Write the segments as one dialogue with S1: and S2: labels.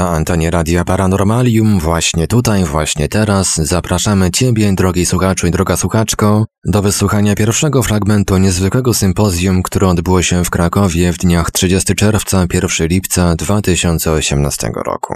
S1: Na antenie Radia Paranormalium właśnie tutaj, właśnie teraz zapraszamy Ciebie, drogi słuchaczu i droga słuchaczko, do wysłuchania pierwszego fragmentu niezwykłego sympozjum, które odbyło się w Krakowie w dniach 30 czerwca 1 lipca 2018 roku.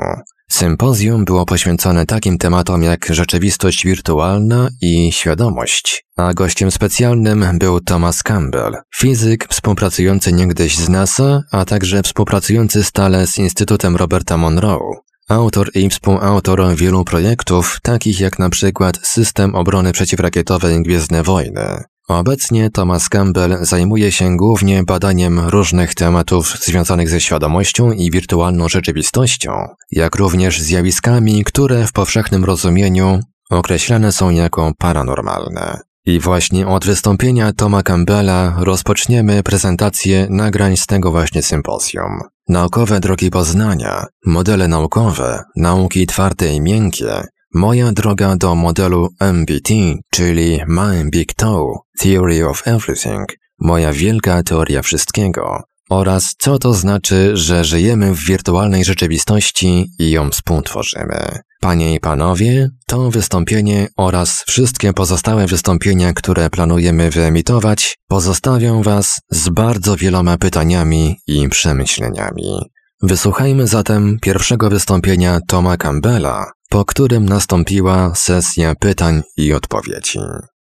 S1: Sympozjum było poświęcone takim tematom jak rzeczywistość wirtualna i świadomość, a gościem specjalnym był Thomas Campbell, fizyk współpracujący niegdyś z NASA, a także współpracujący stale z Instytutem Roberta Monroe. Autor i współautor wielu projektów, takich jak na przykład System Obrony Przeciwrakietowej Gwiezdne Wojny. Obecnie Thomas Campbell zajmuje się głównie badaniem różnych tematów związanych ze świadomością i wirtualną rzeczywistością, jak również zjawiskami, które w powszechnym rozumieniu określane są jako paranormalne. I właśnie od wystąpienia Toma Campbella rozpoczniemy prezentację nagrań z tego właśnie sympozjum. Naukowe drogi poznania, modele naukowe, nauki twarde i miękkie, moja droga do modelu MBT, czyli My Big Toe, Theory of Everything, moja wielka teoria wszystkiego, oraz co to znaczy, że żyjemy w wirtualnej rzeczywistości i ją współtworzymy. Panie i panowie, to wystąpienie oraz wszystkie pozostałe wystąpienia, które planujemy wyemitować, pozostawią Was z bardzo wieloma pytaniami i przemyśleniami. Wysłuchajmy zatem pierwszego wystąpienia Toma Campbella, po którym nastąpiła sesja pytań i odpowiedzi.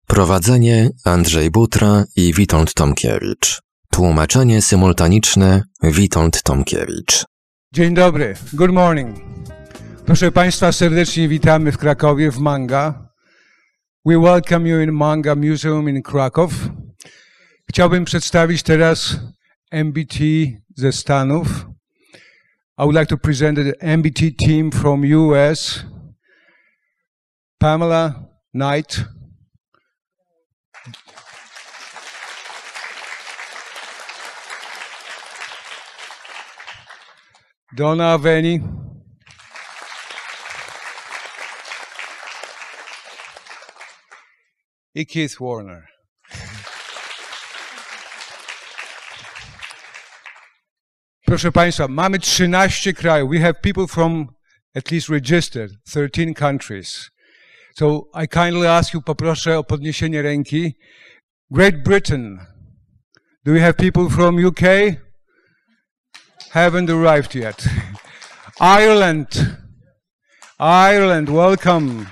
S1: Prowadzenie Andrzej Butra i Witold Tomkiewicz. Tłumaczenie symultaniczne Witold Tomkiewicz.
S2: Dzień dobry, good morning. Proszę Państwa, serdecznie witamy w Krakowie, w Manga. We welcome you in Manga Museum in Krakow. Chciałbym przedstawić teraz MBT ze Stanów. I would like to present the MBT team from US. Pamela Knight. Donna Aveni. Keith Warner. Proszę Państwa, mamy 13 krajów. We have people from at least registered 13 countries. So I kindly ask you, poproszę o podniesienie ręki. Great Britain. Do we have people from UK? Haven't arrived yet. Ireland. Ireland, welcome.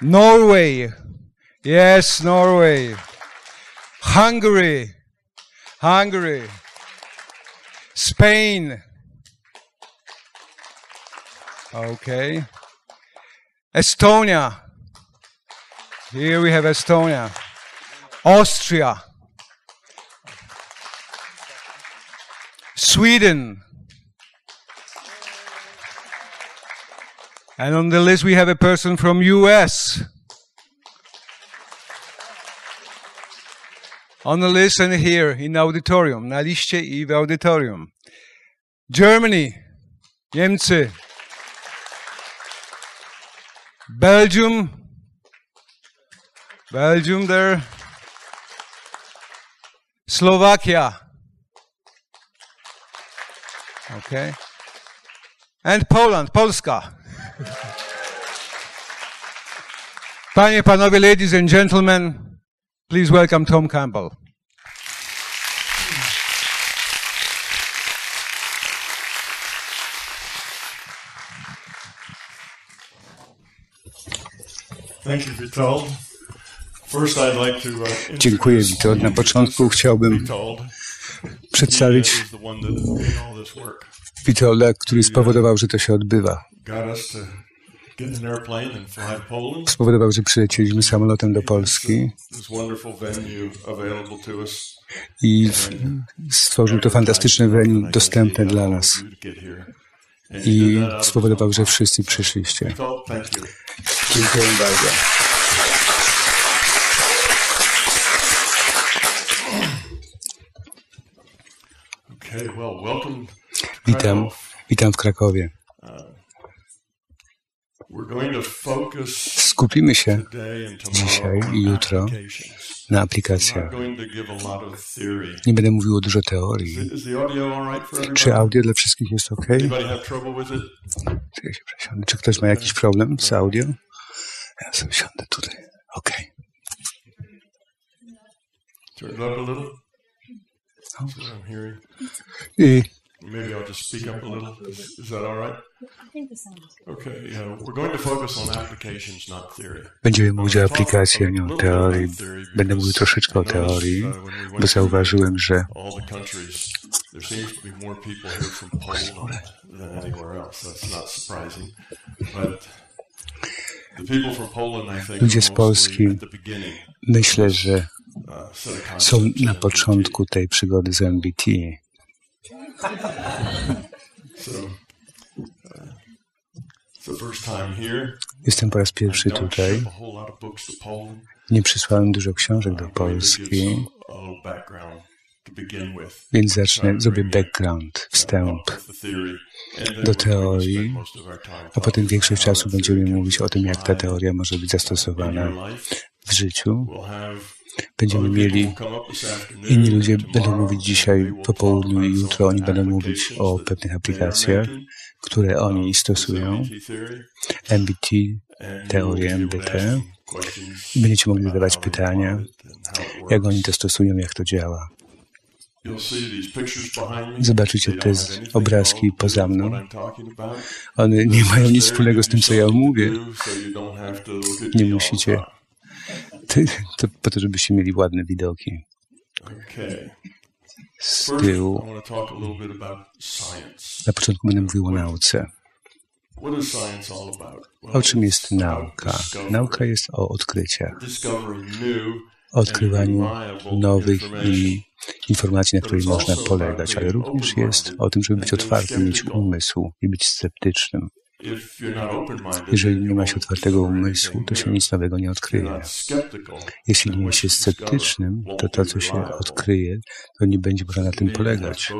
S2: Norway. Yes, Norway. Hungary. Hungary. Spain. Okay. Estonia. Here we have Estonia. Austria. Sweden. And on the list we have a person from US. On the list and here in auditorium, na liście i w auditorium. Germany, Niemcy. Belgium, Belgium there. Slovakia. Okay. And Poland, Polska. Panie, panowie, ladies and gentlemen, please welcome Tom Campbell.
S3: Thank you, Vitold. First, I'd like to uh,
S2: Dziękuję, Witold. Na początku chciałbym przedstawić. Witolda, który spowodował, że to się odbywa. Spowodował, że przylecieliśmy samolotem do Polski i stworzył to fantastyczne venue dostępne dla nas. I spowodował, że wszyscy przyszliście. Dziękuję bardzo. Witam, witam w Krakowie.
S3: We're going to focus
S2: Skupimy się dzisiaj i jutro
S4: na aplikacjach. Nie będę mówił dużo teorii. Czy audio dla wszystkich jest ok? Czy ktoś ma jakiś problem z audio? Ja sobie siądę tutaj. Ok.
S5: Hearing.
S4: I
S5: Maybe I'll just speak up a little. Is, is that all right? Okay. Yeah, we're going to focus on applications, not theory.
S4: będziemy mówić o aplikacji, a nie o teorii. Będę mówił troszeczkę o teorii, bo zauważyłem, że
S5: all the countries, there seems to be more people here from Poland than anywhere else. That's not surprising. But the people from Poland, I think,
S4: Ludzie z Polski myślę, że
S5: Uh,
S4: są na początku tej przygody z MBT. Jestem po raz pierwszy tutaj. Nie przysłałem dużo książek do
S5: give
S4: Polski, więc zacznę, zrobię background, wstęp.
S5: And then
S4: do teorii, a potem większość czasu będziemy mówić o tym, jak ta teoria może być zastosowana w życiu. Będziemy mieli Inni ludzie będą mówić dzisiaj po południu i jutro oni będą mówić o pewnych aplikacjach, które oni stosują,
S5: MBT
S4: teorię MBT. będziecie mogli zadawać pytania, jak oni to stosują, jak to działa. Zobaczycie te obrazki poza mną. One nie mają nic wspólnego z tym, co ja mówię. Nie musicie. To po to, żebyście mieli ładne widoki.
S5: Okay.
S4: z tyłu. Na początku będę mówił o nauce. O czym jest nauka? Nauka jest o odkryciach, odkrywaniu nowych i informacji, na której można polegać, ale również jest o tym, żeby być otwartym, mieć umysł i być sceptycznym. Jeżeli nie ma się otwartego umysłu, to się nic nowego nie odkryje. Jeśli nie jest się sceptycznym, to to, co się odkryje, to nie będzie można na tym polegać.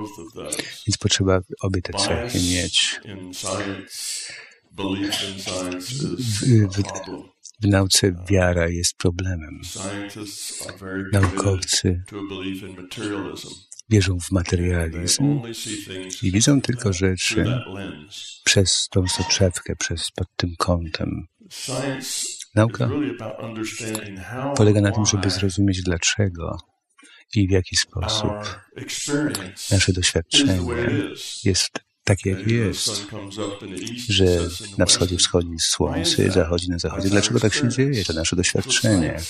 S4: Więc potrzeba obie te cechy mieć. W- w-. W nauce wiara jest problemem. Naukowcy wierzą w materializm i widzą tylko rzeczy przez tą soczewkę, przez pod tym kątem. Nauka Polega na tym, żeby zrozumieć dlaczego i w jaki sposób nasze doświadczenie jest takie,
S5: the
S4: jest. Że na wschodzie wschodzi słońce, zachodzi na zachodzie. Dlaczego tak się dzieje? To nasze doświadczenie.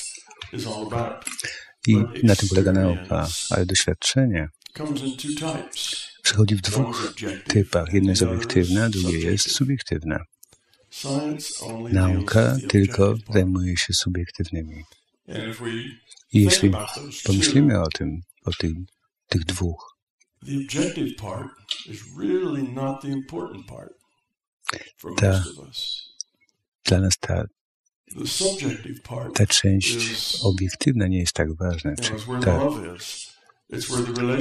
S4: I na tym polega nauka. Ale doświadczenie przychodzi w dwóch typach. Jedno jest obiektywne, a drugie jest subiektywne. Nauka tylko zajmuje się subiektywnymi. I jeśli pomyślimy o tym, o tym, tych dwóch, Ta- dla nas ta, ta część obiektywna nie jest tak ważna. ta,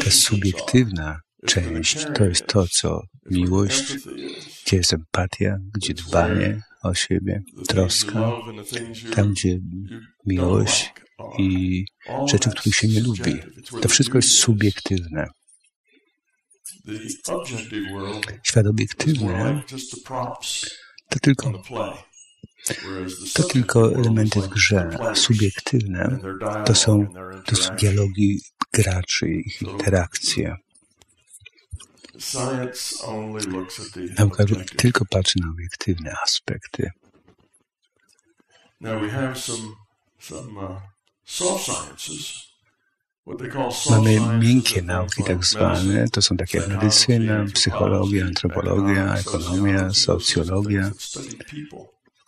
S4: ta subiektywna część to jest to, co miłość, gdzie jest empatia, gdzie dbanie o siebie, troska, tam gdzie miłość i rzeczy, których się nie lubi. To wszystko jest subiektywne. Świat obiektywny to tylko, to tylko elementy w grze, a subiektywne to są, to są dialogi graczy, ich interakcje. Nauka tylko patrzy na obiektywne aspekty.
S5: Uh,
S4: Mamy miękkie nauki tak zwane, to są takie jak medycyna, psychologia, antropologia, ekonomia, socjologia,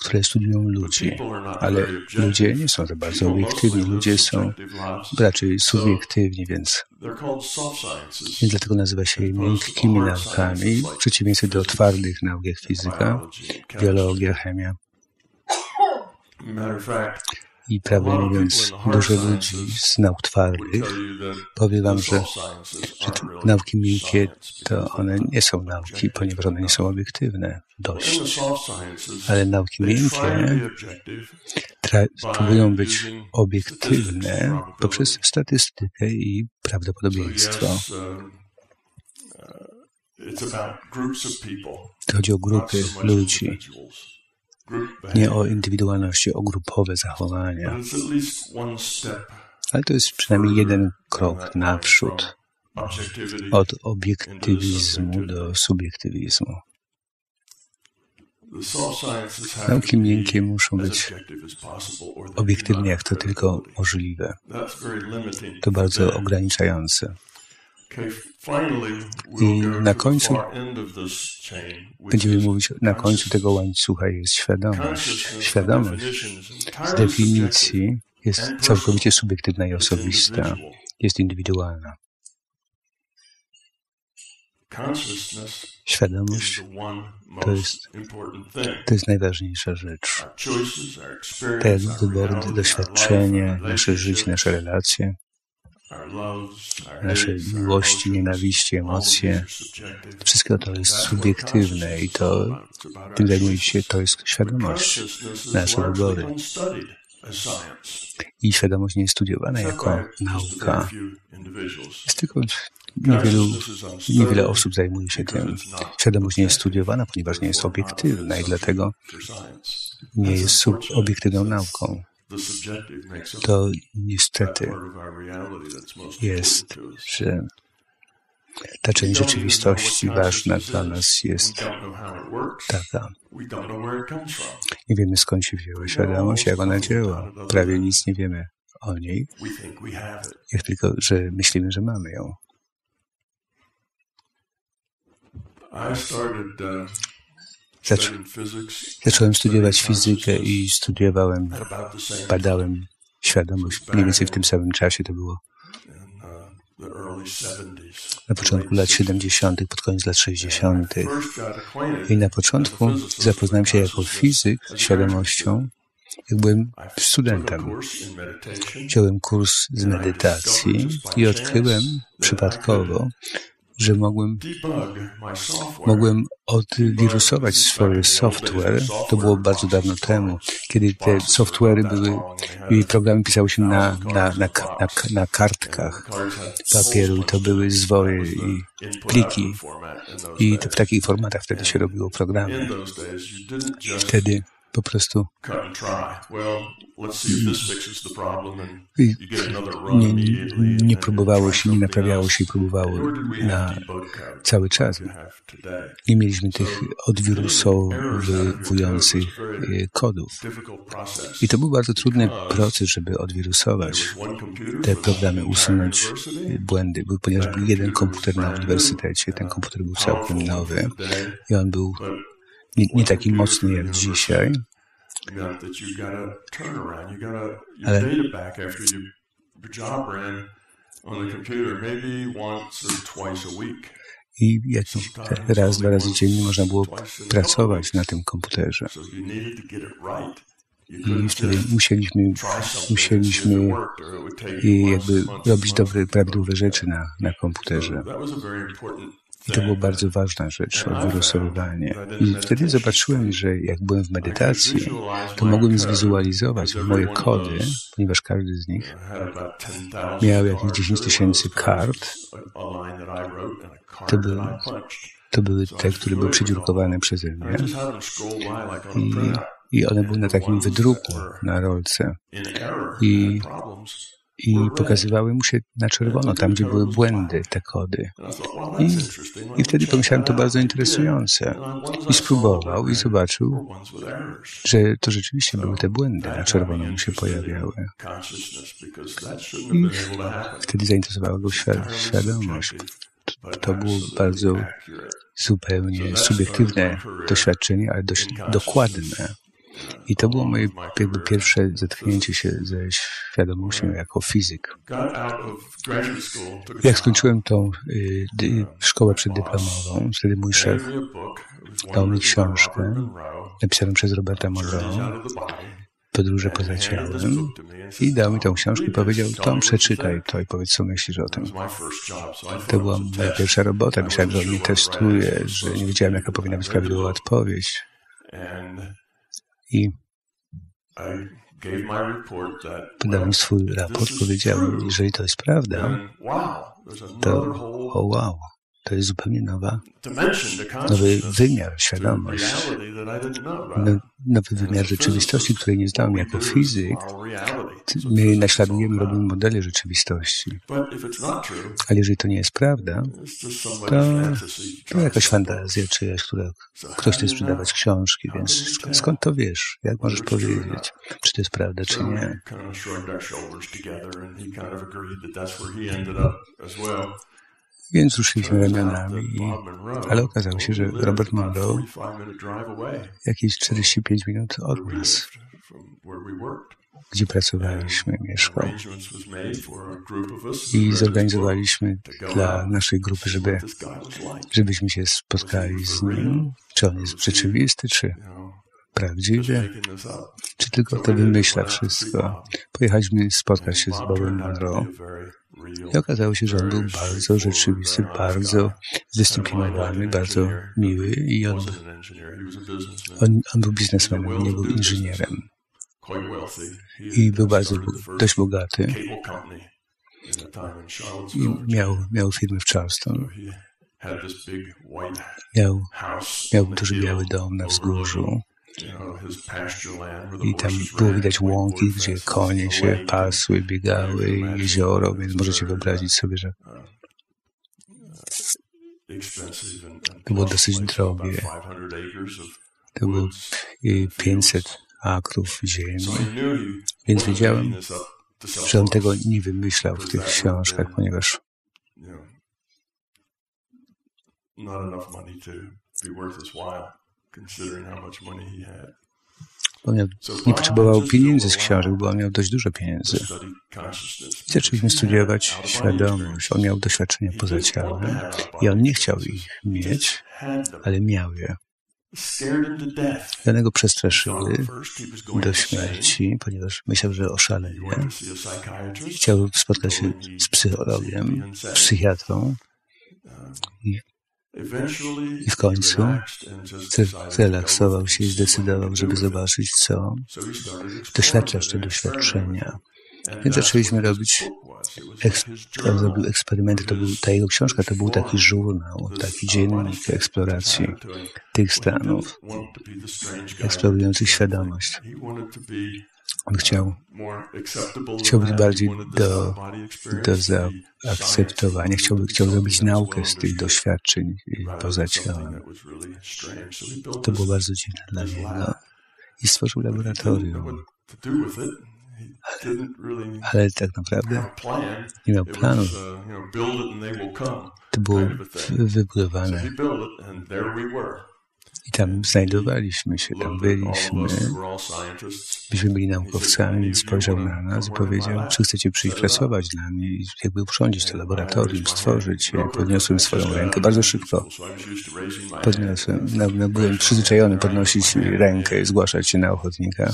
S4: które studiują ludzi. Ale ludzie nie są za bardzo obiektywni, ludzie są raczej subiektywni, więc, więc dlatego nazywa się je miękkimi naukami, w przeciwieństwie do twardych nauk jak fizyka, biologia, chemia.
S3: I prawdę mówiąc, dużo ludzi z nauk twardych powie wam, że, że nauki miękkie to one nie są nauki, ponieważ one nie są obiektywne dość. Ale nauki miękkie próbują być obiektywne poprzez statystykę i prawdopodobieństwo. To chodzi o grupy ludzi, nie o indywidualności, o grupowe zachowania. Ale to jest przynajmniej jeden krok naprzód od obiektywizmu do subiektywizmu. Nauki miękkie muszą być obiektywne, jak to tylko możliwe. To bardzo ograniczające. I na końcu będziemy mówić, na końcu tego łańcucha jest świadomość. Świadomość z definicji jest całkowicie subiektywna i osobista, jest indywidualna. Świadomość to jest, to jest najważniejsza rzecz. Te wybory, doświadczenie, nasze życie, nasze relacje, nasze miłości, nienawiści, emocje, wszystko to jest subiektywne i to tym zajmuje się, to jest świadomość, nasze wybory. I świadomość nie jest studiowana jako nauka. Jest tylko Niewielu, niewiele osób zajmuje się tym. Świadomość nie jest studiowana, ponieważ nie jest obiektywna i dlatego nie jest obiektywną nauką. To niestety jest, że ta część rzeczywistości ważna dla nas jest taka. Nie wiemy skąd się wzięła świadomość, jak ona działa. Prawie nic nie wiemy o niej, jak tylko, że myślimy, że mamy ją. Zaczą, zacząłem studiować fizykę i studiowałem, badałem świadomość mniej więcej w tym samym czasie to było. Na początku lat 70., pod koniec lat 60. I na początku zapoznałem się jako fizyk z świadomością, jak byłem studentem. Wziąłem kurs z medytacji i odkryłem przypadkowo, że mogłem, mogłem odwirusować swój software. To było bardzo dawno temu, kiedy te software'y były i programy pisały się na, na, na, na, na kartkach papieru to były zwoje i pliki. I to w takich formatach wtedy się robiło programy. I wtedy po prostu. I nie, nie próbowało się, nie naprawiało się i próbowało na cały czas. Nie mieliśmy tych odwirusowujących e, kodów. I to był bardzo trudny proces, żeby odwirusować te programy, usunąć błędy, ponieważ był jeden komputer na uniwersytecie. Ten komputer był całkiem nowy i on był nie, nie taki mocny jak dzisiaj. Ale i jakiś raz, dwa razy dziennie można było pracować na tym komputerze. I wtedy musieliśmy, musieliśmy jakby robić dobre, prawidłowe rzeczy na, na komputerze. I to była bardzo ważna rzecz, odwirusowywanie. I wtedy zobaczyłem, że jak byłem w medytacji, to mogłem zwizualizować moje kody, ponieważ każdy z nich miał jakieś 10 tysięcy kart. To były, to były te, które były przedziurkowane przeze mnie. I, I one były na takim wydruku na rolce. I i pokazywały mu się na czerwono, tam gdzie były błędy, te kody. I, i wtedy pomyślałem, to bardzo interesujące. I spróbował i zobaczył, że to rzeczywiście były te błędy, na czerwono mu się pojawiały. I wtedy zainteresowała go świadomość. To, to było bardzo zupełnie subiektywne doświadczenie, ale dość dokładne. I to było moje jakby pierwsze zetknięcie się ze świadomością jako fizyk. Jak skończyłem tą y, szkołę przeddyplomową, wtedy mój szef dał mi książkę napisaną przez Roberta Monroe podróże poza ciałem i dał mi tą książkę i powiedział, Tom, przeczytaj to i powiedz, co myślisz o tym. To była moja pierwsza robota. Myślałem, że on mnie testuje, że nie wiedziałem, jaka powinna być prawidłowa odpowiedź. I podał mi swój raport, powiedział, jeżeli to jest prawda, to o wow, to jest zupełnie nowa, nowy wymiar, świadomość, no, nowy wymiar rzeczywistości, której nie znałem jako fizyk. My naśladujemy, robimy modele rzeczywistości. Ale jeżeli to nie jest prawda, to, to jakaś fantazja czyjaś, która ktoś chce sprzedawać książki, więc skąd to wiesz? Jak możesz powiedzieć, czy to jest prawda, czy nie? Więc ruszyliśmy ramionami, i, ale okazało się, że Robert Monroe jakieś 45 minut od nas, gdzie pracowaliśmy, mieszkał. I zorganizowaliśmy dla naszej grupy, żeby, żebyśmy się spotkali z nim. Czy on jest rzeczywisty, czy prawdziwy, czy tylko to wymyśla wszystko. Pojechaliśmy spotkać się z Bobem Monroe i okazało się, że on był bardzo rzeczywisty, bardzo zdyscyplinowany, bardzo miły i on, on, on był biznesmenem, nie był inżynierem. I był bardzo, dość bogaty. I miał, miał firmę w Charleston. Miał, miał duży biały dom na wzgórzu. I tam było widać łąki, gdzie konie się pasły, biegały, jezioro, więc możecie wyobrazić sobie, że to było dosyć drogie. To było 500 akrów ziemi, więc wiedziałem, że on tego nie wymyślał w tych książkach, ponieważ not enough money to be worth his while. Nie potrzebował pieniędzy z książek, bo on miał dość dużo pieniędzy. I zaczęliśmy studiować świadomość. On miał doświadczenia poza ciałem i on nie chciał ich mieć, ale miał je. One go przestraszyły do śmierci, ponieważ myślał, że oszaleje. Chciał spotkać się z psychologiem, psychiatrą i i w końcu zrelaksował się i zdecydował, żeby zobaczyć, co doświadczać te doświadczenia. Więc zaczęliśmy robić, on zrobił eksperymenty, to był, ta jego książka to był taki żurnał, taki dziennik eksploracji tych stanów, eksplorujących świadomość. On chciał, chciał być bardziej do, do zaakceptowania, chciał, chciał zrobić naukę z tych doświadczeń poza ciałem. To było bardzo dziwne dla niego. I stworzył laboratorium. Ale, ale tak naprawdę nie miał planu. To było wybudowane. I tam znajdowaliśmy się, tam byliśmy. Myśmy byli naukowcami, więc spojrzał na nas i powiedział, czy chcecie przyjść pracować dla mnie i jakby urządzić to laboratorium, stworzyć je. Podniosłem swoją rękę bardzo szybko. Podniosłem. No, no, byłem przyzwyczajony podnosić rękę i zgłaszać się na ochotnika.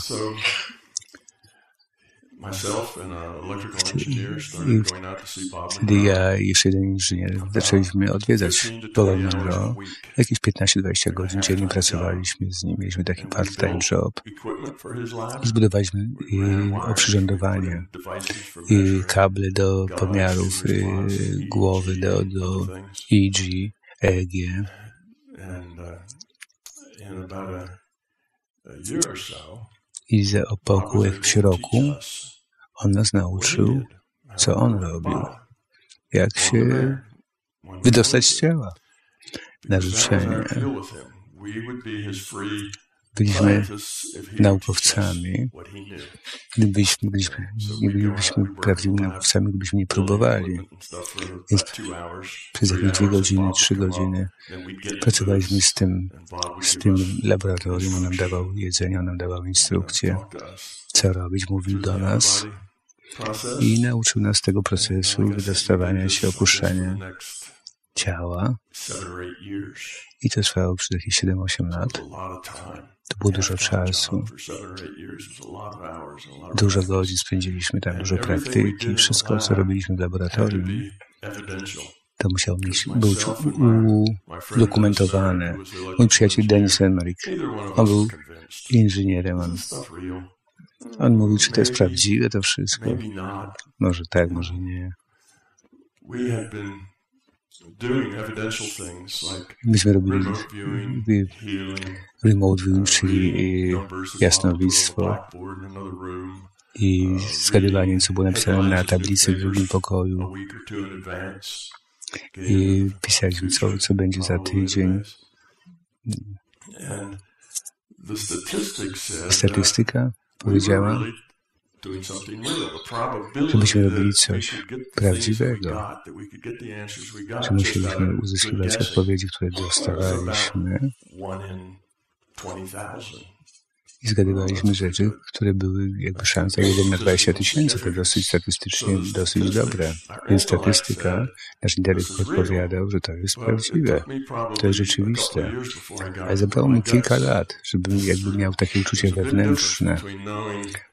S3: Wtedy ja i jeszcze jeden inżynier zaczęliśmy odwiedzać Boba Monroe. Jakieś 15-20 godzin dziennie pracowaliśmy z nim. Mieliśmy taki part-time job. Zbudowaliśmy oprzyrządowanie, i kable do pomiarów głowy, do, do EEG, EEG. I za po około roku on nas nauczył, co on robił, jak się wydostać z ciała? Na życzenie. Byliśmy naukowcami, gdybyśmy, gdybyśmy nie bylibyśmy prawdziwymi naukowcami, gdybyśmy nie próbowali. Więc przez jakieś dwie godziny, trzy godziny pracowaliśmy z tym, z tym laboratorium. On nam dawał jedzenie, on nam dawał instrukcje, co robić, mówił do nas i nauczył nas tego procesu wydostawania się, opuszczania ciała. I to trwało przez jakieś 7-8 lat. To było dużo czasu. Dużo godzin spędziliśmy tam, dużo praktyki. Wszystko, co robiliśmy w laboratorium, to musiało mieć, być udokumentowane. Mój przyjaciel Denis Emmerich, on był inżynierem. On, on mówił, czy to jest prawdziwe to wszystko. Może tak, może nie. Myśmy robili remote viewing, czyli jasnowictwo i zgadywanie, co było napisane na tablicy w drugim pokoju. I pisaliśmy, co, co będzie za tydzień. Statystyka powiedziała, żebyśmy robili coś prawdziwego, że musieliśmy uzyskiwać odpowiedzi, które dostawaliśmy i zgadywaliśmy rzeczy, które były jakby szansa 1 na 20 tysięcy. To dosyć statystycznie dosyć dobre. Więc statystyka, nasz intelekt podpowiadał, że to jest prawdziwe. To jest rzeczywiste. Ale zabrało mi kilka lat, żebym jakby miał takie uczucie wewnętrzne.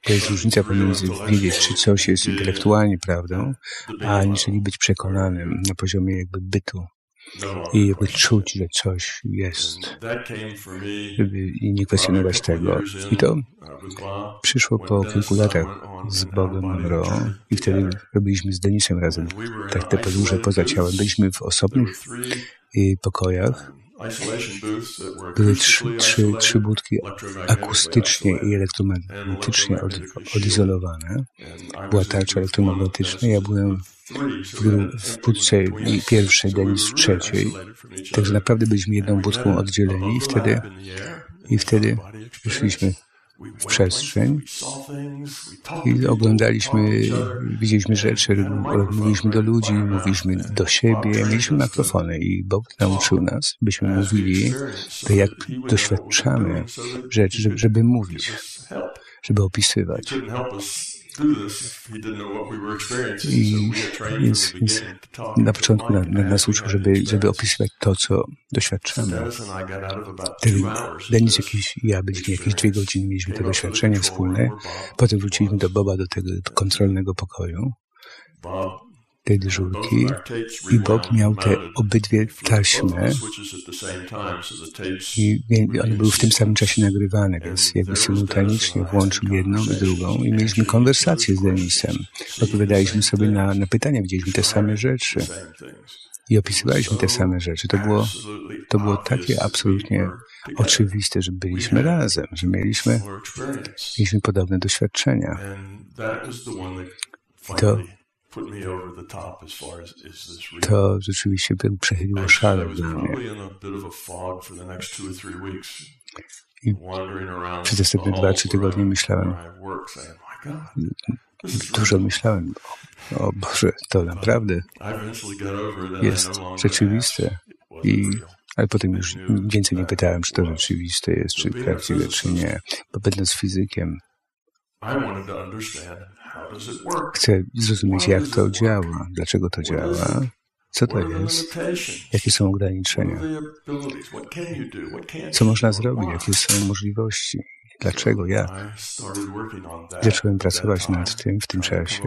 S3: To jest różnica pomiędzy wiedzieć, czy coś jest intelektualnie prawdą, a aniżeli być przekonanym na poziomie jakby bytu i jakby czuć, że coś jest. I nie kwestionować tego. I to przyszło po kilku latach z Bobem Monroe i wtedy robiliśmy z Denisem razem tak te podróże poza ciałem. Byliśmy w osobnych pokojach, były trzy, trzy, trzy budki akustycznie i elektromagnetycznie od, odizolowane. Była tarcza elektromagnetyczna. Ja byłem w, w budce pierwszej, Denis w trzeciej. Także naprawdę byliśmy jedną budką oddzieleni i wtedy, i wtedy wyszliśmy w przestrzeń i oglądaliśmy, widzieliśmy rzeczy, mówiliśmy do ludzi, mówiliśmy do siebie, mieliśmy mikrofony i Bob nauczył nas, byśmy mówili, to jak doświadczamy rzeczy, żeby mówić, żeby opisywać. I na początku na, na nas uczył, żeby, żeby opisywać to, co doświadczamy. Denis jakiś, ja byliśmy jakieś dwie godziny, mieliśmy te doświadczenia wspólne. Potem wróciliśmy do Boba, do tego kontrolnego pokoju tej dyżurki i Bob miał te obydwie taśmy i one były w tym samym czasie nagrywane, więc jakby symultanicznie włączył jedną i drugą i mieliśmy konwersację z Denisem. Odpowiadaliśmy sobie na, na pytania, widzieliśmy te same rzeczy i opisywaliśmy te same rzeczy. To było, to było takie absolutnie oczywiste, że byliśmy razem, że mieliśmy, mieliśmy podobne doświadczenia. I to to rzeczywiście przechyliło szale dla mnie. I przez następne dwa, trzy tygodnie myślałem, dużo myślałem, o Boże, to naprawdę jest rzeczywiste. I, ale potem już więcej nie pytałem, czy to rzeczywiste jest, czy prawdziwe, czy nie. Bo będąc fizykiem, Chcę zrozumieć, jak to działa, dlaczego to działa, co to jest, jakie są ograniczenia, co można zrobić, jakie są możliwości, dlaczego, jak. Zacząłem pracować nad tym w tym czasie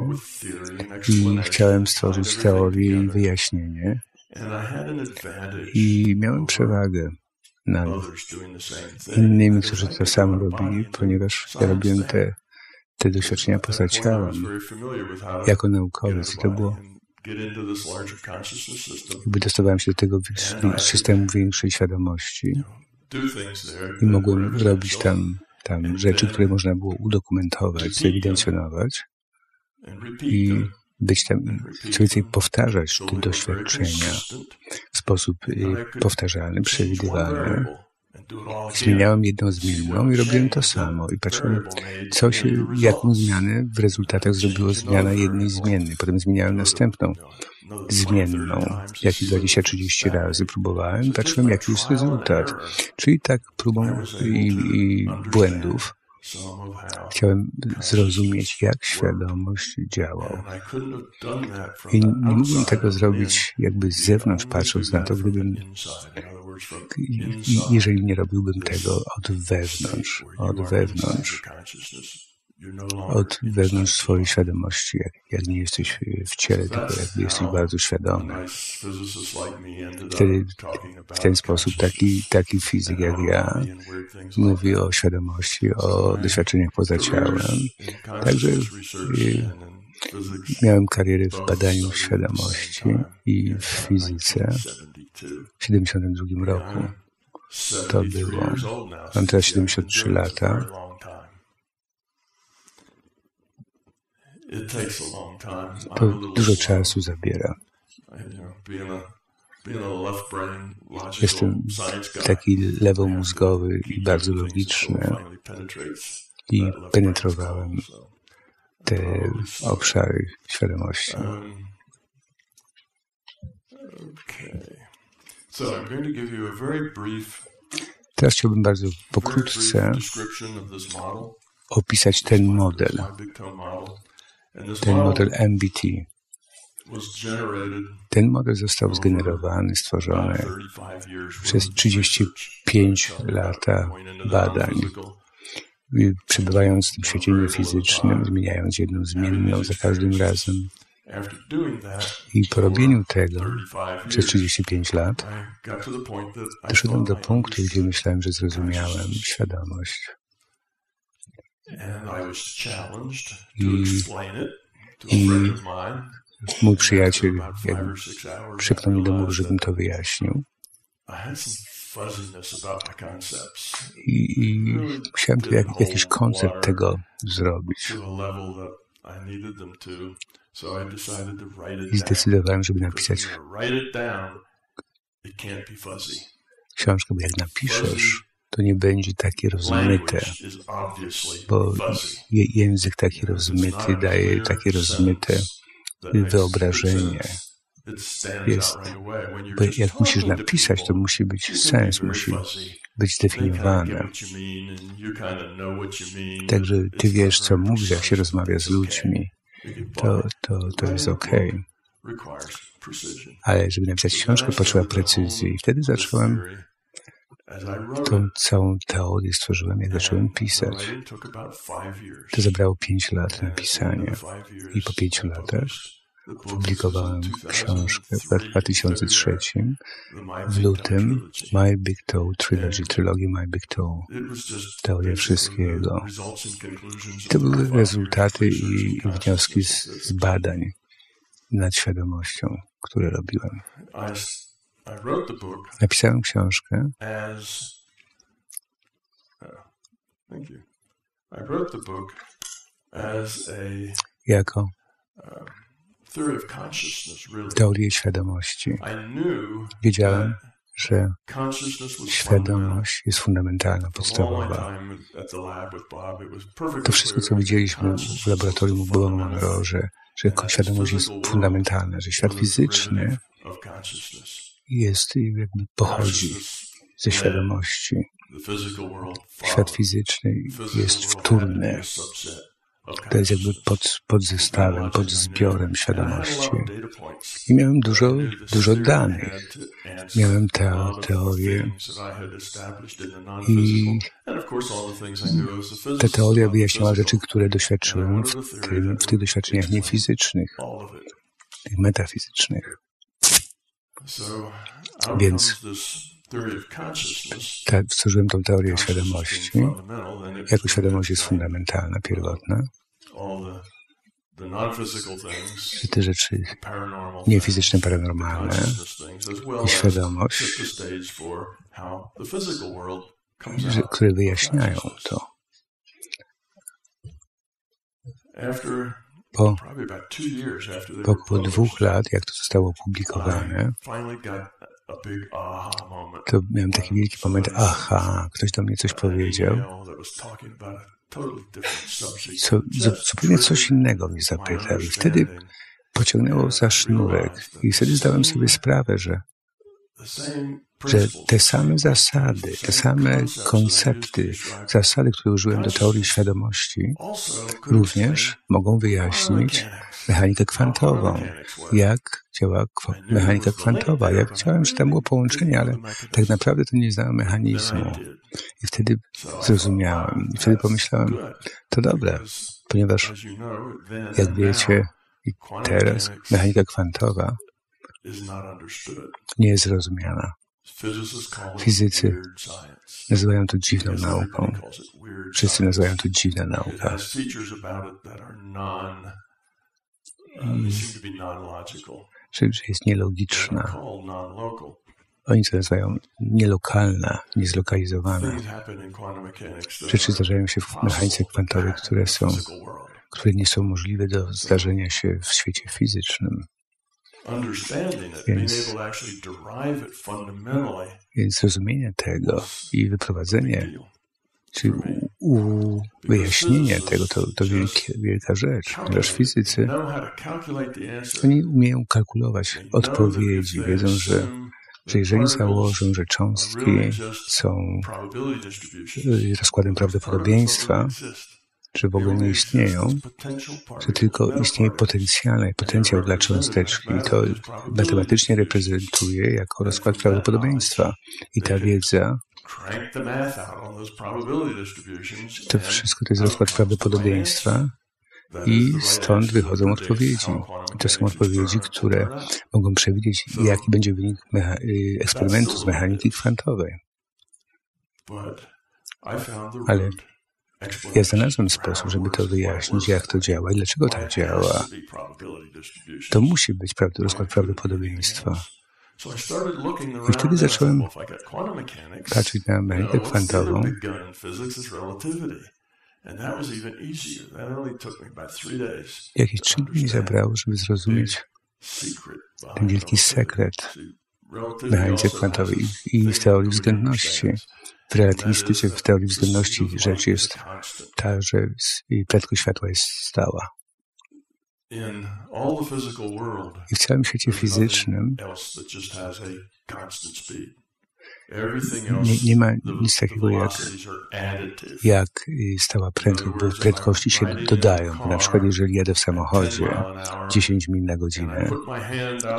S3: i chciałem stworzyć teorię i wyjaśnienie. I miałem przewagę nad innymi, którzy to samo robili, ponieważ ja robiłem te te doświadczenia poza ciałem jako naukowiec. I to było jakby dostawałem się do tego systemu większej świadomości. I mogłem robić tam, tam rzeczy, które można było udokumentować, zewidencjonować. I być tam, co więcej, powtarzać te doświadczenia w sposób y, powtarzalny, przewidywalny Zmieniałem jedną zmienną i robiłem to samo. I patrzyłem, co się, jaką zmianę w rezultatach zrobiło zmiana jednej zmiennej. Potem zmieniałem następną zmienną. Jakieś 20-30 razy próbowałem. Patrzyłem, jaki jest rezultat. Czyli tak próbą i, i błędów Chciałem zrozumieć, jak świadomość działa. I nie mógłbym tego zrobić jakby z zewnątrz, patrząc na to, gdybym, jeżeli nie robiłbym tego od wewnątrz, od wewnątrz od wewnątrz swojej świadomości, jak, jak nie jesteś w ciele, tylko jakby jesteś bardzo świadomy. Wtedy w ten sposób taki, taki fizyk jak ja mówi o świadomości, o doświadczeniach poza ciałem. Także miałem karierę w badaniu świadomości i w fizyce w 1972 roku. To było. Mam teraz 73 lata. To dużo czasu zabiera. Jestem taki lewomózgowy i bardzo logiczny i penetrowałem te obszary świadomości. Teraz chciałbym bardzo pokrótce opisać ten model ten model MBT. Ten model został zgenerowany, stworzony przez 35 lata badań. Przebywając w tym świecie niefizycznym, zmieniając jedną zmienną za każdym razem. I po robieniu tego przez 35 lat doszedłem do punktu, gdzie myślałem, że zrozumiałem świadomość. I, I mój przyjaciel krzyknął mi do mówi, żebym to wyjaśnił. I, i musiałem jak, jakiś koncept tego zrobić. I zdecydowałem, żeby napisać książkę, bo jak napiszesz, to nie będzie takie rozmyte, bo język taki rozmyty daje takie rozmyte wyobrażenie. Jest, bo jak musisz napisać, to musi być sens, musi być zdefiniowane. Także ty wiesz, co mówisz, jak się rozmawia z ludźmi. To, to, to jest ok. Ale żeby napisać książkę, potrzeba precyzji. I wtedy zacząłem Tą całą teorię stworzyłem, jak zacząłem pisać. To zabrało pięć lat napisania i po pięciu latach publikowałem książkę w 2003 w lutym My Big Toe Trilogy, trylogię My Big Toe, teoria wszystkiego. I to były rezultaty i wnioski z, z badań nad świadomością, które robiłem. Napisałem książkę. Jako teorię świadomości. Wiedziałem, że świadomość jest fundamentalna, podstawowa. To wszystko, co widzieliśmy w laboratorium w Boba Monroe, że, że świadomość jest fundamentalna, że świat fizyczny jest jakby pochodzi ze świadomości. Świat fizyczny jest wtórny. To jest jakby pod, zestawem, pod zbiorem świadomości. I miałem dużo, dużo danych. Miałem te, teorię i ta teoria wyjaśniała rzeczy, które doświadczyłem w, tym, w tych doświadczeniach niefizycznych, tych metafizycznych. Więc tak, tą teorię świadomości. Jako świadomość jest fundamentalna, pierwotna. Że te rzeczy niefizyczne, paranormalne? i świadomość, które wyjaśniają to. Po, po około dwóch lat, jak to zostało opublikowane, to miałem taki wielki moment, aha, ktoś do mnie coś powiedział, co, zupełnie coś innego mnie zapytał. I wtedy pociągnęło za sznurek. I wtedy zdałem sobie sprawę, że że te same zasady, te same koncepty, zasady, które użyłem do teorii świadomości, również mogą wyjaśnić mechanikę kwantową. Jak działa mechanika kwantowa? Ja wiedziałem, że tam było połączenie, ale tak naprawdę to nie znałem mechanizmu. I wtedy zrozumiałem, i wtedy pomyślałem, to dobre, ponieważ, jak wiecie, i teraz mechanika kwantowa nie jest zrozumiana. Fizycy nazywają to dziwną nauką. Wszyscy nazywają to dziwna nauka. Mm. Że, że jest nielogiczna. Oni to nazywają nielokalna, niezlokalizowana. Rzeczy zdarzają się w mechanice kwantowej, które są, które nie są możliwe do zdarzenia się w świecie fizycznym. Więc, więc zrozumienie tego i wyprowadzenie, czy u, wyjaśnienie tego, to, to wielkie, wielka rzecz. Ponieważ fizycy, oni umieją kalkulować odpowiedzi, wiedzą, że że jeżeli założą, że cząstki są y, rozkładem prawdopodobieństwa, że w ogóle nie istnieją, że tylko istnieje potencjalny potencjał dla cząsteczki. To matematycznie reprezentuje jako rozkład prawdopodobieństwa. I ta wiedza to wszystko to jest rozkład prawdopodobieństwa i stąd wychodzą odpowiedzi. I to są odpowiedzi, które mogą przewidzieć, jaki będzie wynik y, eksperymentu z mechaniki kwantowej. Ale ja znalazłem sposób, żeby to wyjaśnić, jak to działa i dlaczego tak działa. To musi być rozkład prawdopodobieństwa. I wtedy zacząłem patrzeć na mechanikę kwantową. Jakieś trzy dni mi zabrało, żeby zrozumieć ten wielki sekret mechanice kwantowej i w teorii względności. W relatywistyce, w teorii względności rzecz jest ta, że prędkość światła jest stała. I w całym świecie fizycznym nie, nie, ma nic takiego jak, jak stała prędkość, bo prędkości się dodają. Na przykład, jeżeli jadę w samochodzie 10 mil na godzinę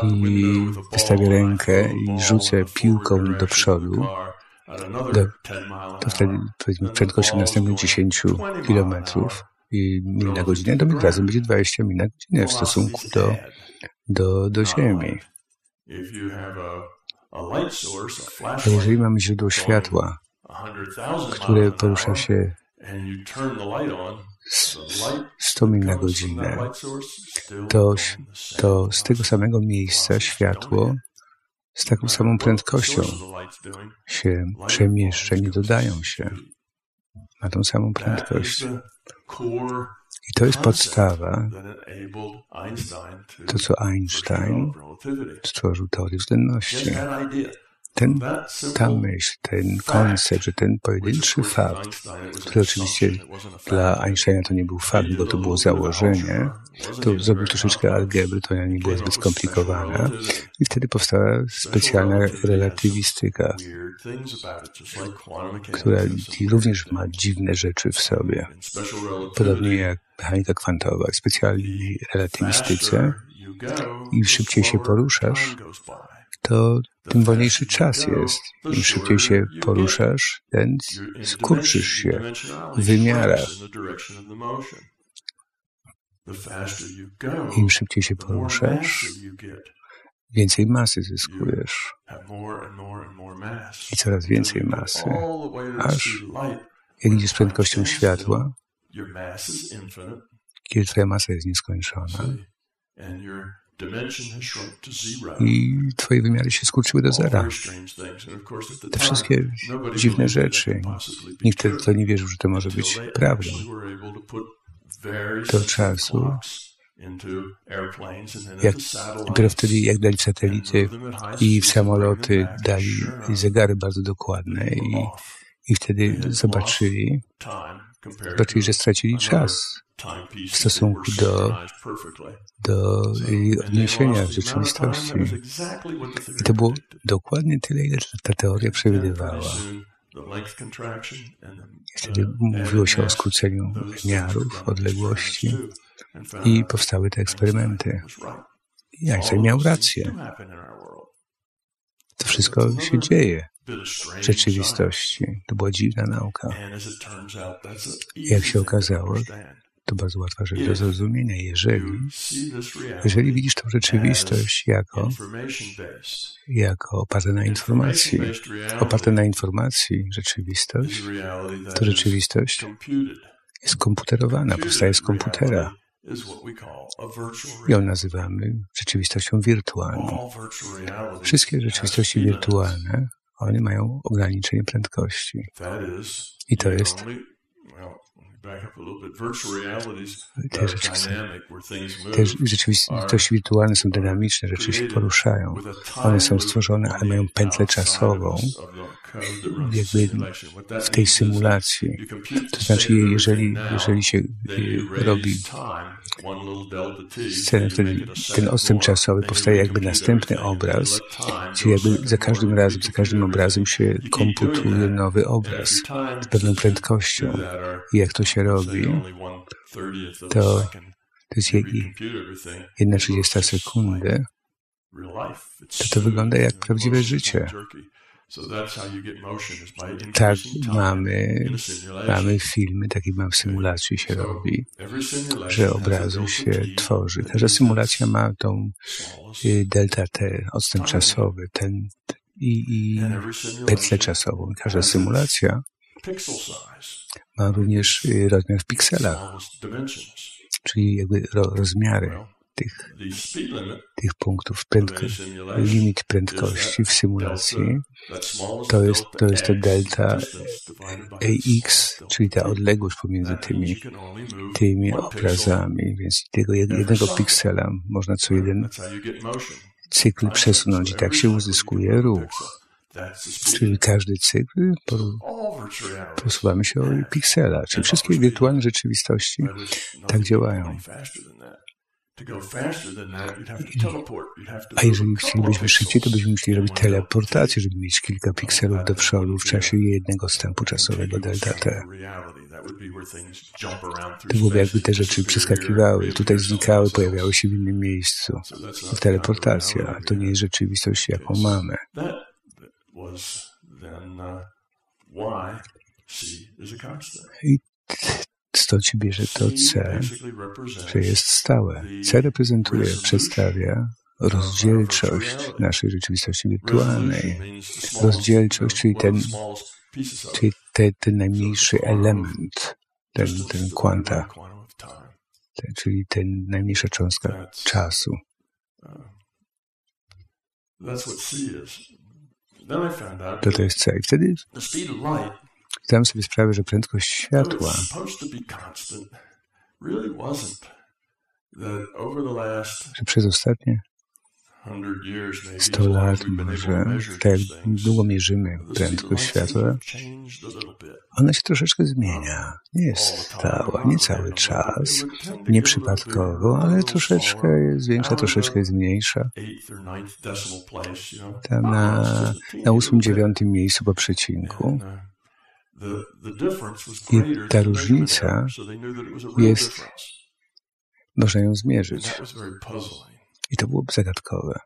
S3: i wystawię rękę i rzucę piłką do przodu, do, to wtedy powiedzmy prędkością następnych 10 kilometrów mil na godzinę, to razem będzie 20 mil na godzinę w stosunku do, do, do Ziemi. Jeżeli mamy źródło światła, które porusza się 100 mil na godzinę, to, to z tego samego miejsca światło z taką samą prędkością się przemieszcza, nie dodają się. Ma tą samą prędkość. I to jest podstawa, to co Einstein stworzył teorię względności. Ten, ta myśl, ten koncept, że ten pojedynczy fakt, który oczywiście dla Einsteina to nie był fakt, bo to było założenie, to zrobił troszeczkę algebry, to nie było zbyt skomplikowane. i wtedy powstała specjalna relatywistyka, która również ma dziwne rzeczy w sobie. Podobnie jak mechanika kwantowa, specjalnej relatywistyce im szybciej się poruszasz, to tym wolniejszy czas jest. Im szybciej się poruszasz, ten skurczysz się w wymiarach. Im szybciej się poruszasz, więcej masy zyskujesz. I coraz więcej masy, aż jak idziesz prędkością światła, kiedy twoja masa jest nieskończona, i twoje wymiary się skurczyły do zera. Te wszystkie dziwne rzeczy. Nikt w to nie wierzył, że to może być prawdą. Do czasu, jak, dopiero wtedy, jak dali satelity i w samoloty dali zegary bardzo dokładne i, i wtedy zobaczyli, Zobaczyli, że stracili czas w stosunku do, do odniesienia w rzeczywistości. I to było dokładnie tyle, ile ta teoria przewidywała. Wtedy mówiło się o skróceniu miarów, odległości i powstały te eksperymenty. I Einstein miał rację. To wszystko się dzieje rzeczywistości. To była dziwna nauka. Jak się okazało, to bardzo łatwa rzecz do zrozumienia. Jeżeli, jeżeli widzisz tą rzeczywistość jako, jako oparte na informacji, oparte na informacji rzeczywistość, to rzeczywistość jest komputerowana, powstaje z komputera. Ją nazywamy rzeczywistością wirtualną. Wszystkie rzeczywistości wirtualne, one mają ograniczenie prędkości. I to jest te, te rzeczywistości wirtualne są dynamiczne, rzeczy się poruszają. One są stworzone, ale mają pętlę czasową, jakby w tej symulacji. To znaczy, jeżeli, jeżeli się robi scenę, wtedy ten odstęp czasowy powstaje jakby następny obraz, czyli jakby za każdym razem, za każdym obrazem się komputuje nowy obraz z pewną prędkością. I jak to się robi, to to jest jedna trzydziesta sekundy, to to wygląda jak prawdziwe życie. Tak mamy, mamy filmy, takie mam w symulacji się robi, że obrazu się tworzy. Każda symulacja ma tą y, delta T, odstęp czasowy, ten i, i pętlę czasową. Każda symulacja ma również y, rozmiar w pikselach, czyli jakby rozmiary tych, tych punktów, prędko, limit prędkości w symulacji, to jest, to jest to delta AX, czyli ta odległość pomiędzy tymi, tymi obrazami, więc tego jednego piksela można co jeden cykl przesunąć i tak się uzyskuje ruch. Czyli każdy cykl posuwamy się o piksela, czyli wszystkie wirtualne rzeczywistości tak działają. A jeżeli chcielibyśmy szybciej, to byśmy musieli robić teleportację, żeby mieć kilka pikselów do przodu w czasie jednego stępu czasowego delta t. To byłoby jakby te rzeczy przeskakiwały, tutaj znikały, pojawiały się w innym miejscu. Teleportacja, to nie jest rzeczywistość, jaką mamy. I się bierze to C, że jest stałe. C reprezentuje, przedstawia rozdzielczość naszej rzeczywistości wirtualnej. Rozdzielczość, czyli ten, czyli te, ten najmniejszy element, ten, ten kwanta, ten, czyli ten najmniejsza cząstka czasu. To to jest C. I wtedy zdałem sobie sprawę, że prędkość światła że przez ostatnie 100 lat może, tak długo mierzymy prędkość światła, ona się troszeczkę zmienia. Nie jest stała, nie cały czas, nie przypadkowo, ale troszeczkę jest większa, troszeczkę jest mniejsza. Tam na, na ósmym, dziewiątym miejscu po przecinku. I ta różnica jest, można ją zmierzyć. I to byłoby zagadkowe.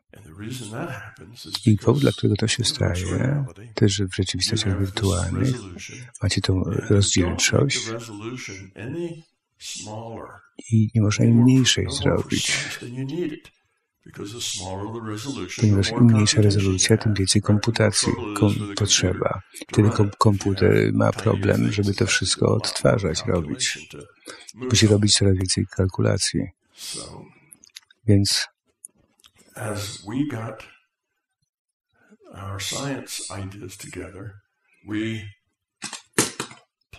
S3: I powód, dla którego to się staje, też że w rzeczywistościach wirtualnych macie tą rozdzielczość i nie można im mniejszej zrobić. Ponieważ im mniejsza rezolucja, tym więcej komputacji kom potrzeba. Wtedy kom komputer ma problem, żeby to wszystko odtwarzać, robić. Musi robić coraz więcej kalkulacji. Więc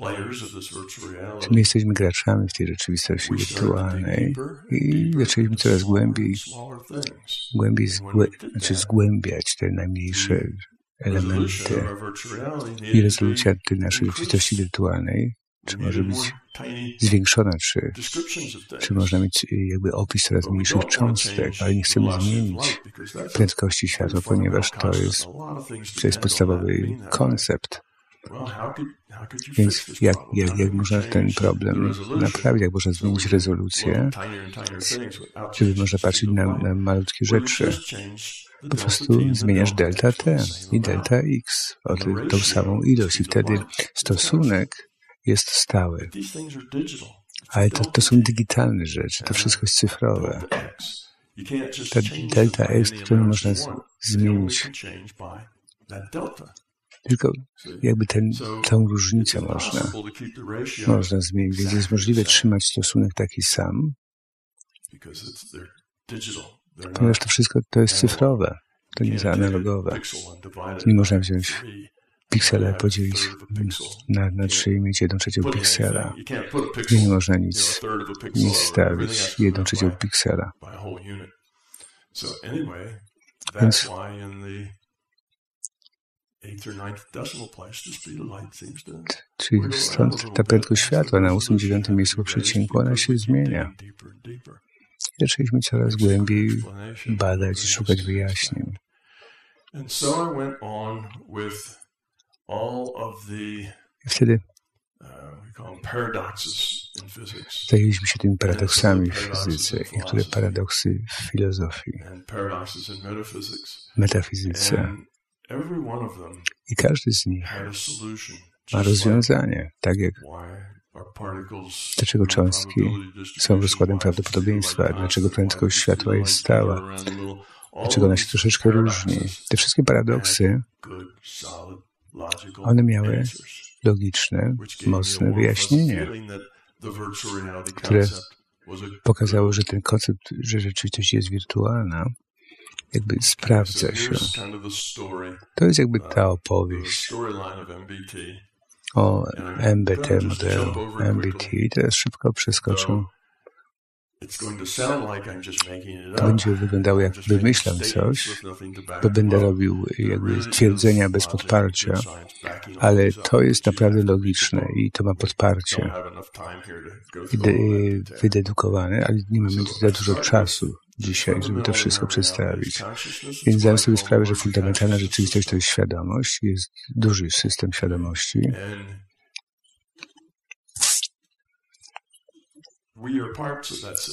S3: we My jesteśmy graczami w tej rzeczywistości wirtualnej i zaczęliśmy coraz głębiej, głębiej zgłę, znaczy zgłębiać te najmniejsze elementy. I rezolucja tej naszej rzeczywistości wirtualnej czy może być zwiększona, czy, czy można mieć jakby opis coraz mniejszych cząstek, ale nie chcemy zmienić prędkości światła, ponieważ to jest, to jest podstawowy koncept. Więc jak, jak, jak można ten problem naprawić, jak można zmienić rezolucję, żeby można patrzeć na, na malutkie rzeczy. Po prostu zmieniasz delta t i delta x o tą samą ilość i wtedy stosunek jest stały. Ale to, to są digitalne rzeczy, to wszystko jest cyfrowe. Ta delta x, którą można zmienić tylko jakby ten, tę różnicę można, można zmienić, więc jest możliwe trzymać stosunek taki sam, ponieważ to wszystko to jest cyfrowe, to nie jest analogowe. Nie można wziąć piksele podzielić na, na trzy i mieć jedną trzecią piksela. Nie można nic, nic stawić jedną trzecią piksela. Więc Czyli stąd ta prędkość światła na 8-9 miejscu przecinku, ona się zmienia. Zaczęliśmy coraz głębiej badać i szukać wyjaśnień. I wtedy uh, zajęliśmy się tymi paradoksami w fizyce, niektóre paradoksy w filozofii, metafizyce. I każdy z nich ma rozwiązanie, tak jak dlaczego cząstki są rozkładem prawdopodobieństwa, dlaczego prędkość światła jest stała, dlaczego ona się troszeczkę różni. Te wszystkie paradoksy, one miały logiczne, mocne wyjaśnienie, które pokazało, że ten koncept, że rzeczywistość jest wirtualna, jakby sprawdza się. To jest jakby ta opowieść. o MBT modelu, MBT. I teraz szybko przeskoczę. To będzie wyglądało, jak wymyślam coś, bo będę robił jakby twierdzenia bez podparcia, ale to jest naprawdę logiczne i to ma podparcie. wydedukowane, ale nie mamy za dużo czasu dzisiaj, żeby to wszystko przedstawić. Więc zdałem sobie sprawę, że fundamentalna rzeczywistość to jest świadomość, jest duży system świadomości.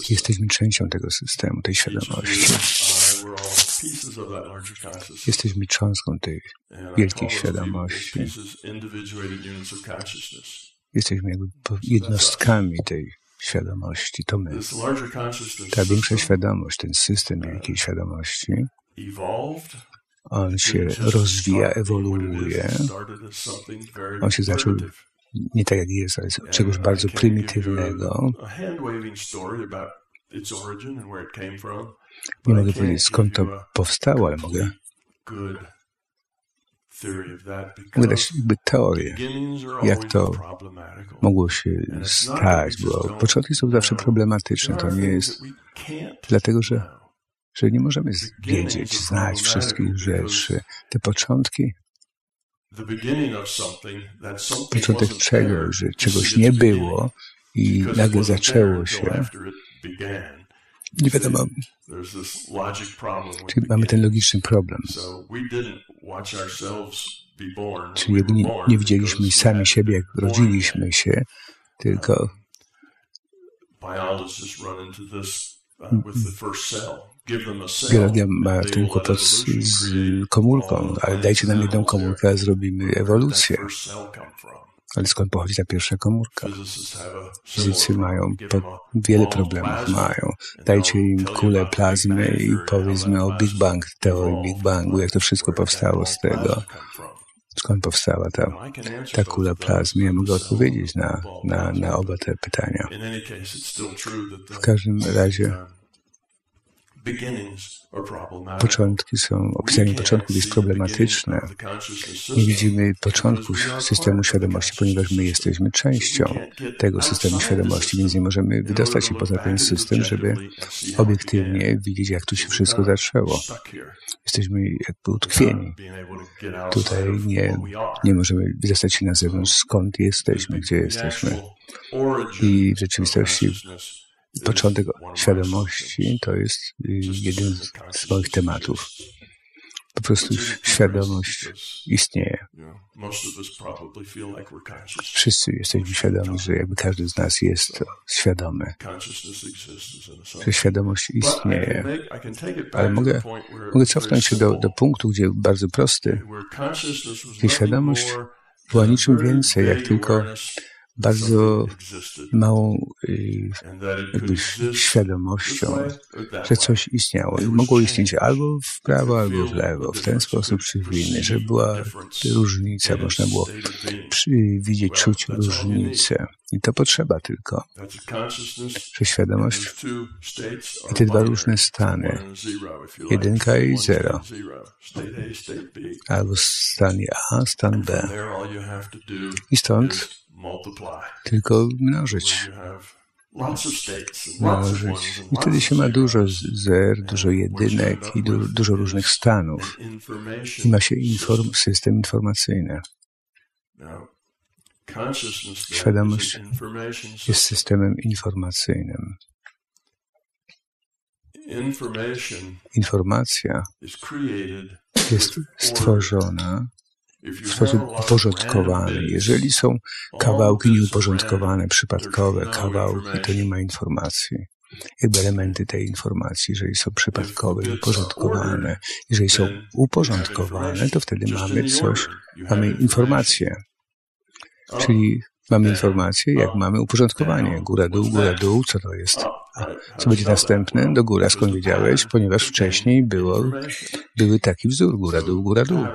S3: Jesteśmy częścią tego systemu, tej świadomości. Jesteśmy cząstką tej wielkiej świadomości. Jesteśmy jakby jednostkami tej świadomości, to my. Ta większa świadomość, ten system wielkiej świadomości, on się rozwija, ewoluuje. On się zaczął nie tak jak jest, ale z czegoś bardzo prymitywnego. Nie mogę powiedzieć skąd to powstało, ale mogę Mogę dać jakby teorię, jak to mogło się stać, bo początki są zawsze problematyczne. To nie jest dlatego, że, że nie możemy wiedzieć, znać wszystkich rzeczy. Te początki początek czego, że czegoś nie było i nagle zaczęło się. Nie wiadomo. Czyli mamy ten logiczny problem. Czyli nie, nie widzieliśmy sami siebie, jak rodziliśmy się, tylko Biologia ma ten kłopot z, z komórką, ale dajcie nam jedną komórkę, a zrobimy ewolucję. Ale skąd pochodzi ta pierwsza komórka? Fizycy mają wiele problemów. Mają. Dajcie im kulę plazmy i powiedzmy o Big Bang, teorii Big Bangu, jak to wszystko powstało z tego. Skąd powstała ta, ta kula plazmy? Ja mogę odpowiedzieć na, na, na oba te pytania. W każdym razie Początki są, opisanie początków jest problematyczne. Nie widzimy początku systemu świadomości, ponieważ my jesteśmy częścią tego systemu świadomości, więc nie możemy wydostać się poza ten system, żeby obiektywnie widzieć, jak tu się wszystko zaczęło. Jesteśmy jakby utkwieni. Tutaj nie, nie możemy wydostać się na zewnątrz, skąd jesteśmy, gdzie jesteśmy. I w rzeczywistości początek świadomości to jest y, jeden z moich tematów. Po prostu świadomość istnieje. Wszyscy jesteśmy świadomi, że jakby każdy z nas jest świadomy, że świadomość istnieje. Ale mogę, mogę cofnąć się do, do punktu, gdzie bardzo prosty, gdzie świadomość była niczym więcej, jak tylko bardzo małą y, świadomością, że coś istniało. I mogło istnieć albo w prawo, albo w lewo, w ten sposób czy w inny, że była różnica, można było widzieć, czuć różnicę. I to potrzeba tylko, że świadomość i te dwa różne stany, jedynka i zero, albo stan A, stan B. I stąd tylko mnożyć. Mnożyć. I wtedy się ma dużo zer, dużo jedynek i du dużo różnych stanów. I ma się inform system informacyjny. Świadomość jest systemem informacyjnym. Informacja jest stworzona w sposób uporządkowany. Jeżeli są kawałki nieuporządkowane, przypadkowe kawałki, to nie ma informacji. Jakby elementy tej informacji, jeżeli są przypadkowe i uporządkowane, jeżeli są uporządkowane, to wtedy mamy coś, mamy informację. Czyli mamy informację, jak mamy uporządkowanie. Góra, dół, góra, dół, co to jest? Co będzie następne? Do góra, skąd wiedziałeś? Ponieważ wcześniej było, były taki wzór, góra, dół, góra, dół.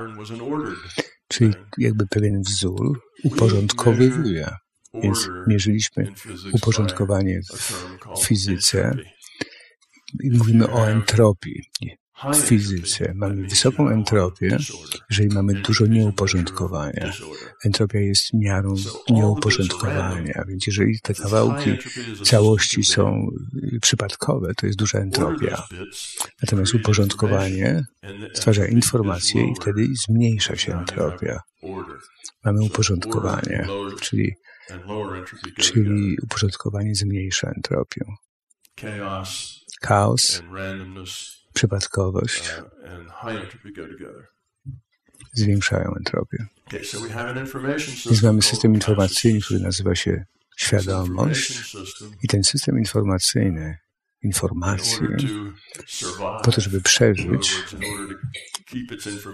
S3: Czyli jakby pewien wzór uporządkowywuje. Więc mierzyliśmy uporządkowanie w fizyce i mówimy o entropii. W fizyce mamy wysoką entropię, jeżeli mamy dużo nieuporządkowania. Entropia jest miarą nieuporządkowania, więc jeżeli te kawałki całości są przypadkowe, to jest duża entropia. Natomiast uporządkowanie stwarza informację i wtedy zmniejsza się entropia. Mamy uporządkowanie, czyli, czyli uporządkowanie zmniejsza entropię. Chaos przypadkowość. Zwiększają entropię. Więc mamy system informacyjny, który nazywa się świadomość. I ten system informacyjny informacji po to, żeby przeżyć,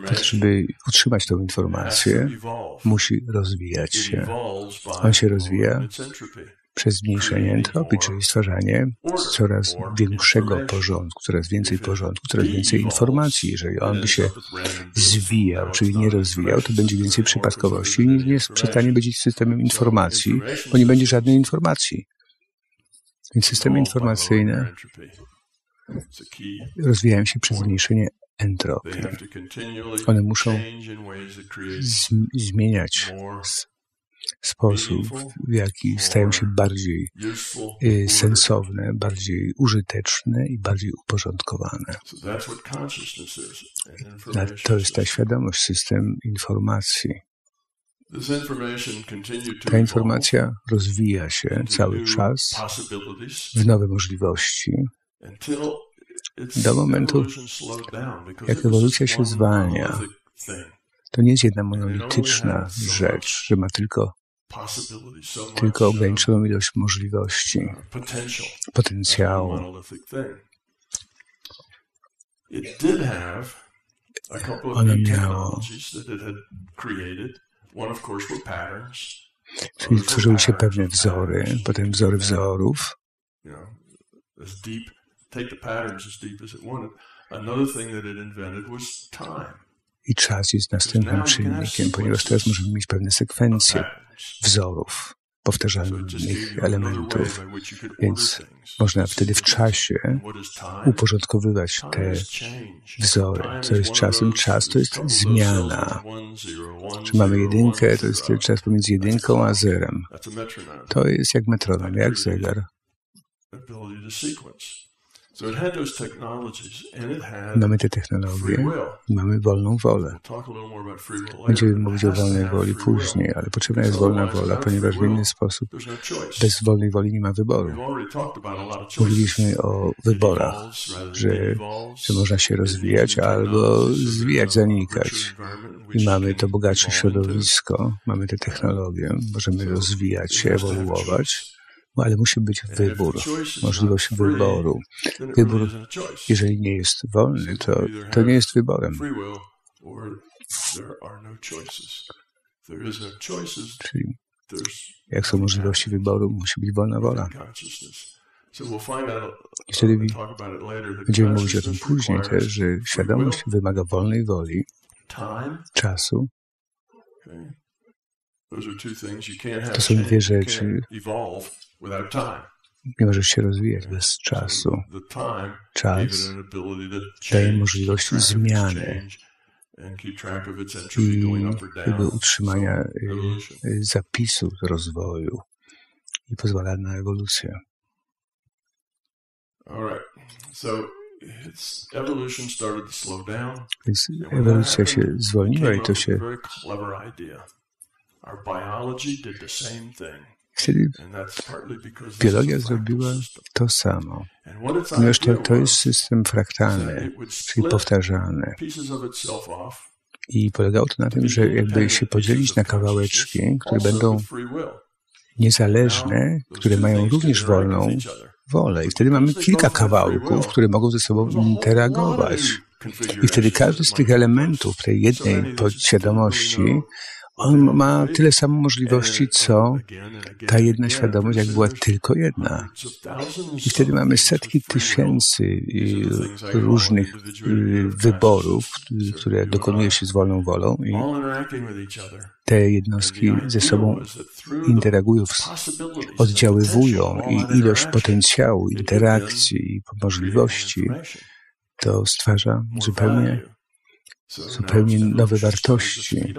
S3: po to, żeby utrzymać tę informację, musi rozwijać się. On się rozwija przez zmniejszenie entropii, czyli stwarzanie coraz większego porządku, coraz więcej porządku, coraz więcej informacji. Jeżeli on by się zwijał, czyli nie rozwijał, to będzie więcej przypadkowości i nie przestanie być systemem informacji, bo nie będzie żadnej informacji. Więc systemy informacyjne rozwijają się przez zmniejszenie entropii. One muszą zmieniać sposób, w jaki stają się bardziej y, sensowne, bardziej użyteczne i bardziej uporządkowane. To jest ta świadomość, system informacji. Ta informacja rozwija się cały czas w nowe możliwości do momentu, jak ewolucja się zwalnia. To nie jest jedna monolityczna rzecz, że ma tylko, tylko ograniczoną ilość możliwości, potencjału. Ona miała Czyli tworzyły się pewne wzory, potem wzory wzorów. I czas jest następnym czynnikiem, ponieważ teraz możemy mieć pewne sekwencje wzorów. powtarzalnych elementów, więc można wtedy w czasie uporządkowywać te wzory. Co jest czasem? Czas to jest zmiana. Czy mamy jedynkę, to jest czas pomiędzy jedynką a zerem. To jest jak metronom, jak zegar. Mamy te technologie. i mamy wolną wolę. Będziemy mówić o wolnej woli później, ale potrzebna jest wolna wola, ponieważ w inny sposób bez wolnej woli nie ma wyboru. Mówiliśmy o wyborach, że, że można się rozwijać albo zwijać, zanikać. I mamy to bogatsze środowisko, mamy te technologie, możemy rozwijać się, ewoluować. no, ale musi być wybór, możliwość wyboru. Wybór, jeżeli nie jest wolny, to, to nie jest wyborem. Czyli jak są możliwości wyboru, musi być wolna wola. I wtedy będziemy mówić o tym później też, że świadomość wymaga wolnej woli, czasu. To są dwie rzeczy, nie możesz się rozwijać bez czasu. Czas daje możliwość zmiany i jakby utrzymania y, y, zapisu rozwoju i pozwala na ewolucję. Więc ewolucja się zwolniła i to się Wtedy biologia zrobiła to samo. To, to jest system fraktalny, czyli powtarzalny. I polegało to na tym, że jakby się podzielić na kawałeczki, które będą niezależne, które mają również wolną wolę. I wtedy mamy kilka kawałków, które mogą ze sobą interagować. I wtedy każdy z tych elementów tej jednej podświadomości on ma tyle samo możliwości, co ta jedna świadomość, jak była tylko jedna. I wtedy mamy setki tysięcy różnych y, wyborów, które dokonuje się z wolną wolą i te jednostki ze sobą interagują, oddziaływują i ilość potencjału, interakcji i możliwości to stwarza zupełnie, zupełnie nowe wartości.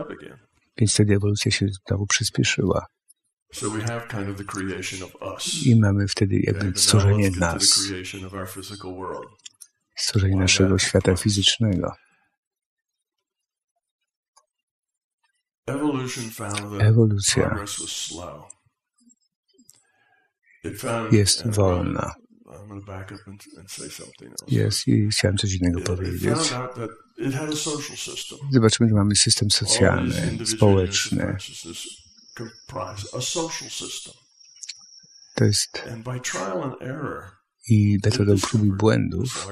S3: Więc wtedy ewolucja się znowu przyspieszyła. I mamy wtedy jakby stworzenie nas, stworzenie naszego świata fizycznego. Ewolucja jest wolna. Jest i chciałem coś innego powiedzieć. Zobaczymy, że mamy system socjalny, społeczny. To jest i metodą prób i błędów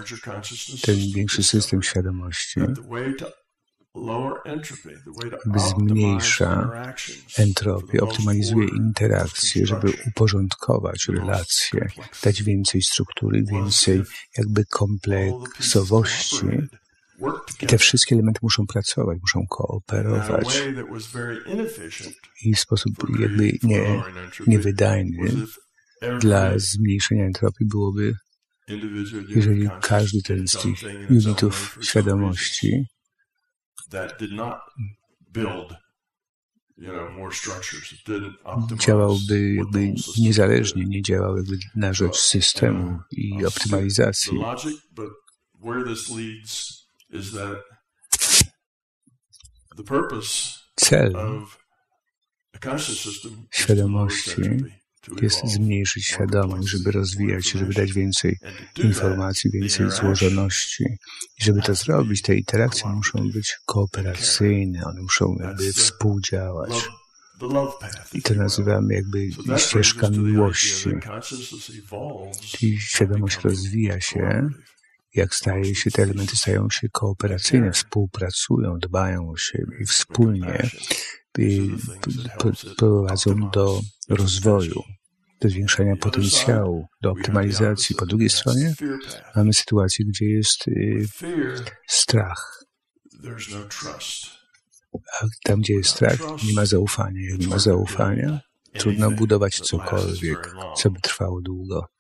S3: ten większy system świadomości zmniejsza entropię, optymalizuje interakcje, żeby uporządkować relacje, dać więcej struktury, więcej jakby kompleksowości te wszystkie elementy muszą pracować, muszą kooperować. I w sposób jakby nie, niewydajny dla zmniejszenia entropii byłoby, jeżeli każdy ten z tych unitów świadomości działałby jakby niezależnie, nie działał jakby na rzecz systemu i optymalizacji cel świadomości jest zmniejszyć świadomość, żeby rozwijać się, żeby dać więcej informacji, więcej złożoności. I żeby to zrobić, te interakcje muszą być kooperacyjne, one muszą jakby współdziałać. I to nazywamy jakby ścieżka miłości. I świadomość rozwija się jak staje się, te elementy stają się kooperacyjne, współpracują, dbają o siebie i wspólnie prowadzą do rozwoju, do zwiększania potencjału, do optymalizacji. Po drugiej stronie mamy sytuację, gdzie jest y, strach. A tam, gdzie jest strach, nie ma zaufania. Jak nie ma zaufania, trudno budować cokolwiek, co by trwało długo.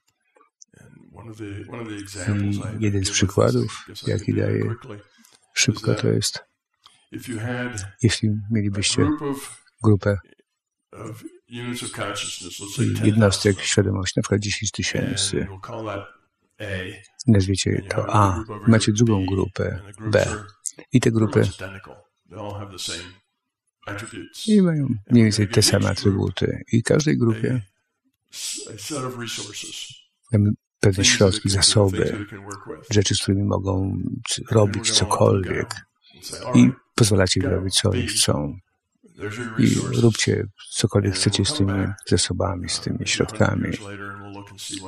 S3: I jeden z przykładów, jaki daję szybko, to jest, jeśli mielibyście grupę jednostek świadomości, na przykład 10 tysięcy, nazwiecie to A, macie drugą grupę B. i te grupy i mają mniej więcej te same atrybuty. I każdej grupie pewne środki, zasoby, rzeczy, z którymi mogą robić cokolwiek. i pozwalacie im robić, co oni chcą. I róbcie cokolwiek chcecie z tymi zasobami, z tymi środkami.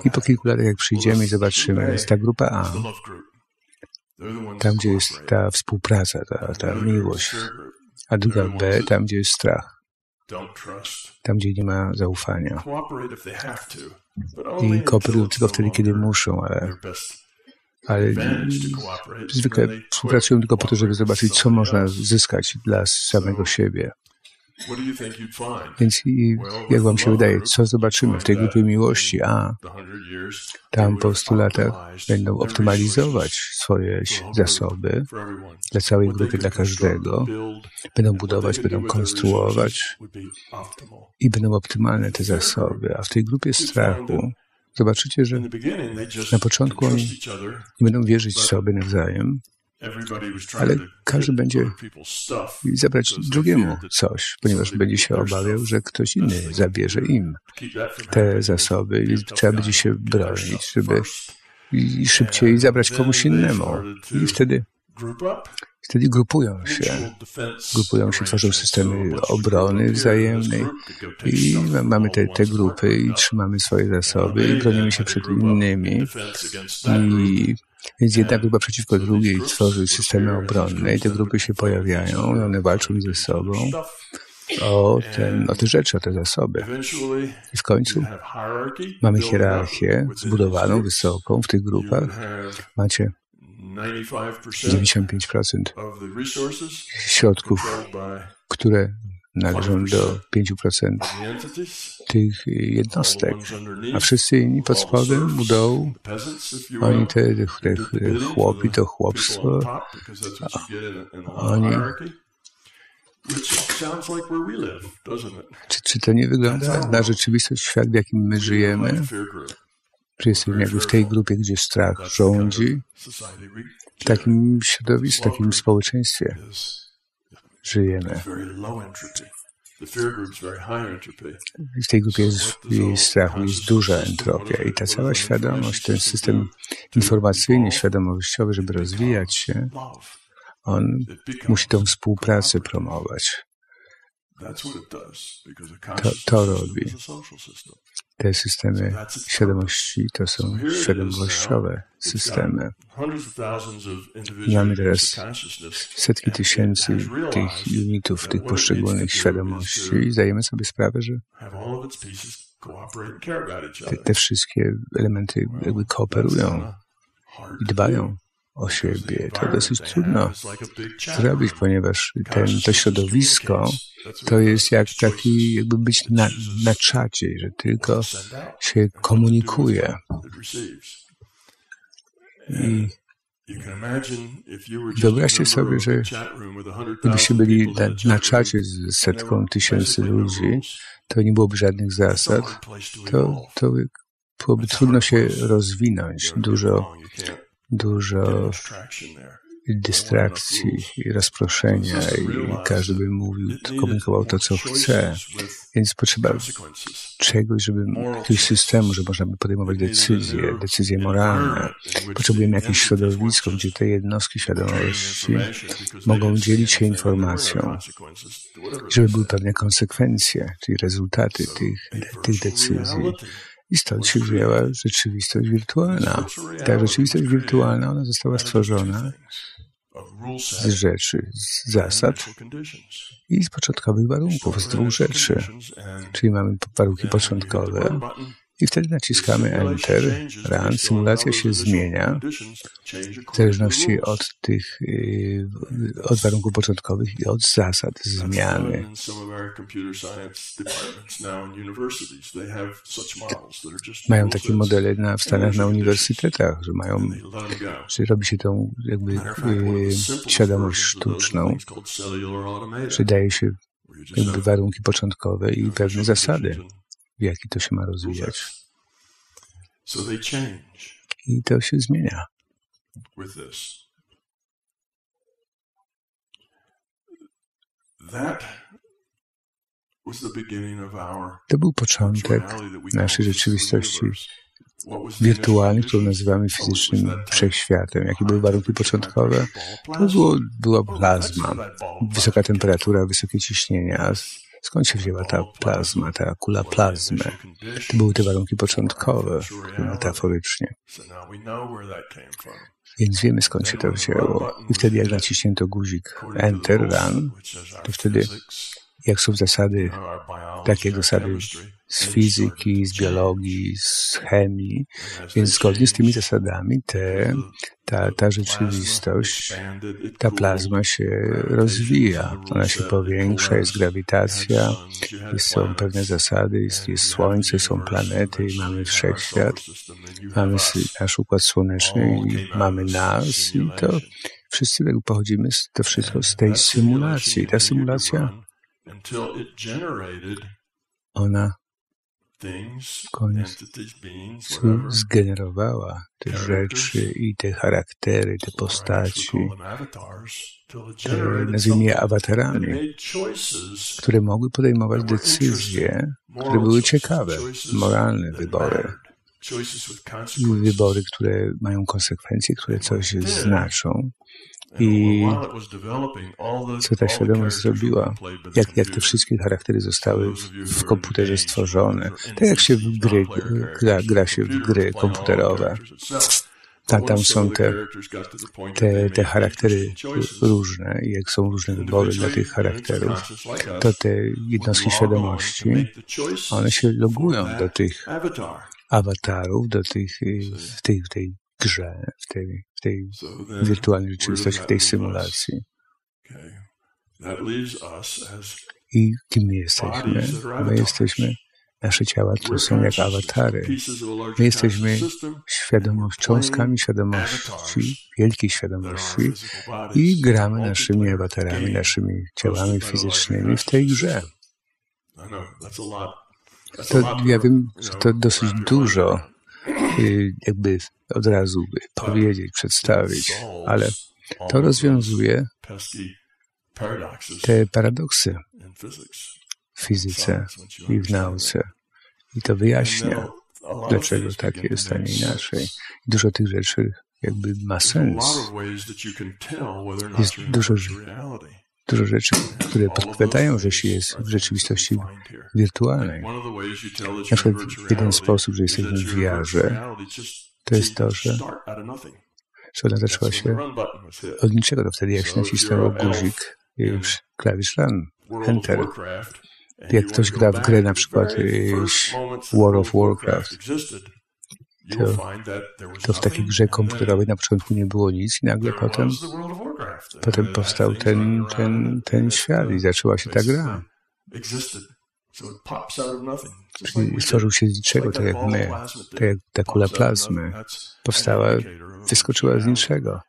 S3: I po kilku latach, jak przyjdziemy i zobaczymy, jest ta grupa A, tam, gdzie jest ta współpraca, ta, ta miłość, a druga B, tam, gdzie jest strach, tam, gdzie nie ma zaufania. I kooperują tylko wtedy, kiedy muszą, ale, ale zwykle współpracują tylko po to, żeby zobaczyć, co można zyskać dla samego siebie. Więc jak wam się wydaje, co zobaczymy w tej grupie miłości? A tam po 100 latach będą optymalizować swoje zasoby dla całej grupy, dla każdego. Będą budować, będą konstruować i będą optymalne te zasoby. A w tej grupie strachu zobaczycie, że na początku oni nie będą wierzyć sobie nawzajem, ale każdy będzie zabrać drugiemu coś, ponieważ będzie się obawiał, że ktoś inny zabierze im te zasoby i trzeba będzie się bronić, żeby szybciej zabrać komuś innemu. I wtedy, wtedy grupują się. Grupują się, tworzą systemy obrony wzajemnej i mamy te, te grupy i trzymamy swoje zasoby i bronimy się przed innymi. I więc jedna grupa przeciwko drugiej tworzy systemy obronne i te grupy się pojawiają i one walczą ze sobą o, ten, o te rzeczy, o te zasoby. I w końcu mamy hierarchię zbudowaną, wysoką w tych grupach. Macie 95% środków, które należą do 5% tych jednostek, a wszyscy inni pod spodem, u dołu, oni te, te, te chłopi, to chłopstwo, oni czy, czy to nie wygląda na rzeczywistość, świat, w jakim my żyjemy? Czy jesteśmy jakby w tej grupie, gdzie strach rządzi? W takim środowisku, w takim społeczeństwie żyjemy. W tej grupie jest, strachu jest duża entropia i ta cała świadomość, ten system informacyjny, świadomościowy, żeby rozwijać się, on musi tą współpracę promować. To, to robi. Te systemy świadomości to są świadomościowe systemy. Mamy teraz setki tysięcy tych unitów, tych poszczególnych świadomości i zdajemy sobie sprawę, że te, te wszystkie elementy jakby kooperują i dbają o siebie. To dosyć trudno zrobić, ponieważ ten, to środowisko to jest jak taki, jakby być na, na czacie, że tylko się komunikuje. I Wyobraźcie sobie, że gdybyście byli na, na czacie z setką tysięcy ludzi, to nie byłoby żadnych zasad, to, to byłoby trudno się rozwinąć. Dużo dużo dystrakcji i rozproszenia i każdy by mówił, komunikował to, co chce. Więc potrzeba czegoś, żeby jakiegoś systemu, że można by podejmować decyzje, decyzje moralne. Potrzebujemy jakieś środowisko, gdzie te jednostki świadomości mogą dzielić się informacją, żeby były pewne konsekwencje, czyli rezultaty tych, tych decyzji. I stąd się wzięła rzeczywistość wirtualna. Ta rzeczywistość wirtualna, ona została stworzona z rzeczy, z zasad i z początkowych warunków, z dwóch rzeczy. Czyli mamy warunki początkowe I wtedy naciskamy Enter, Run. Symulacja się zmienia w zależności od tych, y, od warunków początkowych i od zasad zmiany. Mają takie modele na, w Stanach na uniwersytetach, że mają, że robi się tą jakby y, świadomość sztuczną, że daje się jakby warunki początkowe i pewne zasady w jaki to się ma rozwijać. I to się zmienia. To był początek naszej rzeczywistości. wirtualnej, którą nazywamy fizycznym wszechświatem. Jakie były warunki początkowe? To było, była plazma, wysoka temperatura, wysokie ciśnienia, Skąd się wzięła ta plazma, ta kula plazmy? To były te warunki początkowe, metaforycznie. Więc wiemy skąd się to wzięło. I wtedy jak naciśnięto guzik Enter, Run, to wtedy jak są zasady, takie zasady z fizyki, z biologii, z chemii, więc zgodnie z tymi zasadami te, ta, ta rzeczywistość, ta plazma się rozwija, ona się powiększa, jest grawitacja, są pewne zasady, jest, jest Słońce, są planety, mamy wszechświat, mamy nasz układ słoneczny i mamy nas i to wszyscy pochodzimy, to wszystko z tej symulacji. Ta symulacja ona końcu zgenerowała te rzeczy i te charaktery, te postaci, te, nazwijmy je awatarami, które mogły podejmować decyzje, które były ciekawe, moralne wybory. Wybory, które mają konsekwencje, które coś znaczą. I co ta świadomość zrobiła, jak, jak te wszystkie charaktery zostały w, komputerze stworzone, tak jak się w gry, gra, gra się w gry komputerowe. Tam, tam są te, te, te charaktery różne i jak są różne wybory dla tych charakterów, to te jednostki świadomości, one się logują do tych awatarów, do tych, tej, tej grze, w tej, w tej wirtualnej rzeczywistości, w tej symulacji. I kim my jesteśmy? My jesteśmy, nasze ciała to są jak awatary. My jesteśmy świadomość, cząstkami świadomości, wielkiej świadomości i gramy naszymi awatarami, naszymi ciałami fizycznymi w tej grze. To ja wiem, że to dosyć dużo jakby od razu powiedzieć, przedstawić, ale to rozwiązuje te paradoksy w fizyce i w nauce. I to wyjaśnia, dlaczego tak jest, a nie inaczej. Dużo tych rzeczy jakby ma sens. Jest dużo dużo rzeczy, które podpowiadają, że się jest w rzeczywistości wirtualnej. Na przykład jeden sposób, że jesteśmy w VR-ze, to jest to, że, ona zaczęła się od niczego. To wtedy jak się nacisnęło guzik, już klawisz run, enter. Jak ktoś gra w grę na przykład World of Warcraft, to, to w takiej grze komputerowej na początku nie było nic i nagle potem Potem powstał ten, ten, ten świat i zaczęła się ta gra. Czyli stworzył się z niczego, tak jak my, tak jak ta kula plazmy. Powstała, wyskoczyła z niczego.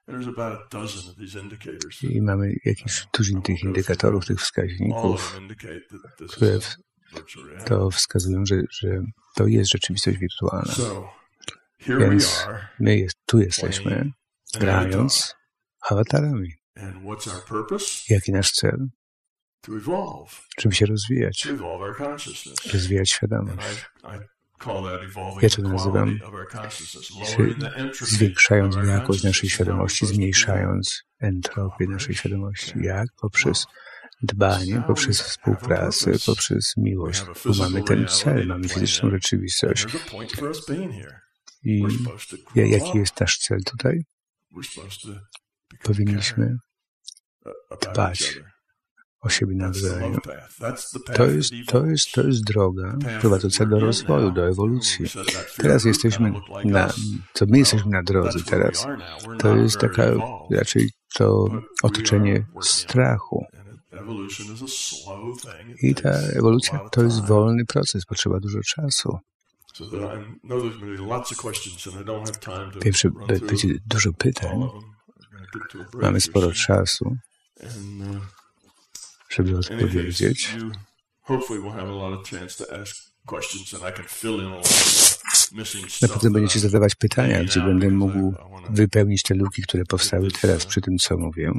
S3: I mamy jakiś tuzin tych indykatorów, tych wskaźników, które to wskazują, że, że to jest rzeczywistość wirtualna. Więc my jest, tu jesteśmy, grając awatarami. Jaki nasz cel? Czym się rozwijać? Rozwijać świadomość. Ja to nazywam zwiększając jakość naszej świadomości, zmniejszając entropię naszej świadomości. Jak? Poprzez dbanie, poprzez współpracę, poprzez miłość. Bo mamy ten cel, mamy fizyczną rzeczywistość. I jaki jest nasz cel tutaj? Powinniśmy dbać o siebie nawzajem. To jest, to jest, to jest droga prowadząca do rozwoju, do ewolucji. Teraz jesteśmy na, to my jesteśmy na drodze teraz. To jest taka raczej to otoczenie strachu. I ta ewolucja to jest wolny proces, potrzeba dużo czasu. Pierwsze, będzie dużo pytań. Mamy sporo czasu, żeby odpowiedzieć. Na pewno będziecie zadawać pytania, gdzie będę mógł wypełnić te luki, które powstały teraz przy tym, co mówię.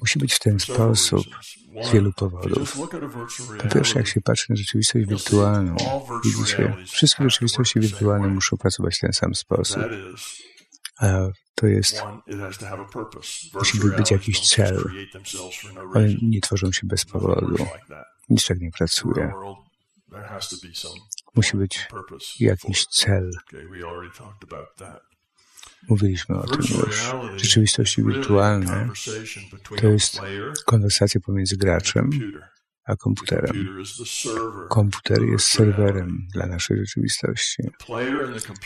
S3: Musi być w ten sposób z wielu powodów. Po pierwsze, jak się patrzy na rzeczywistość wirtualną, widzicie, wszystkie rzeczywistości wirtualne muszą pracować w ten sam sposób. A to jest, musi być jakiś cel. One nie tworzą się bez powodu. Nic tak nie pracuje. Musi być jakiś cel. Mówiliśmy o tym już. Rzeczywistości wirtualne to jest konwersacja pomiędzy graczem a komputerem. Komputer jest serwerem dla naszej rzeczywistości.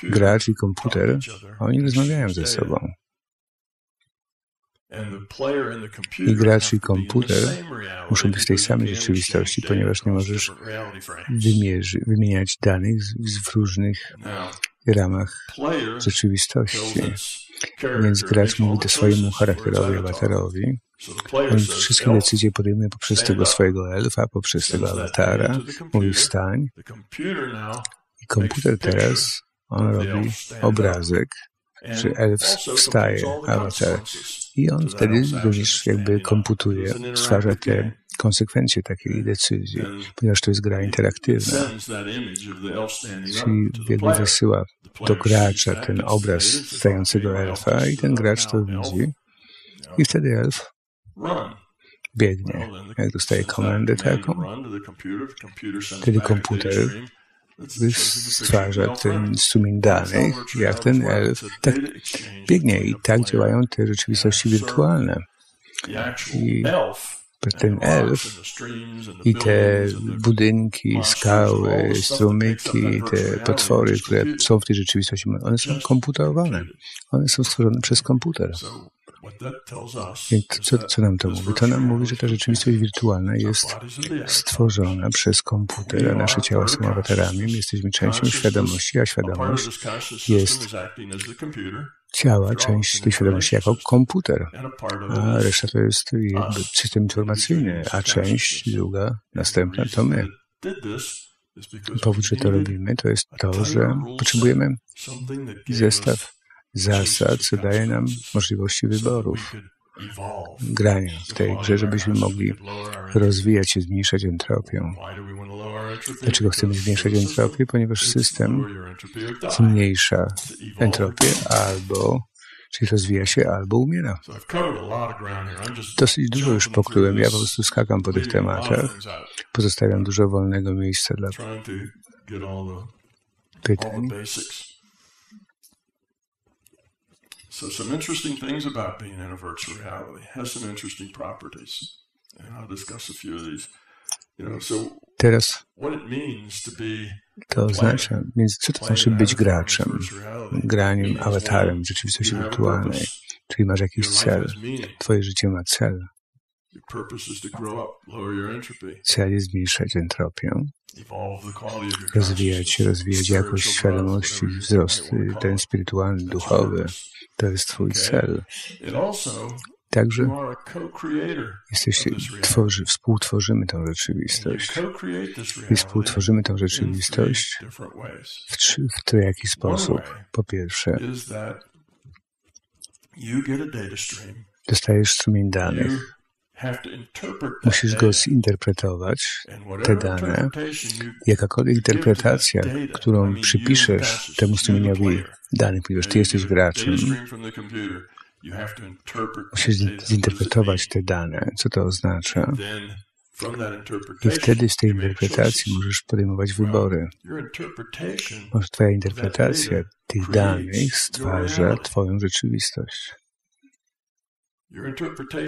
S3: Gracz i komputer, oni rozmawiają ze sobą. I gracz i komputer muszą być w tej samej rzeczywistości, ponieważ nie możesz wymierzy, wymieniać danych w różnych ramach rzeczywistości. Więc gracz mówi do swojemu charakterowi, awatarowi. On wszystkie decyzje podejmuje poprzez tego swojego elfa, poprzez tego awatara. Mówi wstań. I komputer teraz, on robi obrazek, że elf wstaje, awatar. I on wtedy również jakby komputuje, stwarza te konsekwencje takiej decyzji, ponieważ to jest gra interaktywna. Czyli jakby wysyła do gracza ten obraz stającego elfa i ten gracz to widzi. I wtedy elf biegnie. Jak dostaje komendę taką, wtedy komputer stwarza ten strumień danych, jak ten elf tak biegnie i tak działają te rzeczywistości wirtualne. I ten elf i te budynki, skały, strumyki, te potwory, które są w tej rzeczywistości, one są komputerowane. One są stworzone przez komputer. Więc co, co nam to mówi? To nam mówi, że ta rzeczywistość wirtualna jest stworzona przez komputer, a nasze ciała są awatarami. My jesteśmy częścią świadomości, a świadomość jest ciała, część tej świadomości jako komputer, a reszta to jest jakby system informacyjny, a część druga, następna to my. Powód, że to robimy, to jest to, że potrzebujemy zestaw zasad, co daje nam możliwości wyborów, grania w tej grze, żebyśmy mogli rozwijać się, zmniejszać entropię. Dlaczego chcemy zmniejszać entropię? Ponieważ system zmniejsza entropię albo czyli rozwija się albo umiera. Dosyć dużo już pokryłem. Ja po prostu skakam po tych tematach. Pozostawiam dużo wolnego miejsca dla pytań. So some interesting things about being in a virtual reality has some interesting properties. And I'll discuss a few of these. You know, so Teraz to oznacza, więc co to znaczy być graczem, graniem, awatarem rzeczywistości wirtualnej? Czyli masz jakiś cel. Twoje życie ma cel. Cel jest zmniejszać entropię, rozwijać rozwijać jakość świadomości, wzrost ten spirytualny, duchowy. To jest Twój cel. Także jesteście, tworzy, współtworzymy tę rzeczywistość. I współtworzymy tę rzeczywistość w, trzy, w jaki sposób. Po pierwsze, dostajesz strumień danych. Musisz go zinterpretować, te dane. Jakakolwiek interpretacja, którą przypiszesz temu strumieniowi danych, ponieważ ty jesteś graczem, musisz zinterpretować te dane, co to oznacza. I wtedy z tej interpretacji możesz podejmować wybory. Może Twoja interpretacja tych danych stwarza Twoją rzeczywistość.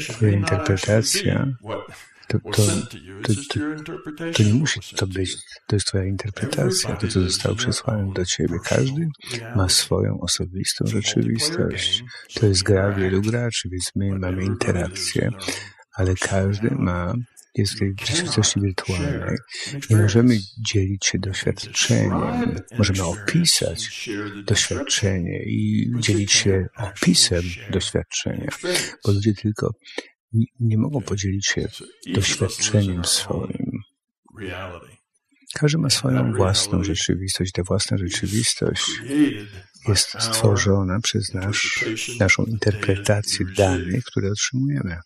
S3: Twoja interpretacja to, to, to, to, nie musi to być, to jest Twoja interpretacja, to co zostało przesłane do Ciebie. Każdy ma swoją osobistą rzeczywistość. To jest gra wielu graczy, więc my mamy interakcję, ale każdy ma jest rzeczywistości wirtualnej. Nie możemy dzielić się doświadczeniem. Możemy opisać doświadczenie i dzielić się opisem doświadczenia, bo ludzie tylko nie, nie mogą podzielić się doświadczeniem swoim. Każdy ma swoją własną rzeczywistość. Ta własna rzeczywistość jest stworzona przez nasz, naszą interpretację danych, które otrzymujemy.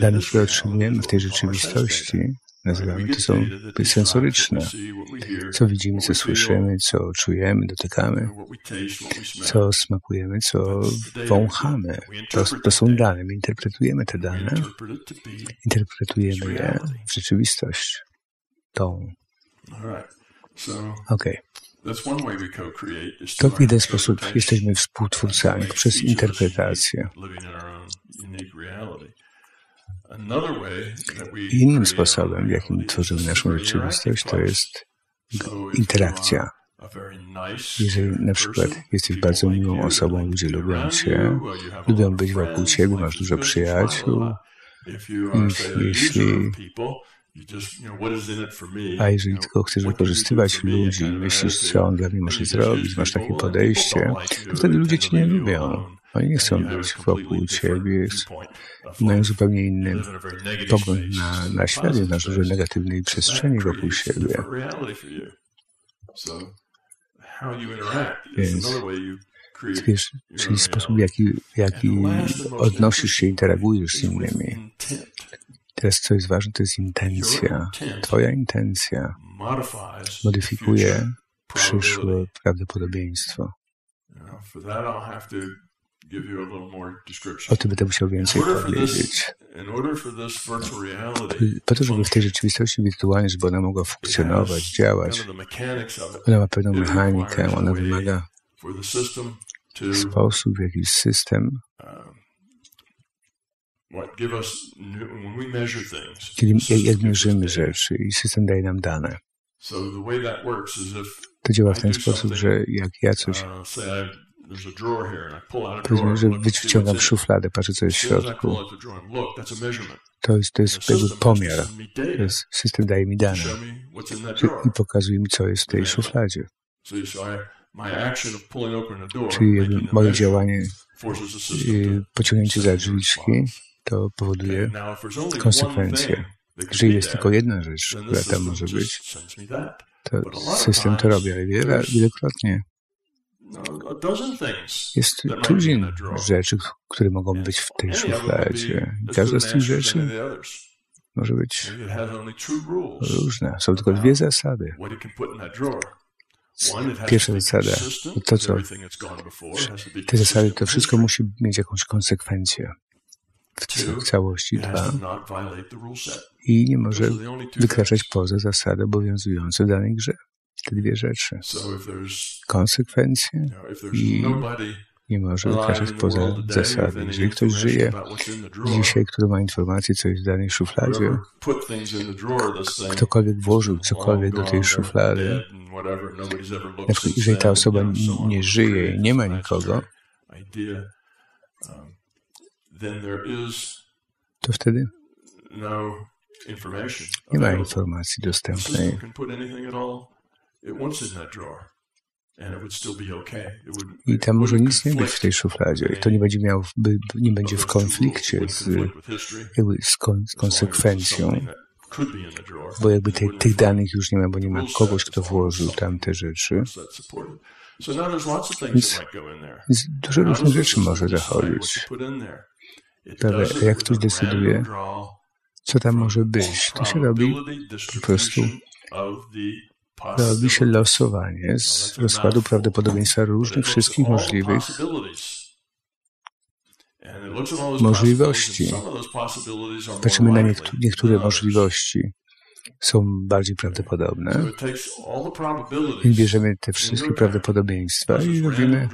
S3: Dane, które otrzymujemy w tej rzeczywistości, nazywamy to są sensoryczne. Co widzimy, co słyszymy, co czujemy, dotykamy, co smakujemy, co wąchamy. To, to są dane. My interpretujemy te dane, interpretujemy je w rzeczywistość. Tą. Okej. To w jeden sposób jesteśmy współtwórcami przez interpretację. Innym sposobem, w jakim tworzymy naszą rzeczywistość, to jest interakcja. Jeżeli na przykład jesteś bardzo miłą osobą, ludzie lubią Cię, lubią być wokół Ciebie, masz dużo przyjaciół, jeśli a jeżeli tylko chcesz wykorzystywać ludzi, myślisz, co on dla mnie może zrobić, masz takie podejście, to wtedy ludzie cię nie lubią. Oni nie chcą być wokół ciebie, mają zupełnie inny pogląd na, na świat, na dużo negatywnej przestrzeni wokół siebie. Więc wiesz, czyli sposób, w jaki, jaki odnosisz się, interagujesz z innymi. Teraz co jest ważne, to jest intencja. Twoja intencja modyfikuje przyszłe prawdopodobieństwo. O tym będę musiał więcej powiedzieć. Po to, żeby w tej rzeczywistości wirtualnej, żeby ona mogła funkcjonować, działać, ona ma pewną mechanikę, ona wymaga sposób, w jaki system Czyli jak mierzymy rzeczy i system daje nam dane. To działa w ten sposób, że jak ja coś Powiedzmy, że wyciągam szufladę, patrzę, co jest w środku. To jest, to jest jakby pomiar. To jest, system daje mi dane i pokazuje mi, co jest w tej szufladzie. Czyli moje działanie, pociągnięcie za drzwiczki, to powoduje konsekwencje. Jeżeli jest tylko jedna rzecz, która tam może być, to system to robi, ale wielokrotnie jest tuzin rzeczy, które mogą być w tej szufladzie. Każda z tych rzeczy może być różna. Są tylko dwie zasady. Pierwsza zasada. to, co te zasady, to wszystko musi mieć jakąś konsekwencję w całości. Dwa, i nie może wykraczać poza zasady obowiązujące w danej grze. Te dwie rzeczy. Konsekwencje i nie może wykraczać poza zasady. Jeżeli ktoś żyje dzisiaj, kto ma informację, co jest w danej szufladzie, ktokolwiek włożył cokolwiek do tej szuflady, na przykład jeżeli ta osoba nie żyje i nie ma nikogo, to wtedy nie ma informacji dostępnej. I tam może nic nie być w tej szufladzie. I to nie będzie miało, nie będzie w konflikcie z, z, kon, z konsekwencją, bo jakby te, tych danych już nie ma, bo nie ma kogoś, kto włożył tam te rzeczy. Więc, więc dużo różnych rzeczy może zachodzić. Prawda? Jak ktoś decyduje, co tam może być, to się robi po prostu robi się losowanie z rozkładu prawdopodobieństwa różnych wszystkich możliwych możliwości. Patrzymy na niektóre możliwości są bardziej prawdopodobne. I bierzemy te wszystkie prawdopodobieństwa i robimy,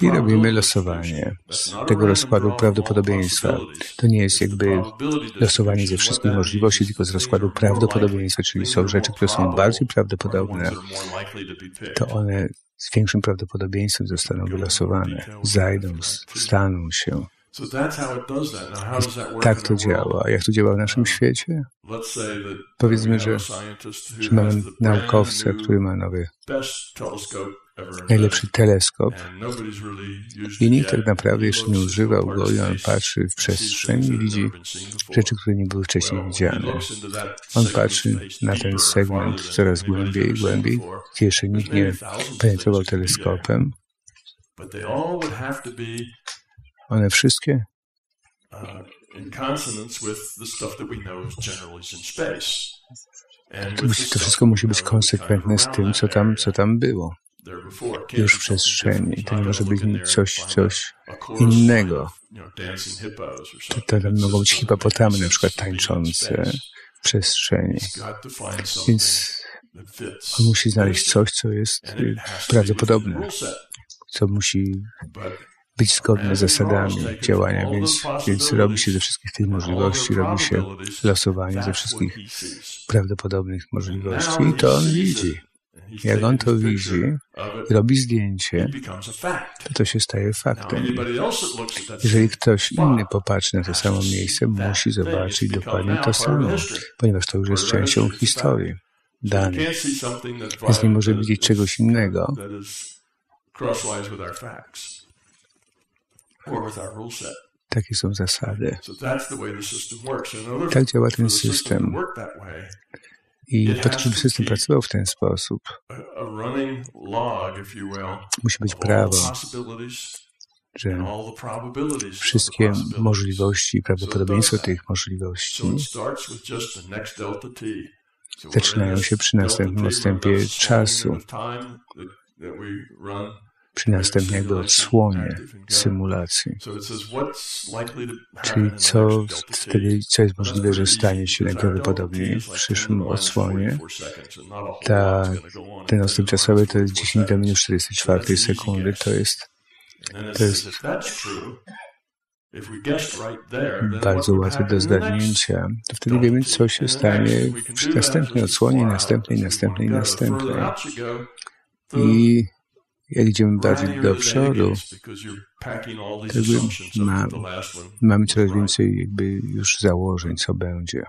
S3: i robimy losowanie z tego rozkładu prawdopodobieństwa. To nie jest jakby losowanie ze wszystkich możliwości, tylko z rozkładu prawdopodobieństwa, czyli są rzeczy, które są bardziej prawdopodobne, to one z większym prawdopodobieństwem zostaną wylosowane, zajdą, staną się. Tak to działa. Jak to działa w naszym świecie? Powiedzmy, że, że mamy naukowca, który ma nowy, najlepszy teleskop. I nikt tak naprawdę jeszcze nie używał go i on patrzy w przestrzeń i widzi rzeczy, które nie były wcześniej widziane. On patrzy na ten segment coraz głębiej i głębiej, jeszcze nikt nie penetrował teleskopem. One wszystkie? to wszystko musi być konsekwentne z tym, co tam, co tam było już w przestrzeni. To nie może być coś, coś innego. To, to mogą być hipopotamy, na przykład tańczące w przestrzeni. Więc on musi znaleźć coś, co jest prawdopodobne, co musi być zgodne z zasadami działania, więc, więc robi się ze wszystkich tych możliwości, robi się losowanie ze wszystkich prawdopodobnych możliwości i to on widzi. Jak on to widzi, robi zdjęcie, to to się staje faktem. Jeżeli ktoś inny popatrzy na to samo miejsce, musi zobaczyć dokładnie to samo, ponieważ to już jest częścią historii danych. Więc nie może widzieć czegoś innego, takie są zasady. Tak działa ten system. I to, żeby system pracował w ten sposób, musi być prawo, że wszystkie możliwości i prawdopodobieństwo tych możliwości zaczynają się przy następnym odstępie czasu przy następnej odsłonie symulacji. Czyli co wtedy, co jest możliwe, że stanie się najprawdopodobniej w przyszłym odsłonie. Ta, ten odstęp czasowy to jest 10 do minus 44 sekundy, to jest, to jest bardzo łatwe do zgadnięcia, to wtedy wiemy, co się stanie przy następnej odsłonie, następnej, następnej, następnej. I jak idziemy bardziej do przodu, jakby ma, mamy coraz więcej jakby już założeń, co będzie.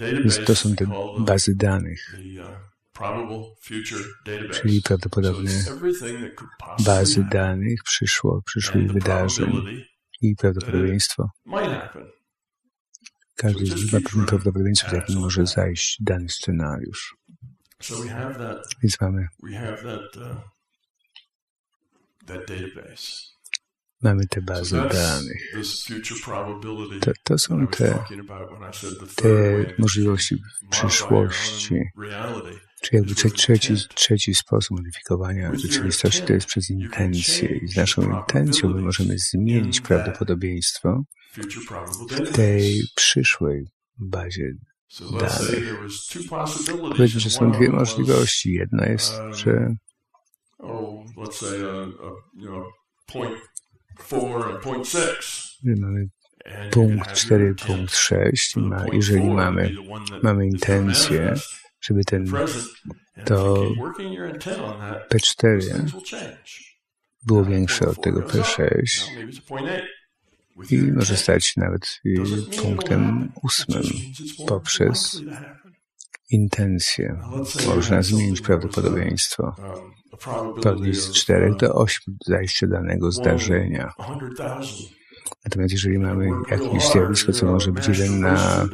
S3: Więc to są te bazy danych, czyli prawdopodobne bazy danych przyszło, przyszłych wydarzeń i prawdopodobieństwo. Każdy z nich ma prawdopodobieństwo, z jakim może zajść dany scenariusz. Więc mamy uh, Mamy te bazy danych. To, to są te, te możliwości przyszłości. Czy jakby trzeci, trzeci sposób modyfikowania rzeczywistości to jest przez intencję. I z naszą intencją my możemy zmienić prawdopodobieństwo w tej przyszłej bazie dalej. Powiedzmy, że są dwie możliwości. Jedna jest, że mamy punkt 4, punkt 6 ma, jeżeli mamy, mamy intencję, żeby ten to P4 było większe od tego P6 i może stać się nawet punktem ósmym poprzez intencję. Można zmienić prawdopodobieństwo. Podnieść z czterech do ośmiu zajścia danego zdarzenia. Natomiast jeżeli mamy jakieś zjawisko, co może być jeden na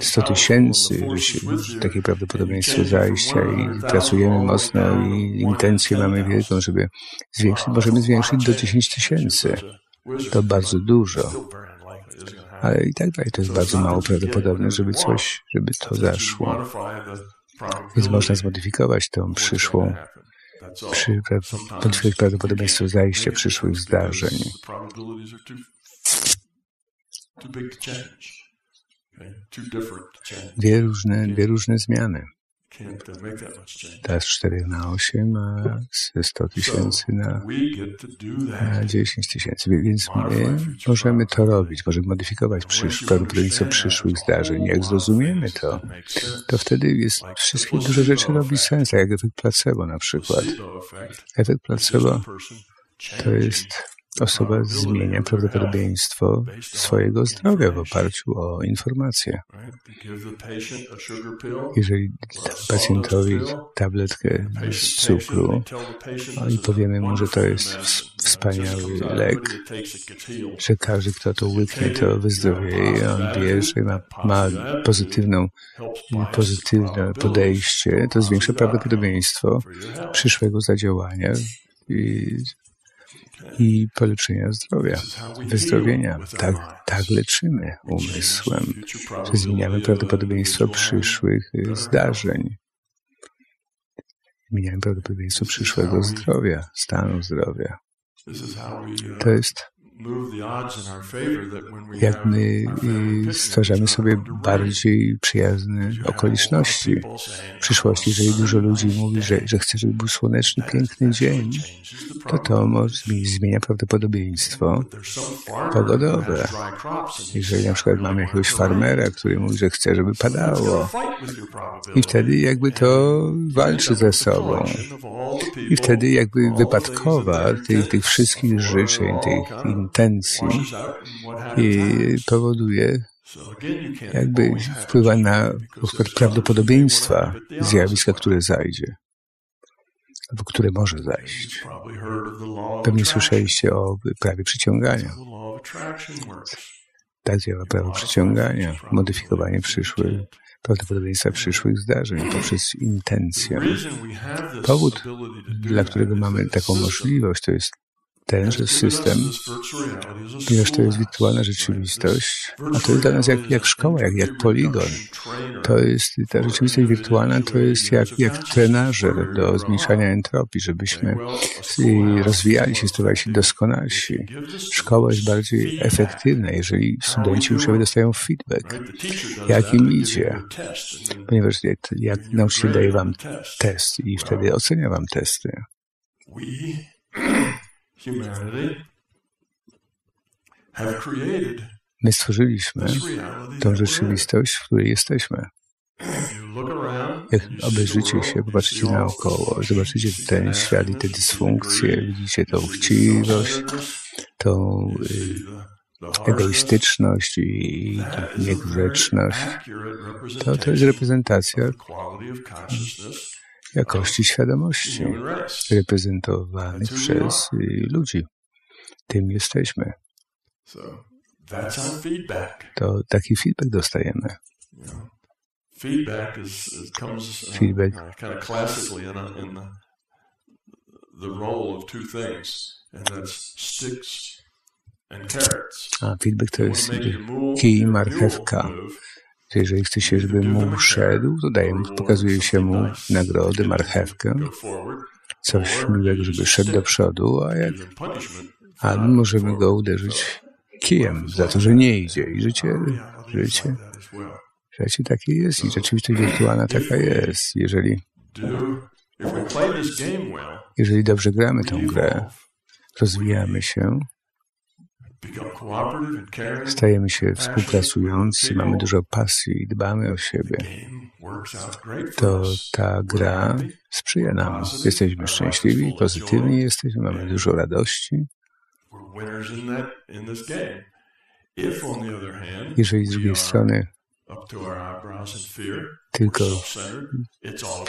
S3: 100 tysięcy, takie prawdopodobieństwo zajścia i pracujemy mocno i intencję mamy wielką, żeby zwiększyć, możemy zwiększyć do 10 tysięcy. To bardzo dużo. Ale i tak dalej to jest bardzo mało prawdopodobne, żeby coś, żeby to zaszło. Więc można zmodyfikować tą przyszłą przy, podwyższyć prawdopodobieństwo zajścia przyszłych zdarzeń. Dwie różne, dwie różne zmiany. Teraz 4 na 8, a ze 100 tysięcy na, na 10 tysięcy. Więc my możemy to robić, możemy modyfikować przysz, prawdopodobieństwo przyszłych zdarzeń. Jak zrozumiemy to, to wtedy jest wszystkie duże rzeczy robi sens, jak efekt placebo na przykład. Efekt placebo to jest osoba zmienia prawdopodobieństwo swojego zdrowia w oparciu o informacje. Jeżeli pacjentowi tabletkę z cukru i powiemy mu, że to jest wspaniały lek, że każdy, kto to łyknie, to wyzdrowieje, on bierze, ma, ma pozytywną, pozytywne podejście, to zwiększa prawdopodobieństwo przyszłego zadziałania i i polepszenia zdrowia, wyzdrowienia. Tak, tak leczymy umysłem, że zmieniamy prawdopodobieństwo przyszłych zdarzeń. Zmieniamy prawdopodobieństwo przyszłego zdrowia, stanu zdrowia. To jest jak my stwarzamy sobie bardziej przyjazne okoliczności w przyszłości. Jeżeli dużo ludzi mówi, że, że chce, żeby był słoneczny, piękny dzień, to to zmienia prawdopodobieństwo pogodowe. Jeżeli na przykład mamy jakiegoś farmera, który mówi, że chce, żeby padało i wtedy jakby to walczy ze sobą. I wtedy jakby wypadkowa tych, tych wszystkich życzeń, tych intencji i powoduje, jakby wpływa na prawdopodobieństwa zjawiska, które zajdzie, albo które może zajść. Pewnie słyszeliście o prawie przyciągania. Tak działa prawo przyciągania, modyfikowanie przyszłych, prawdopodobieństwa przyszłych zdarzeń poprzez intencję. Powód, dla którego mamy taką możliwość, to jest tenże system, ponieważ to jest wirtualna rzeczywistość, a to jest dla nas jak, jak szkoła, jak, jak poligon. To jest, ta rzeczywistość wirtualna to jest jak, jak trenażer do zmniejszania entropii, żebyśmy rozwijali się, stawali się doskonalsi. Szkoła jest bardziej efektywna, jeżeli studenci uczniowie dostają feedback, jak im idzie, ponieważ jak, jak nauczyciel daje wam test i wtedy ocenia wam testy My stworzyliśmy tą rzeczywistość, w której jesteśmy. Jak obejrzycie się, popatrzycie naokoło, zobaczycie ten świat i te dysfunkcje, widzicie tą chciwość, tą y, egoistyczność i niegrzeczność. To, to jest reprezentacja jakości świadomości reprezentowanych przez y, ludzi. Tym jesteśmy. To taki feedback dostajemy. Feedback, uh, a, feedback to jest kij i marchewka. Jeżeli chce się, żeby mu szedł, to daje mu, pokazuje się mu nagrody, marchewkę, coś miłego, żeby szedł do przodu, a jak a my możemy go uderzyć kijem za to, że nie idzie. I życie, życie, życie takie jest i rzeczywistość wirtualna taka jest. Jeżeli, jeżeli dobrze gramy tę grę, rozwijamy się, Stajemy się współpracujący, mamy dużo pasji i dbamy o siebie. To ta gra sprzyja nam. Jesteśmy szczęśliwi, pozytywni jesteśmy, mamy dużo radości. Jeżeli z drugiej strony tylko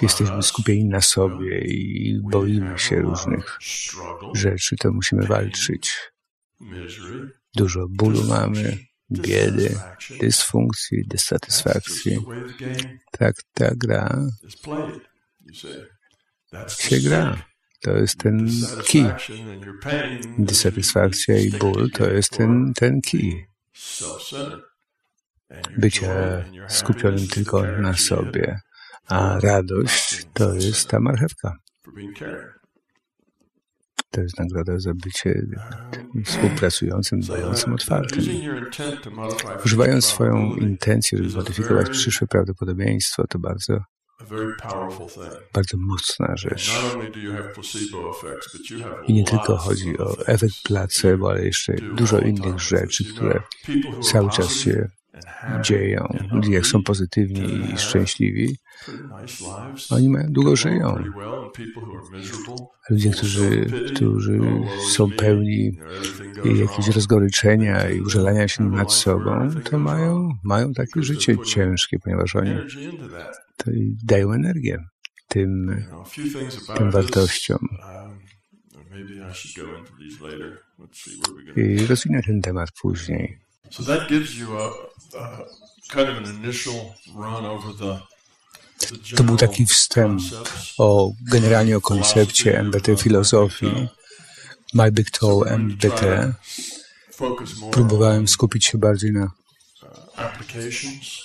S3: jesteśmy skupieni na sobie i boimy się różnych rzeczy, to musimy walczyć. Dużo bólu mamy, biedy, dysfunkcji, dysatysfakcji. Tak ta gra się gra. To jest ten kij. Dysatysfakcja i ból to jest ten, ten kij. Bycie skupionym tylko na sobie. A radość to jest ta marchewka. To jest nagroda za bycie współpracującym, dbającym otwartym. Używając swoją intencję, żeby modyfikować przyszłe prawdopodobieństwo, to bardzo bardzo mocna rzecz. I nie tylko chodzi o efekt placebo, ale jeszcze dużo innych rzeczy, które cały czas się dzieją. Jak są pozytywni i szczęśliwi, oni mają, długo żyją. Ludzie, którzy, którzy są pełni jakiegoś rozgoryczenia i użalania się nad sobą, to mają, mają takie życie ciężkie, ponieważ oni dają energię tym, tym wartościom. I rozwinę ten temat później. So that gives you a, a kind of an initial run over the to był taki wstęp o generalnie o koncepcie MBT filozofii, My Big Toe MBT. Próbowałem skupić się bardziej na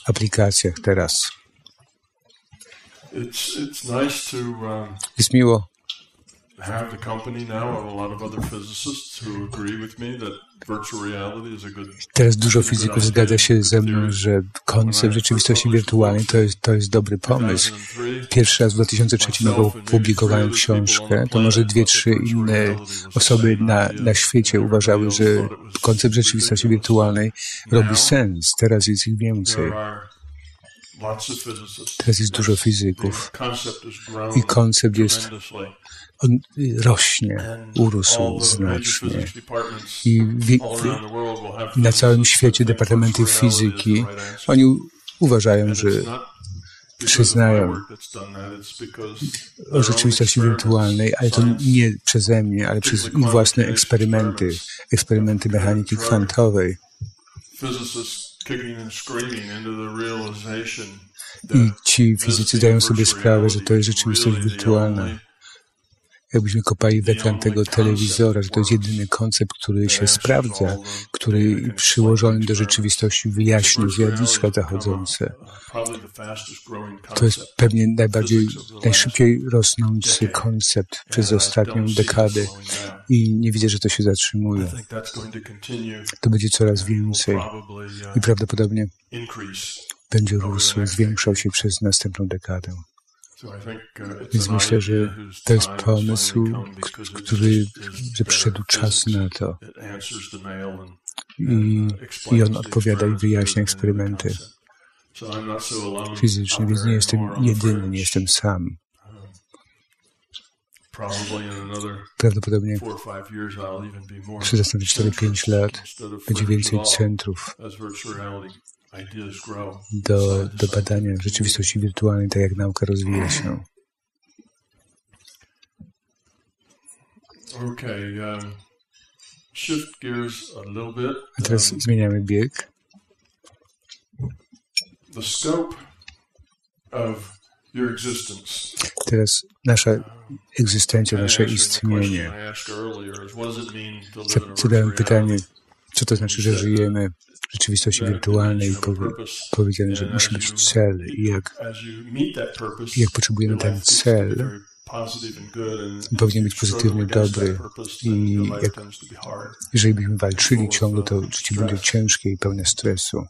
S3: aplikacjach teraz. Jest miło Teraz dużo fizyków zgadza się ze mną, że koncept rzeczywistości wirtualnej to jest, to jest dobry pomysł. Pierwszy raz w 2003 opublikowałem książkę, to może dwie, trzy inne osoby na, na świecie uważały, że koncept rzeczywistości wirtualnej robi sens. Teraz jest ich więcej. Teraz jest dużo fizyków. i koncept jest on rośnie, urósł znacznie. I na całym świecie departamenty fizyki, oni uważają, że przyznają o rzeczywistości wirtualnej, ale to nie przeze mnie, ale przez ich własne eksperymenty, eksperymenty mechaniki kwantowej. I ci fizycy zdają sobie sprawę, że to jest rzeczywistość wirtualna jakbyśmy kopali w ekran tego telewizora, że to jest jedyny koncept, który się sprawdza, który przyłożony do rzeczywistości wyjaśni zjawiska zachodzące. To jest pewnie najbardziej, najszybciej rosnący koncept przez ostatnią dekadę i nie widzę, że to się zatrzymuje. To będzie coraz więcej i prawdopodobnie będzie rósł, zwiększał się przez następną dekadę. Więc myślę, że to jest pomysł, który, że przyszedł czas na to. I, I on odpowiada i wyjaśnia eksperymenty fizyczne, więc nie jestem jedyny, nie jestem sam. Prawdopodobnie przez następne 4-5 lat będzie więcej centrów do, do badania rzeczywistości wirtualnej, tak jak nauka rozwija się. Um, a teraz um, zmieniamy bieg. Teraz nasza egzystencja, nasze istnienie. Zadałem pytanie, co to znaczy, że żyjemy rzeczywistości wirtualnej powiedziane, że musi być cel i jak, jak potrzebujemy ten cel, powinien być pozytywny, dobry i jak, jeżeli byśmy walczyli ciągle, to życie będzie ciężkie i pełne stresu.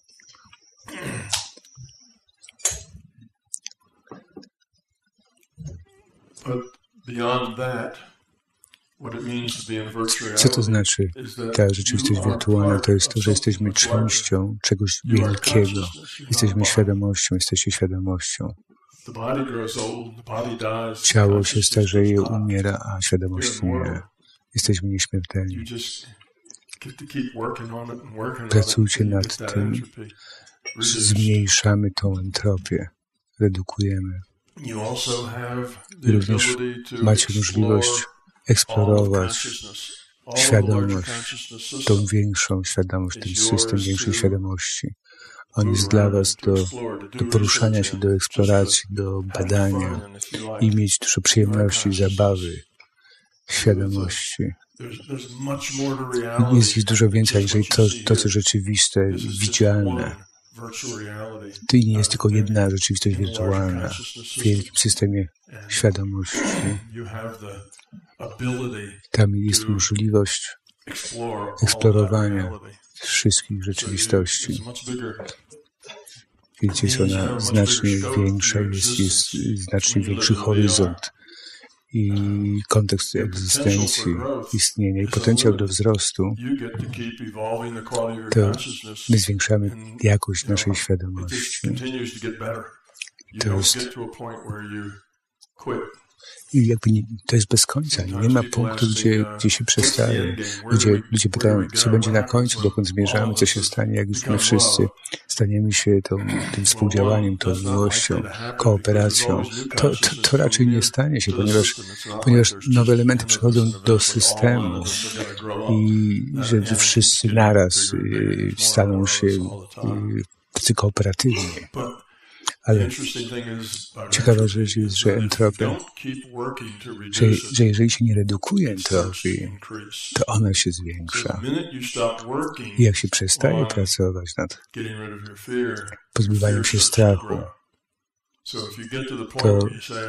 S3: But beyond that, co to znaczy ta rzeczywistość wirtualna? To jest to, że jesteśmy częścią czegoś wielkiego. Jesteśmy świadomością, jesteście świadomością. Ciało się starzeje, umiera, a świadomość nie. Jesteśmy nieśmiertelni. Pracujcie nad tym, zmniejszamy tą entropię, redukujemy. Również macie możliwość eksplorować świadomość, tą większą świadomość, ten system większej świadomości. On jest dla Was do, do poruszania się, do eksploracji, do badania i mieć dużo przyjemności, zabawy, świadomości. Jest ich dużo więcej, jeżeli to, to co rzeczywiste, widzialne, To nie jest tylko jedna rzeczywistość wirtualna w wielkim systemie świadomości. Tam jest możliwość eksplorowania wszystkich rzeczywistości. Więc jest ona znacznie większa, jest, jest znacznie większy horyzont i kontekst egzystencji, istnienia i potencjał do wzrostu, to my zwiększamy jakość naszej świadomości. To jest i jakby nie, to jest bez końca. Nie ma punktu, gdzie, gdzie się przestaje. Ludzie, ludzie pytają, co będzie na końcu, dokąd zmierzamy, co się stanie, jak już my wszyscy staniemy się tą, tym współdziałaniem, tą miłością, kooperacją. To, to, to raczej nie stanie się, ponieważ, ponieważ nowe elementy przychodzą do systemu i że, wszyscy naraz y, staną się y, kooperatywni. Ale ciekawa rzecz jest, że entropia, że, że jeżeli się nie redukuje entropii, to ona się zwiększa. I jak się przestaje pracować nad pozbywaniem się strachu, to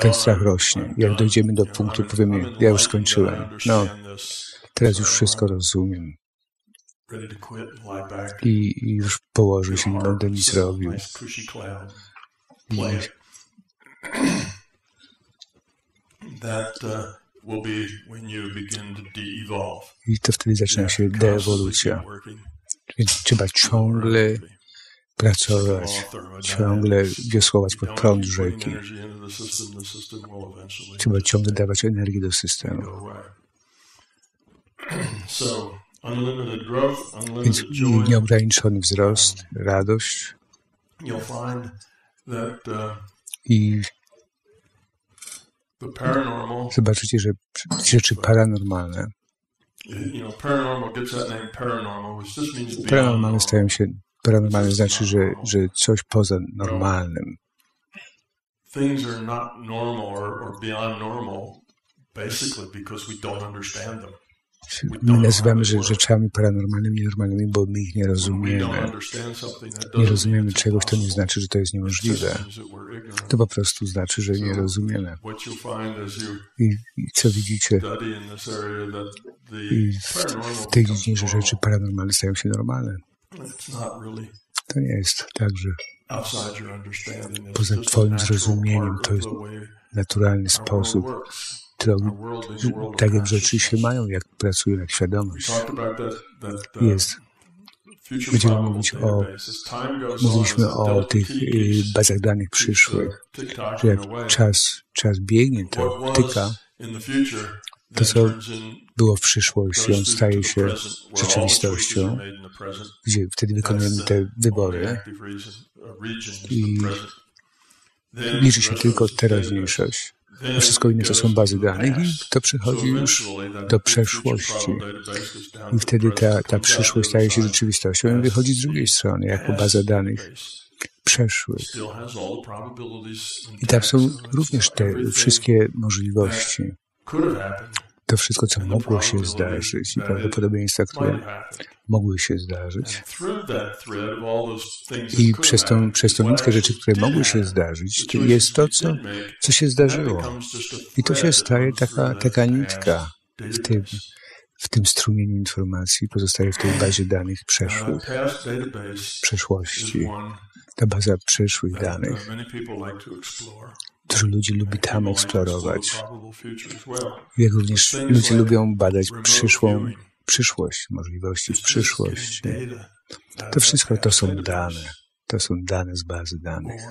S3: ten strach rośnie. Jak dojdziemy do punktu, powiemy, ja już skończyłem. No, teraz już wszystko rozumiem. I, i już położę się, nie będę nic robił play. That uh, will be when you begin to de-evolve. I to wtedy zaczyna się deewolucja. Więc trzeba ciągle pracować, ciągle wiosłować pod prąd rzeki. Trzeba ciągle dawać energię do systemu. Więc nieograniczony wzrost, radość. I zobaczycie, że rzeczy paranormalne paranormalne stają się paranormalne znaczy, że, że coś poza normalnym. Things are not normal or, or beyond normal basically because we don't understand them. My nazywamy rzeczami paranormalnymi, normalnymi, bo my ich nie rozumiemy. Nie rozumiemy czegoś, to nie znaczy, że to jest niemożliwe. To po prostu znaczy, że nie rozumiemy. I, i co widzicie? I w, w tej dziedzinie, że rzeczy paranormalne stają się normalne. To nie jest tak, że poza Twoim zrozumieniem to jest naturalny sposób tak jak rzeczy się mają, jak pracuje jak świadomość. Jest. Będziemy mówić o, mówiliśmy o tych y, bazach danych przyszłych, że jak czas, czas biegnie, to tyka, to co było w przyszłości, on staje się rzeczywistością, gdzie wtedy wykonujemy te wybory. i liczy się tylko teraźniejszość wszystko inne to są bazy danych i to przychodzi już do przeszłości. I wtedy ta, ta przyszłość staje się rzeczywistością i wychodzi z drugiej strony, jako baza danych przeszłych. I tam są również te wszystkie możliwości to wszystko, co mogło się zdarzyć i prawdopodobieństwa, które mogły się zdarzyć. I przez tą, przez tą nitkę rzeczy, które mogły się zdarzyć, to jest to, co, co się zdarzyło. I to się staje taka, taka nitka w tym, w tym strumieniu informacji, pozostaje w tej bazie danych przeszłych, przeszłości. Ta baza przyszłych danych. Dużo ludzi lubi tam eksplorować. Jak również ludzie lubią badać przyszłą przyszłość, możliwości w przyszłości. To wszystko to są dane. To są dane z bazy danych.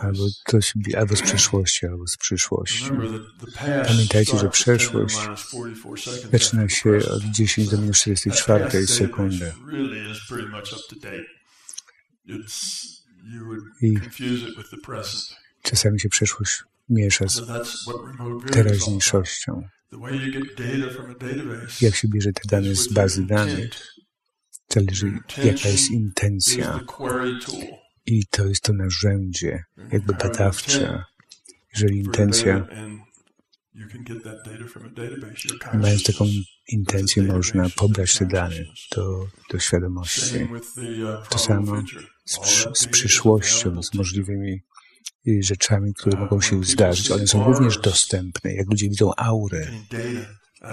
S3: Albo, to, albo z przeszłości, albo z przyszłości. Pamiętajcie, że przeszłość zaczyna się od 10 do minus 44 sekundy. I czasami się przeszłość miesza z teraźniejszością. Jak się bierze te dane z bazy danych, zależy jaka jest intencja. I to jest to narzędzie, jakby badawcze. Jeżeli intencja Mając taką intencję, można pobrać te dane do, do świadomości. To samo z, z przyszłością, z możliwymi rzeczami, które mogą się zdarzyć. One są również dostępne. Jak ludzie widzą aurę,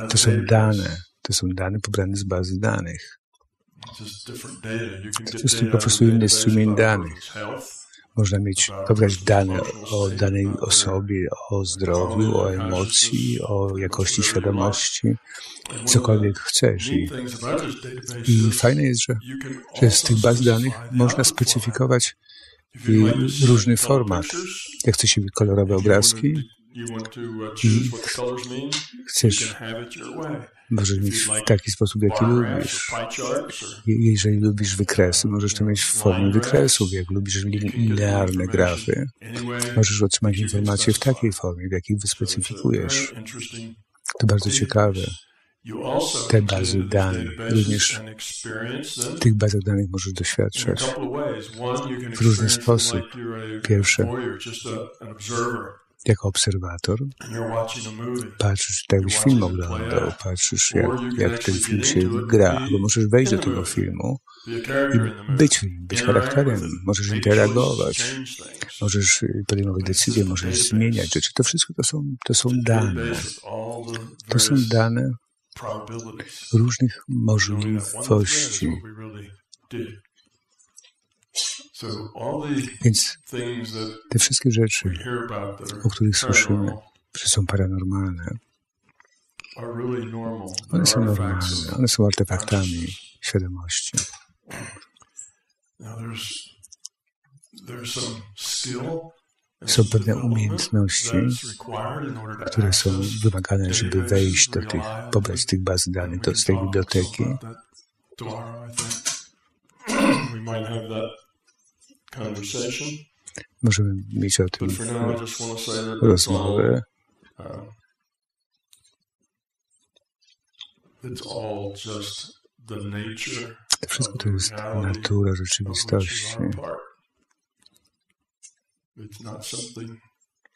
S3: to są dane. To są dane pobrane z bazy danych. To jest po prostu inny strumień danych. Można mieć, pobrać dane o danej osobie, o zdrowiu, o emocji, o jakości świadomości, cokolwiek chcesz. I, i fajne jest, że, że z tych baz danych można specyfikować różny format. Jak chcesz mieć kolorowe obrazki i chcesz Możesz mieć w taki sposób, jaki lubisz. Jeżeli lubisz wykresy, możesz to mieć w formie wykresów. Jak lubisz linearne grafy, możesz otrzymać informacje w takiej formie, w jakiej wyspecyfikujesz. To bardzo ciekawe. Te bazy danych, również tych bazach danych możesz doświadczać w różny sposób. Pierwsze, jako obserwator patrzysz, tak jakbyś film oglądał, patrzysz, jak, jak ten film się gra, albo możesz wejść do tego filmu i być w nim, być charakterem, możesz interagować, możesz podejmować decyzje, możesz zmieniać rzeczy. To wszystko to są, to są dane. To są dane różnych możliwości. Więc te wszystkie rzeczy, o których słyszymy, że są paranormalne, one są normalne, one są artefaktami świadomości. Są pewne umiejętności, które są wymagane, żeby wejść do tych, pobrać tych baz danych, do, z tej biblioteki. Możemy mieć o tym rozmowę. Uh, wszystko to jest natura rzeczywistości.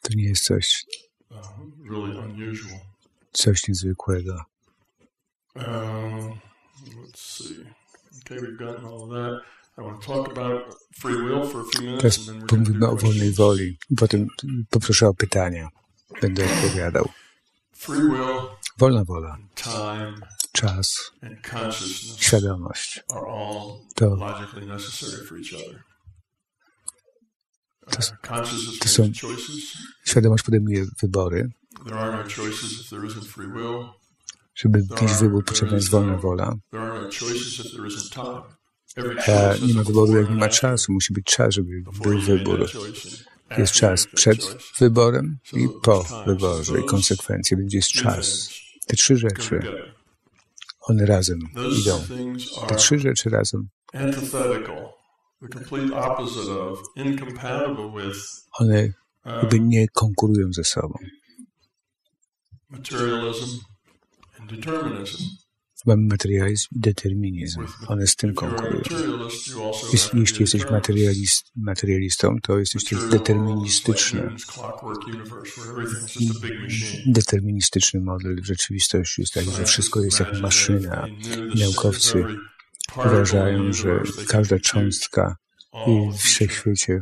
S3: To nie jest coś, uh, coś niezwykłego. Um, let's see. Okay, we've gotten all that. Teraz pomówimy o wolnej woli. Potem poproszę o pytania. Będę odpowiadał. Wolna wola, czas, świadomość. to, to, to są świadomość podejmuje wybory. Żeby mieć wybór, potrzebna jest wolna wola. E, nie ma wyboru, jak nie ma czasu. Musi być czas, żeby był wybór. Jest czas przed wyborem i po wyborze i konsekwencje. Będzie jest czas. Te trzy rzeczy, one razem idą. Te trzy rzeczy razem. One jakby nie konkurują ze sobą. Mamy materializm i determinizm. One z tym konkurują. Jeśli jesteś materialist, materialistą, to jesteś też deterministyczny. Deterministyczny model w rzeczywistości jest taki, że wszystko jest jak maszyna. Naukowcy uważają, że każda cząstka w wszechświecie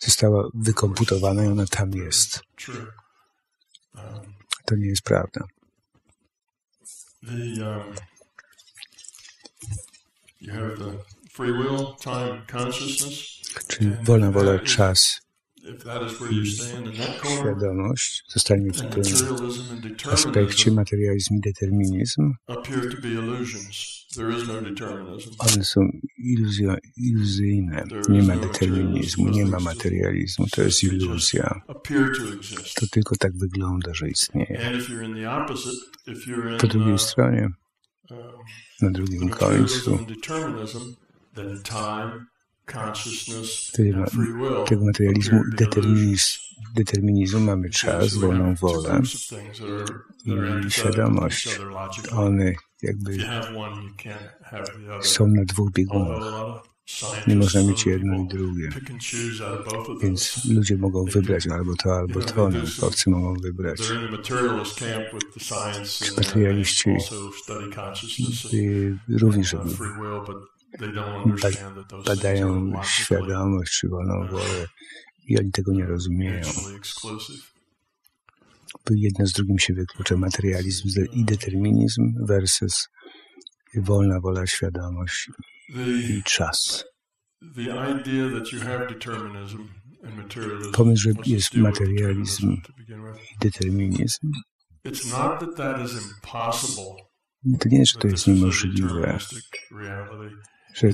S3: została wykomputowana i ona tam jest. To nie jest prawda the um, you have the free will, time, consciousness. Czyli wolna wola, czas świadomość, zostańmy w tym aspekcie materializm i determinizm. One są iluzjo, iluzyjne. Nie ma determinizmu, nie ma materializmu. To jest iluzja. To tylko tak wygląda, że istnieje. Po drugiej stronie, um, na drugim końcu, tego, tego materializmu i determinizmu, determinizmu mamy czas, wolną wolę i świadomość. One jakby są na dwóch biegunach. Nie można mieć jedno i drugie. Więc ludzie mogą wybrać albo to, albo to. Naukowcy mogą wybrać. Czy materialiści również badają świadomość czy wolną wolę. I oni tego nie rozumieją. Jedno z drugim się wyklucza. Materializm i determinizm versus wolna wola, świadomość i czas. Pomysł, że jest materializm i determinizm, to nie jest, że to jest niemożliwe, że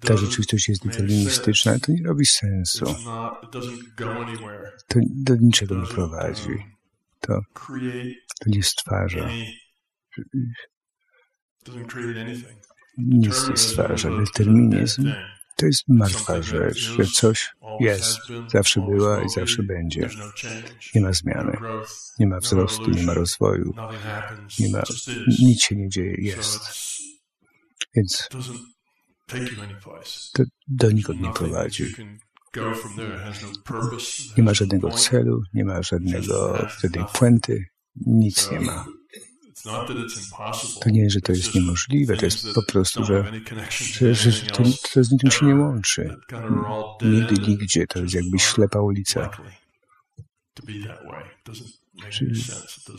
S3: ta rzeczywistość jest deterministyczna, to nie robi sensu. To do niczego nie prowadzi. To, to nie stwarza nic nie stwarza. Determinizm to jest martwa rzecz, że coś jest, zawsze była i zawsze będzie. Nie ma zmiany, nie ma wzrostu, nie ma rozwoju, nie ma, nic się nie dzieje, jest. Więc to donikąd nie prowadzi. Nie ma żadnego celu, nie ma żadnego, żadnej puenty, nic nie ma. To nie, że to jest niemożliwe, to jest po prostu, że, że, że to, to z niczym się nie łączy. Nigdy, nigdzie. To jest jakby ślepa ulica.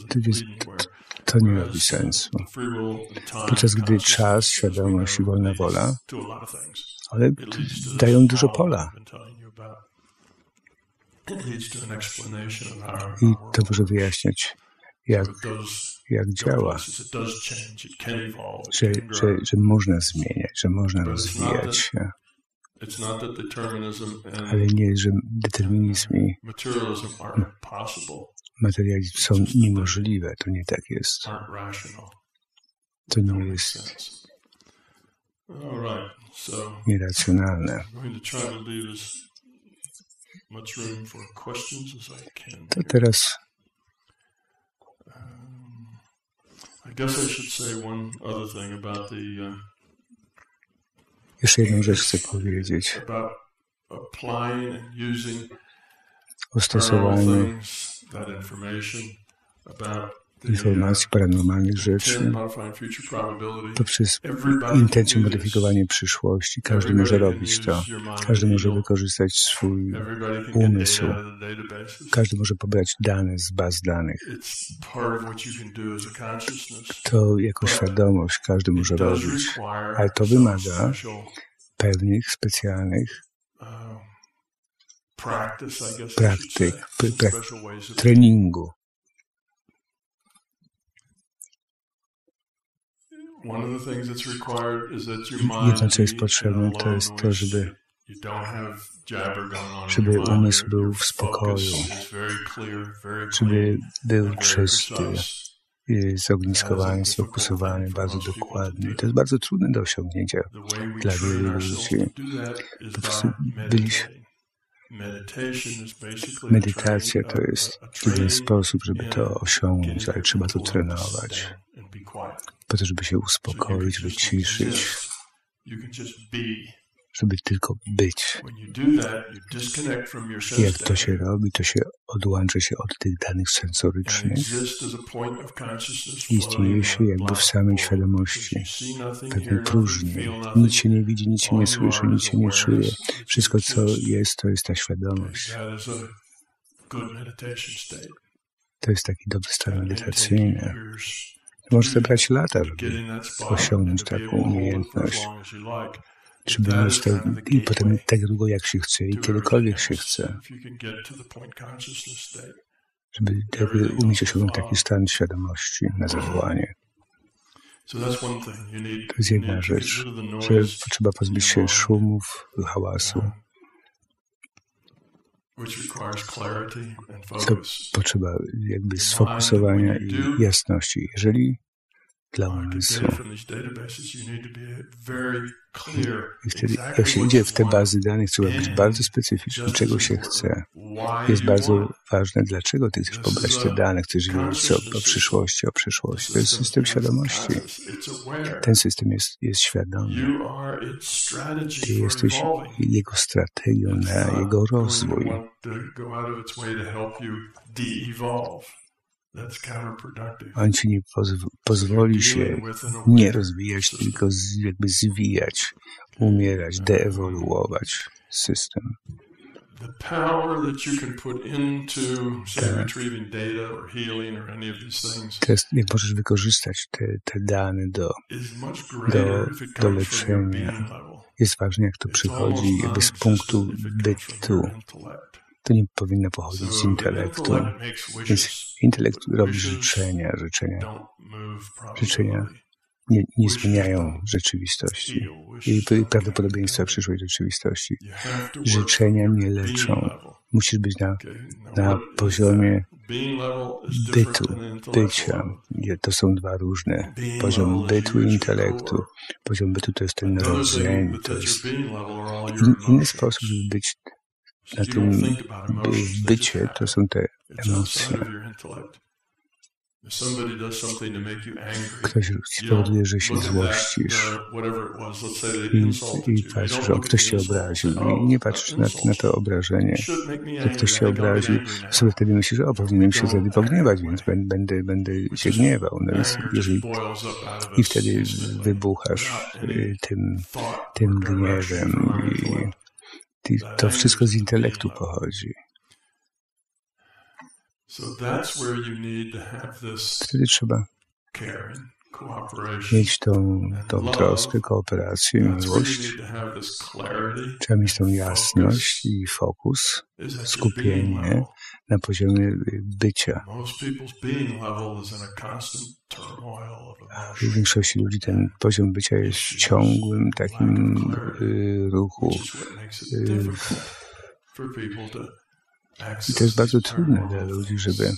S3: To, jest, to nie robi sensu. Podczas gdy czas, świadomość i wolna wola, ale dają dużo pola. I to może wyjaśniać jak, jak działa, że, że, że można zmieniać, że można rozwijać się. Ale nie, że determinizm i materializm są niemożliwe. To nie tak jest. To nie jest nieracjonalne. To teraz Jeszcze jedną rzecz chcę powiedzieć o stosowaniu informacji paranormalnych rzeczy poprzez intencję modyfikowania przyszłości. Każdy może robić to. Każdy może wykorzystać swój umysł. Każdy może pobrać dane z baz danych. To jako świadomość każdy może robić, ale to wymaga pewnych specjalnych praktyk, pra treningu. Jedno, co jest potrzebne, to jest to, żeby, żeby umysł był w spokoju, żeby był czysty, zogniskowany, sfokusowany, bardzo dokładny. To jest bardzo trudne do osiągnięcia dla wielu ludzi. Po prostu byliśmy Medytacja to jest jeden sposób, żeby to osiągnąć, ale trzeba to trenować. po to, żeby się uspokoić, wyciszyć, żeby tylko być. Jak to się robi, to się odłącza się od tych danych sensorycznych. Istnieje się jakby w samej świadomości, pewnej próżni. Nic się nie widzi, nic się nie słyszy, nic się nie czuje. Wszystko, co jest, to jest ta świadomość. To jest taki dobry stan medytacyjny. Może zebrać lata, żeby osiągnąć taką umiejętność. Żeby mieć to i potem tak długo jak się chce i kiedykolwiek się chce. Żeby umieć osiągnąć taki stan świadomości na zawołanie. To jest jedna rzecz, że trzeba pozbyć się szumów, hałasu. To potrzeba jakby sfokusowania i jasności. Jeżeli dla umysłu. I wtedy, jak się idzie w te bazy danych, trzeba być bardzo specyficzny, czego się chce. Jest bardzo ważne, dlaczego ty chcesz pobrać te dane, chcesz wiedzieć o, o przyszłości, o przyszłości. To jest system świadomości. Ten system jest, jest świadomy. Ty jesteś jego strategią na jego rozwój. On ci nie pozw pozwoli się nie rozwijać, tylko z, jakby zwijać, umierać, deewoluować system. Jak możesz wykorzystać te, te dane do, do, do leczenia, jest ważne, jak to przychodzi jakby z punktu bytu to nie powinno pochodzić z intelektu. Więc intelekt robi życzenia, życzenia, życzenia nie, nie zmieniają rzeczywistości i prawdopodobieństwa przyszłej rzeczywistości. Życzenia nie leczą. Musisz być na, na poziomie bytu, bycia. To są dwa różne. Poziom bytu i intelektu. Poziom bytu to jest ten rodzeń, to jest in, inny sposób, żeby być na tym bycie to są te emocje. Ktoś spowoduje, że się złościsz. i, i patrzysz, że ktoś cię obraził i nie patrzysz na, na to obrażenie, że ktoś cię obraził, sobie wtedy myślisz, o, powinienem się wtedy pogniewać, więc będę, będę się gniewał. No więc jeżeli, I wtedy wybuchasz y, tym, tym gniewem i to wszystko z intelektu pochodzi. Wtedy trzeba mieć tą, tą troskę, kooperację, miłość. Trzeba mieć tą jasność i fokus, skupienie na poziomie bycia. W większości ludzi ten poziom bycia jest w ciągłym takim y, ruchu. Y, I to jest bardzo trudne dla ludzi, żeby,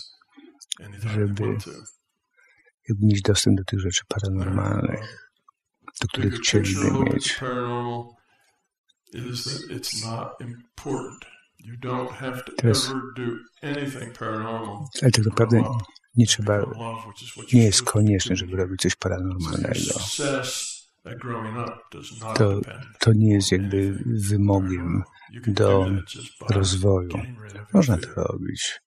S3: żeby mieć dostęp do tych rzeczy paranormalnych, do których chcieliby mieć. Teraz, ale tak naprawdę nie trzeba, nie jest konieczne, żeby robić coś paranormalnego. To, to nie jest jakby wymogiem do rozwoju. Można to robić.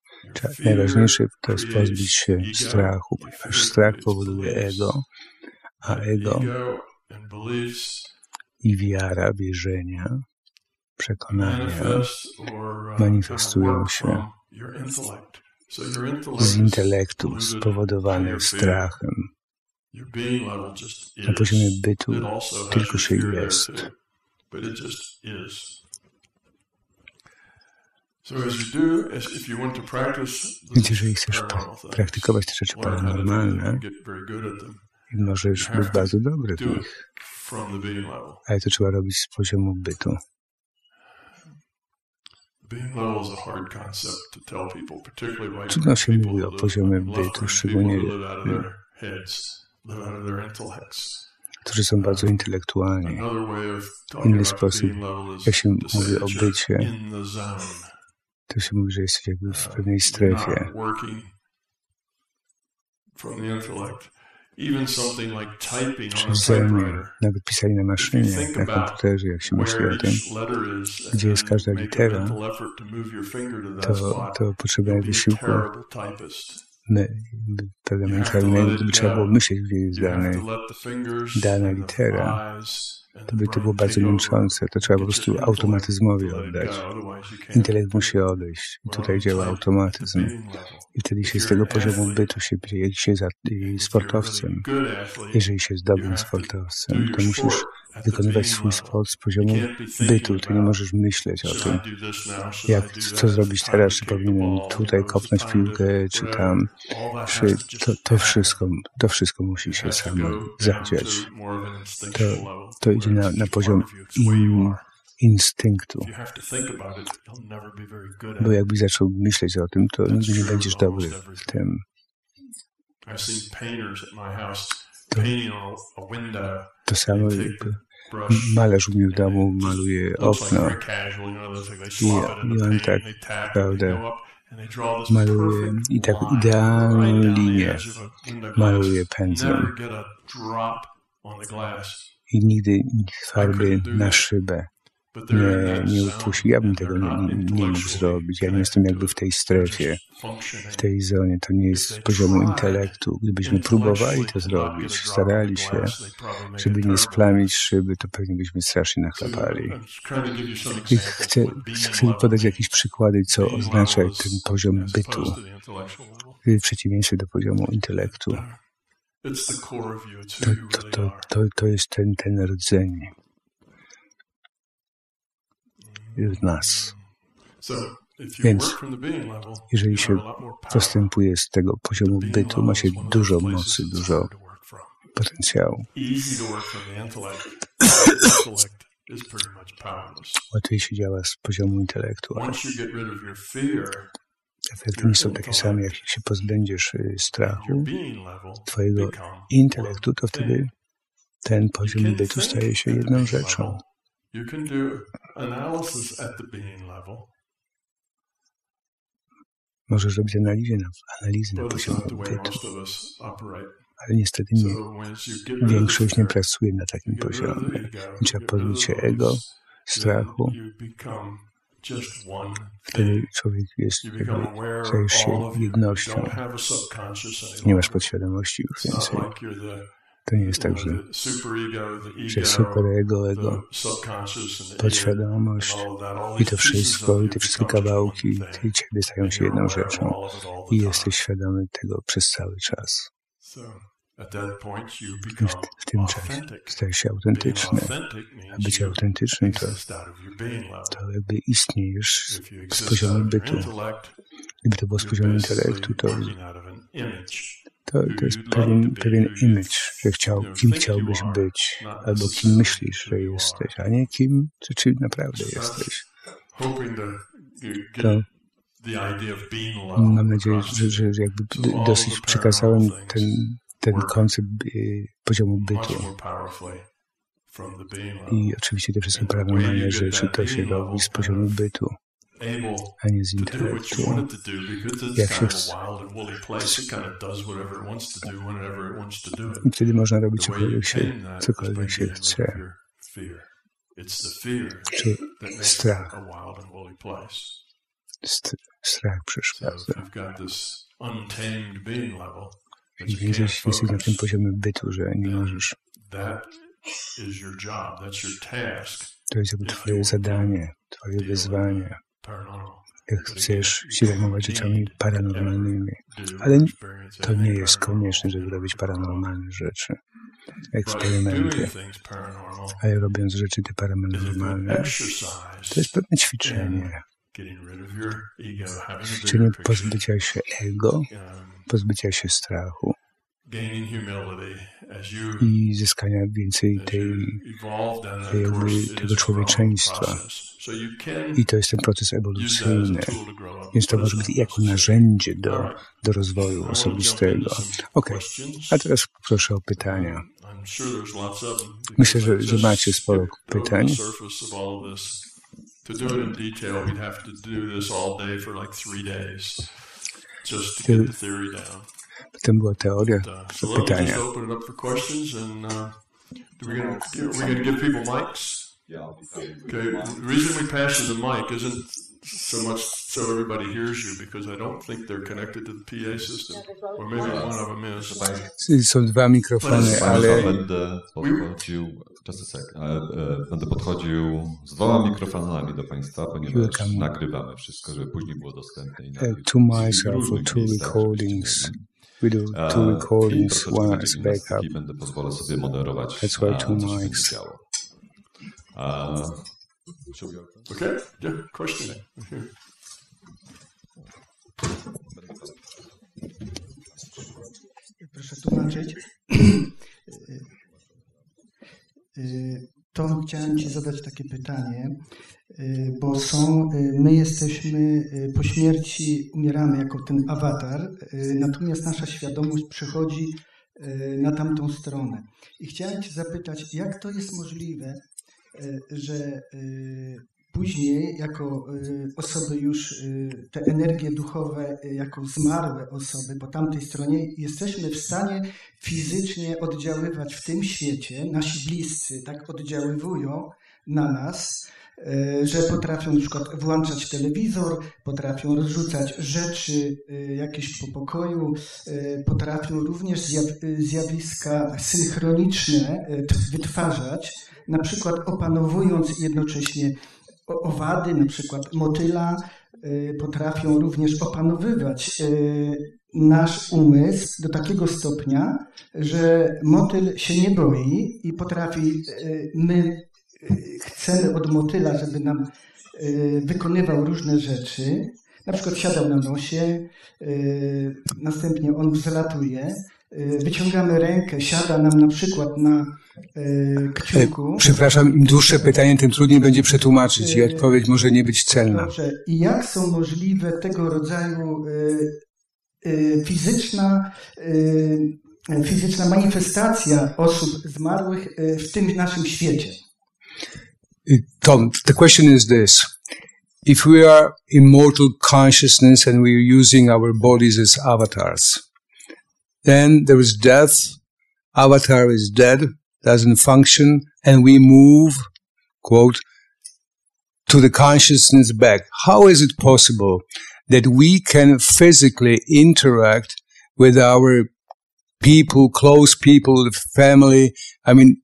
S3: Najważniejsze to jest pozbyć się strachu, ponieważ strach powoduje ego, a ego i wiara, wierzenia, przekonania manifestują się z intelektu spowodowane strachem. Na poziomie bytu tylko się jest. Więc jeżeli chcesz praktykować te rzeczy paranormalne, możesz być bardzo dobry w nich. Ale to trzeba robić z poziomu bytu. Trudno się mówi o poziomie bytu, szczególnie którzy są bardzo intelektualni. Inny sposób, jak się mówi o bycie, to się mówi, że jesteś jakby w pewnej strefie. Czyżenie, nawet pisanie na maszynie, na komputerze, jak się myśli o tym, gdzie jest każda litera, to, to potrzeba wysiłku pewne mentalnego, gdyby trzeba było myśleć, gdzie jest dane, dana litera, to by to było bardzo męczące. To trzeba po prostu automatyzmowi oddać. Intelekt musi odejść. I tutaj działa automatyzm. I wtedy się z tego poziomu bytu się jak się za, sportowcem. Jeżeli się jest dobrym sportowcem, to musisz wykonywać swój sport z poziomu bytu. Ty nie możesz myśleć o tym, jak, co zrobić teraz, czy powinienem tutaj kopnąć piłkę, czy tam. Czy to, to, wszystko, to wszystko musi się samo zadziać. To, to idzie na, na poziom in, instynktu. Bo jakbyś zaczął myśleć o tym, to nigdy nie będziesz dobry w tym. To, to samo jakby malarz u mnie w domu maluje okno. I, i on tak, prawda, maluje i tak idealną linię. Maluje pędzlem. I nigdy farby na szybę nie, nie upuści. Ja bym tego nie, nie mógł zrobić. Ja nie jestem jakby w tej strefie, w tej zonie. To nie jest z poziomu intelektu. Gdybyśmy próbowali to zrobić, starali się, żeby nie splamić szyby, to pewnie byśmy strasznie nachlapali. I chcę, chcę podać jakieś przykłady, co oznacza ten poziom bytu w przeciwieństwie do poziomu intelektu. To, to, to, to, to jest ten, ten rdzeń w nas. Więc jeżeli się postępuje z tego poziomu bytu, ma się dużo mocy, dużo potencjału. Łatwiej się działa z poziomu intelektu. Efekty nie są takie same, jak się pozbędziesz y, strachu, twojego intelektu, to wtedy ten poziom bytu staje się jedną rzeczą. You can do analysis at the being level. Możesz robić analizę na, na poziomie bytu. Ale niestety nie. Większość nie pracuje na takim poziomie. Trzeba pozbyć się ego, strachu. Wtedy człowiek jest, stajesz się jednością. Nie masz podświadomości już więcej. To nie jest tak, że, superego, ego, podświadomość i to wszystko, i te wszystkie kawałki tej ciebie stają się jedną rzeczą. i jesteś świadomy tego przez cały czas. W, tym czasie stajesz się autentyczny. A bycie autentycznym to, to jakby istniejesz z poziomu bytu. Gdyby to było z poziomu intelektu, to to, to jest pewien, pewien image, że chciał, kim chciałbyś być, albo kim myślisz, że jesteś, a nie kim czy naprawdę jesteś. To mam nadzieję, że, że jakby dosyć przekazałem ten, ten koncept y, poziomu bytu. I oczywiście te wszystkie paranormalne rzeczy to się robi z poziomu bytu a nie z intelektu. Jak się chce. I wtedy można robić cokolwiek się, cokolwiek się chce. Czy strach. St strach przeszkadza. Jeśli jesteś, na tym poziomie bytu, że nie możesz to jest jakby twoje zadanie, twoje wyzwanie chcesz się zajmować rzeczami paranormalnymi. Ale to nie jest konieczne, żeby robić paranormalne rzeczy, eksperymenty. Ale robiąc rzeczy te paranormalne, to jest pewne ćwiczenie. Ćwiczenie pozbycia się ego, pozbycia się strachu i zyskania więcej tej, jakby tego człowieczeństwa. I to jest ten proces ewolucyjny. Więc to może być jako narzędzie do, do rozwoju osobistego. Ok, a teraz proszę o pytania. Myślę, że, że macie sporo pytań. To do it in detail, we'd have to do this all day for like three days just to get the theory down. Była teoria, uh, pytania.
S5: Okay. The reason we pass you the mic isn't so much so everybody hears you because I don't think they're connected to the PA system. Or maybe one of them is.
S3: Są dwa mikrofony, ale...
S6: Będę podchodził, just a sec, będę podchodził z dwoma mikrofonami do Państwa, ponieważ nagrywamy wszystko, żeby później było dostępne.
S3: Uh, two mics are for two recordings. We do two recordings, one as backup.
S6: Będę pozwolę sobie moderować.
S3: That's why two mics.
S5: Uh, okay, yeah, question.
S7: Proszę tłumaczyć. To chciałem Ci zadać takie pytanie, bo są, my jesteśmy po śmierci, umieramy jako ten awatar, natomiast nasza świadomość przechodzi na tamtą stronę. I chciałem Cię zapytać, jak to jest możliwe, że Później, jako y, osoby już, y, te energie duchowe, y, jako zmarłe osoby po tamtej stronie, jesteśmy w stanie fizycznie oddziaływać w tym świecie. Nasi bliscy tak oddziaływują na nas, że potrafią na przykład włączać telewizor, potrafią rozrzucać rzeczy jakieś po pokoju, potrafią również zjawiska synchroniczne wytwarzać, na przykład opanowując jednocześnie owady, na przykład motyla, potrafią również opanowywać nasz umysł do takiego stopnia, że motyl się nie boi i potrafi, my chcemy od motyla, żeby nam wykonywał różne rzeczy, na przykład siadał na nosie, następnie on wzlatuje, wyciągamy rękę, siada nam na przykład na E, kciuku.
S3: Przepraszam, im dłuższe pytanie, tym trudniej będzie przetłumaczyć i e, odpowiedź może nie być celna.
S7: Dobrze. I jak są możliwe tego rodzaju e, fizyczna, fizyczna manifestacja osób zmarłych w tym naszym świecie?
S3: Tom, the question is this. If we are immortal consciousness and we are using our bodies as avatars, then there is death, avatar is dead, doesn't function, and we move, quote, to the consciousness back. How is it possible that we can physically interact with our people, close people, family? I mean,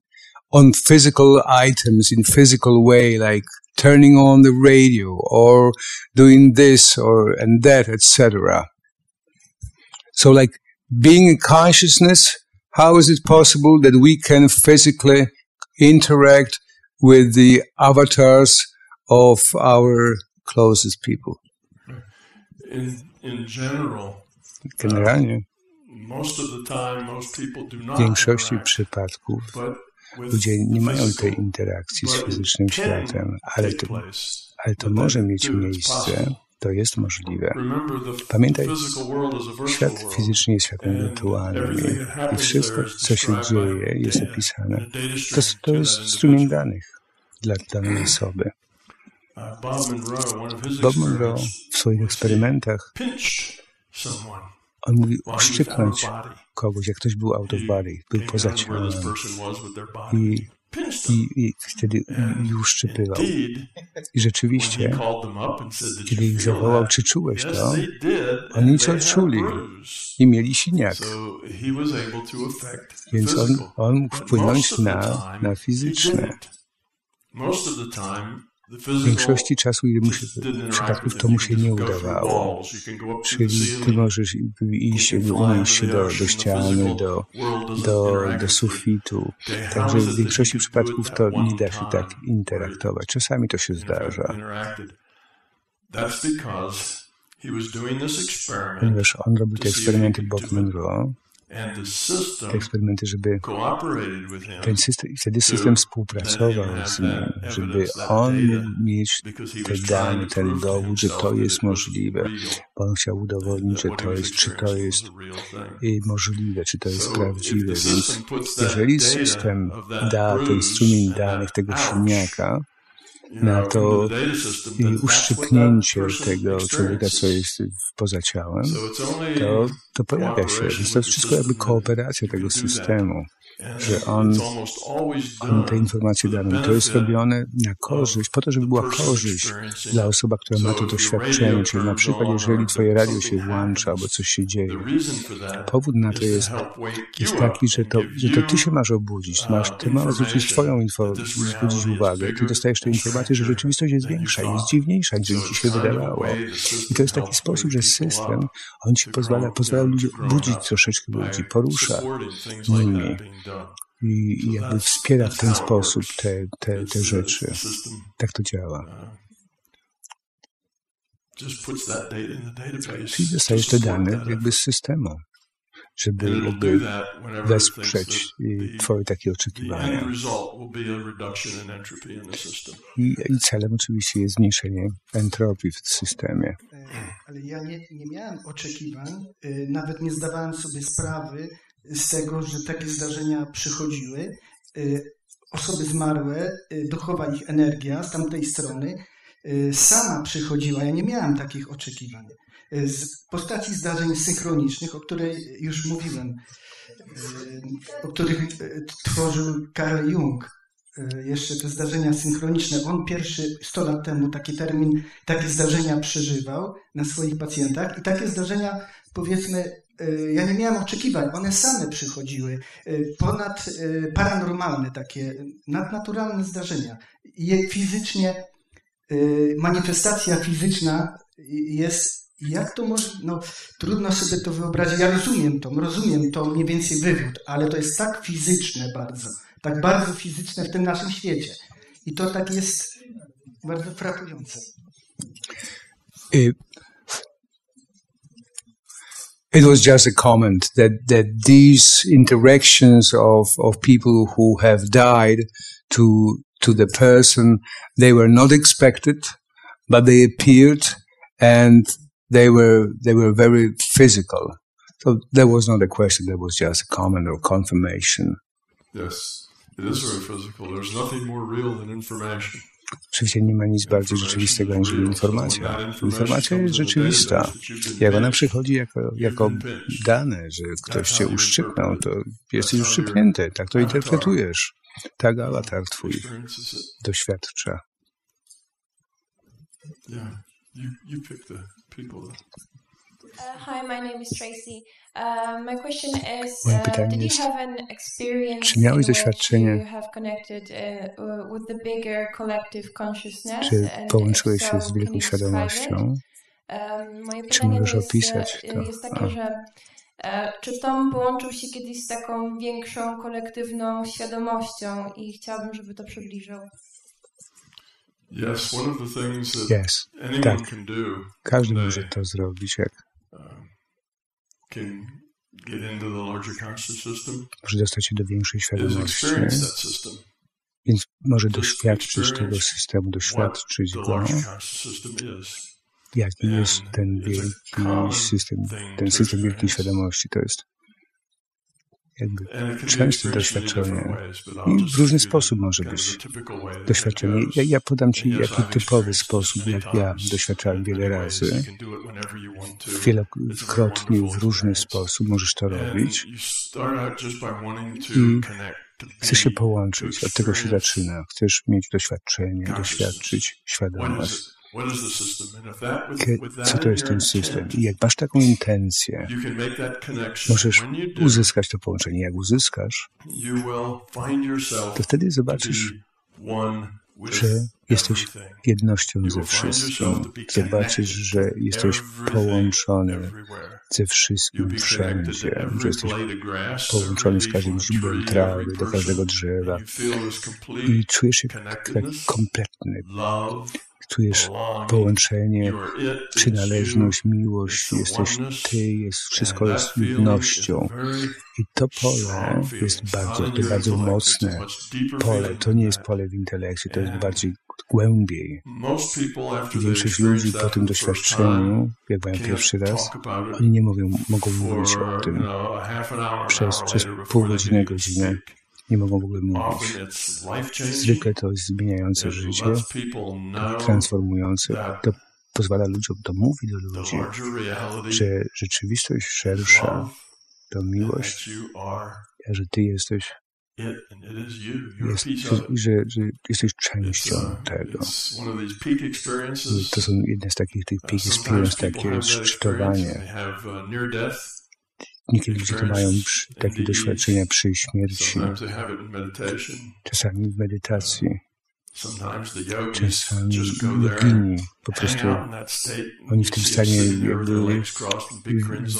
S3: on physical items in physical way, like turning on the radio or doing this or and that, etc. So like being in consciousness how is it possible that we can physically interact with the avatars of our closest people?
S5: In, in general,
S3: Generalnie, uh,
S5: most of the time, most people do not
S3: większości przypadków ludzie nie mają tej interakcji z fizycznym światem, ale to, ale to może mieć miejsce to jest możliwe. Pamiętaj, świat fizyczny jest światem wirtualnym i wszystko, co się dzieje, jest opisane. To, to jest strumień danych dla danej osoby. Bob Monroe w swoich eksperymentach on mówi uszczypnąć kogoś, jak ktoś był out of body, był poza ciałem. I i, i wtedy już szczypywał. I rzeczywiście, kiedy ich zawołał, czy czułeś to, oni co czuli i mieli siniak. Więc on, on mógł wpłynąć na, na fizyczne. W większości czasu mu się, przypadków to mu się nie udawało. Czyli ty możesz iść, unieść się do, do ściany, do, do, do sufitu. Także w większości przypadków to nie da się tak interaktować. Czasami to się zdarza. Ponieważ on robił te eksperymenty Bob Monroe, te eksperymenty, żeby ten system, wtedy system współpracował z nim, żeby on mógł mieć te dane, ten dowód, że to jest możliwe, bo on chciał udowodnić, że to jest, czy to jest możliwe, czy to jest prawdziwe, więc jeżeli system da ten strumień danych tego silniaka, na to uszczypnięcie tego człowieka, co jest poza ciałem, to, to pojawia się. Więc to jest wszystko jakby kooperacja tego systemu że on, on te informacje dane. To jest robione na korzyść, po to, żeby była korzyść dla osoby, która ma to doświadczenie. Czyli na przykład, jeżeli twoje radio się włącza albo coś się dzieje, powód na to jest, jest taki, że to, że to ty się masz obudzić. Masz, ty masz zwrócić twoją informację, zwrócić uwagę. Ty dostajesz tę informację, że rzeczywistość jest większa, jest dziwniejsza, niż ci się wydawało. I to jest taki sposób, że system, on ci pozwala, pozwala ludzi budzić troszeczkę ludzi, porusza nimi i, i jakby wspiera w ten sposób te, te, te rzeczy. Tak to działa. Czyli dostajesz te dane jakby z systemu, żeby jakby wesprzeć Twoje takie oczekiwania. I, I celem oczywiście jest zmniejszenie entropii w systemie.
S7: Ale ja nie, nie miałem oczekiwań, y, nawet nie zdawałem sobie sprawy, z tego, że takie zdarzenia przychodziły. Y, osoby zmarłe, y, duchowa ich energia z tamtej strony sama przychodziła. Ja nie miałem takich oczekiwań. Z postaci zdarzeń synchronicznych, o której już mówiłem, o których tworzył Carl Jung, jeszcze te zdarzenia synchroniczne. On pierwszy 100 lat temu taki termin, takie zdarzenia przeżywał na swoich pacjentach i takie zdarzenia, powiedzmy, ja nie miałem oczekiwań, one same przychodziły, e, ponad e, paranormalne takie, nadnaturalne zdarzenia. Je fizycznie, manifestacja fizyczna jest jak to może, no trudno sobie to wyobrazić. Ja rozumiem to, rozumiem to mniej więcej wywód, ale to jest tak fizyczne bardzo tak bardzo fizyczne w tym naszym świecie. I to tak jest bardzo frapujące.
S3: It, it was just a comment that, that these interactions of, of people who have died to, to the person, they were not expected, but they appeared and they were, they were very physical. So there was not a question, there was just a comment or confirmation.
S5: Yes. It is very physical. There's nothing more real than information.
S3: Oczywiście nie ma nic bardziej rzeczywistego niż informacja. Informacja jest rzeczywista. Jak ona przychodzi jako, jako dane, że ktoś cię uszczypnął, to jesteś uszczypnięty. Tak to interpretujesz. Tak awatar twój doświadcza.
S8: Hi, my name is Tracy. Uh, my question is, Moje uh, pytanie did you have an experience
S3: czy miałeś doświadczenie, czy połączyłeś się z wielką świadomością?
S8: Um, moje czy możesz jest, opisać to? Jest takie, że czy Tom połączył się kiedyś z taką większą, kolektywną świadomością i chciałabym, żeby to przybliżył.
S5: Yes, one of the things that yes, anyone tak. can do.
S3: Każdy może to zrobić, jak
S5: system.
S3: Może dostać się do większej świadomości, więc może doświadczyć tego systemu, doświadczyć go, jaki jest ten wielki system, ten system wielkiej świadomości. To jest jakby częste doświadczenie. I w różny sposób może być doświadczenie. Ja, ja podam Ci jaki typowy sposób, jak ja doświadczałem wiele razy. Wielokrotnie w różny sposób możesz to robić. I chcesz się połączyć, od tego się zaczyna. Chcesz mieć doświadczenie, doświadczyć świadomość. Co to jest ten system? I jak masz taką intencję, możesz uzyskać to połączenie. Jak uzyskasz, to wtedy zobaczysz, że jesteś jednością ze wszystkim. Zobaczysz, że jesteś połączony ze wszystkim wszędzie, że jesteś połączony z każdym źródłem trawy, do każdego drzewa. I czujesz się tak kompletny czujesz połączenie, przynależność, miłość, jesteś Ty, jest, wszystko jest jednością. I to pole jest bardzo, bardzo mocne pole. To nie jest pole w intelekcie, to jest bardziej głębiej. Większość ludzi po tym doświadczeniu, jak mają pierwszy raz, oni nie mówią, mogą mówić o tym przez, przez pół godziny, godzinę nie mogą w ogóle mówić. Zwykle to jest zmieniające życie, transformujące. To pozwala ludziom, to mówi do ludzi, że rzeczywistość szersza to miłość, że Ty jesteś jest, że, że jesteś częścią tego. To są jedne z takich tych peak experience, takie szczytowanie. Niekiedy ludzie mają takie doświadczenia przy śmierci, czasami w medytacji. Czasami jogini po prostu oni w tym stanie jakby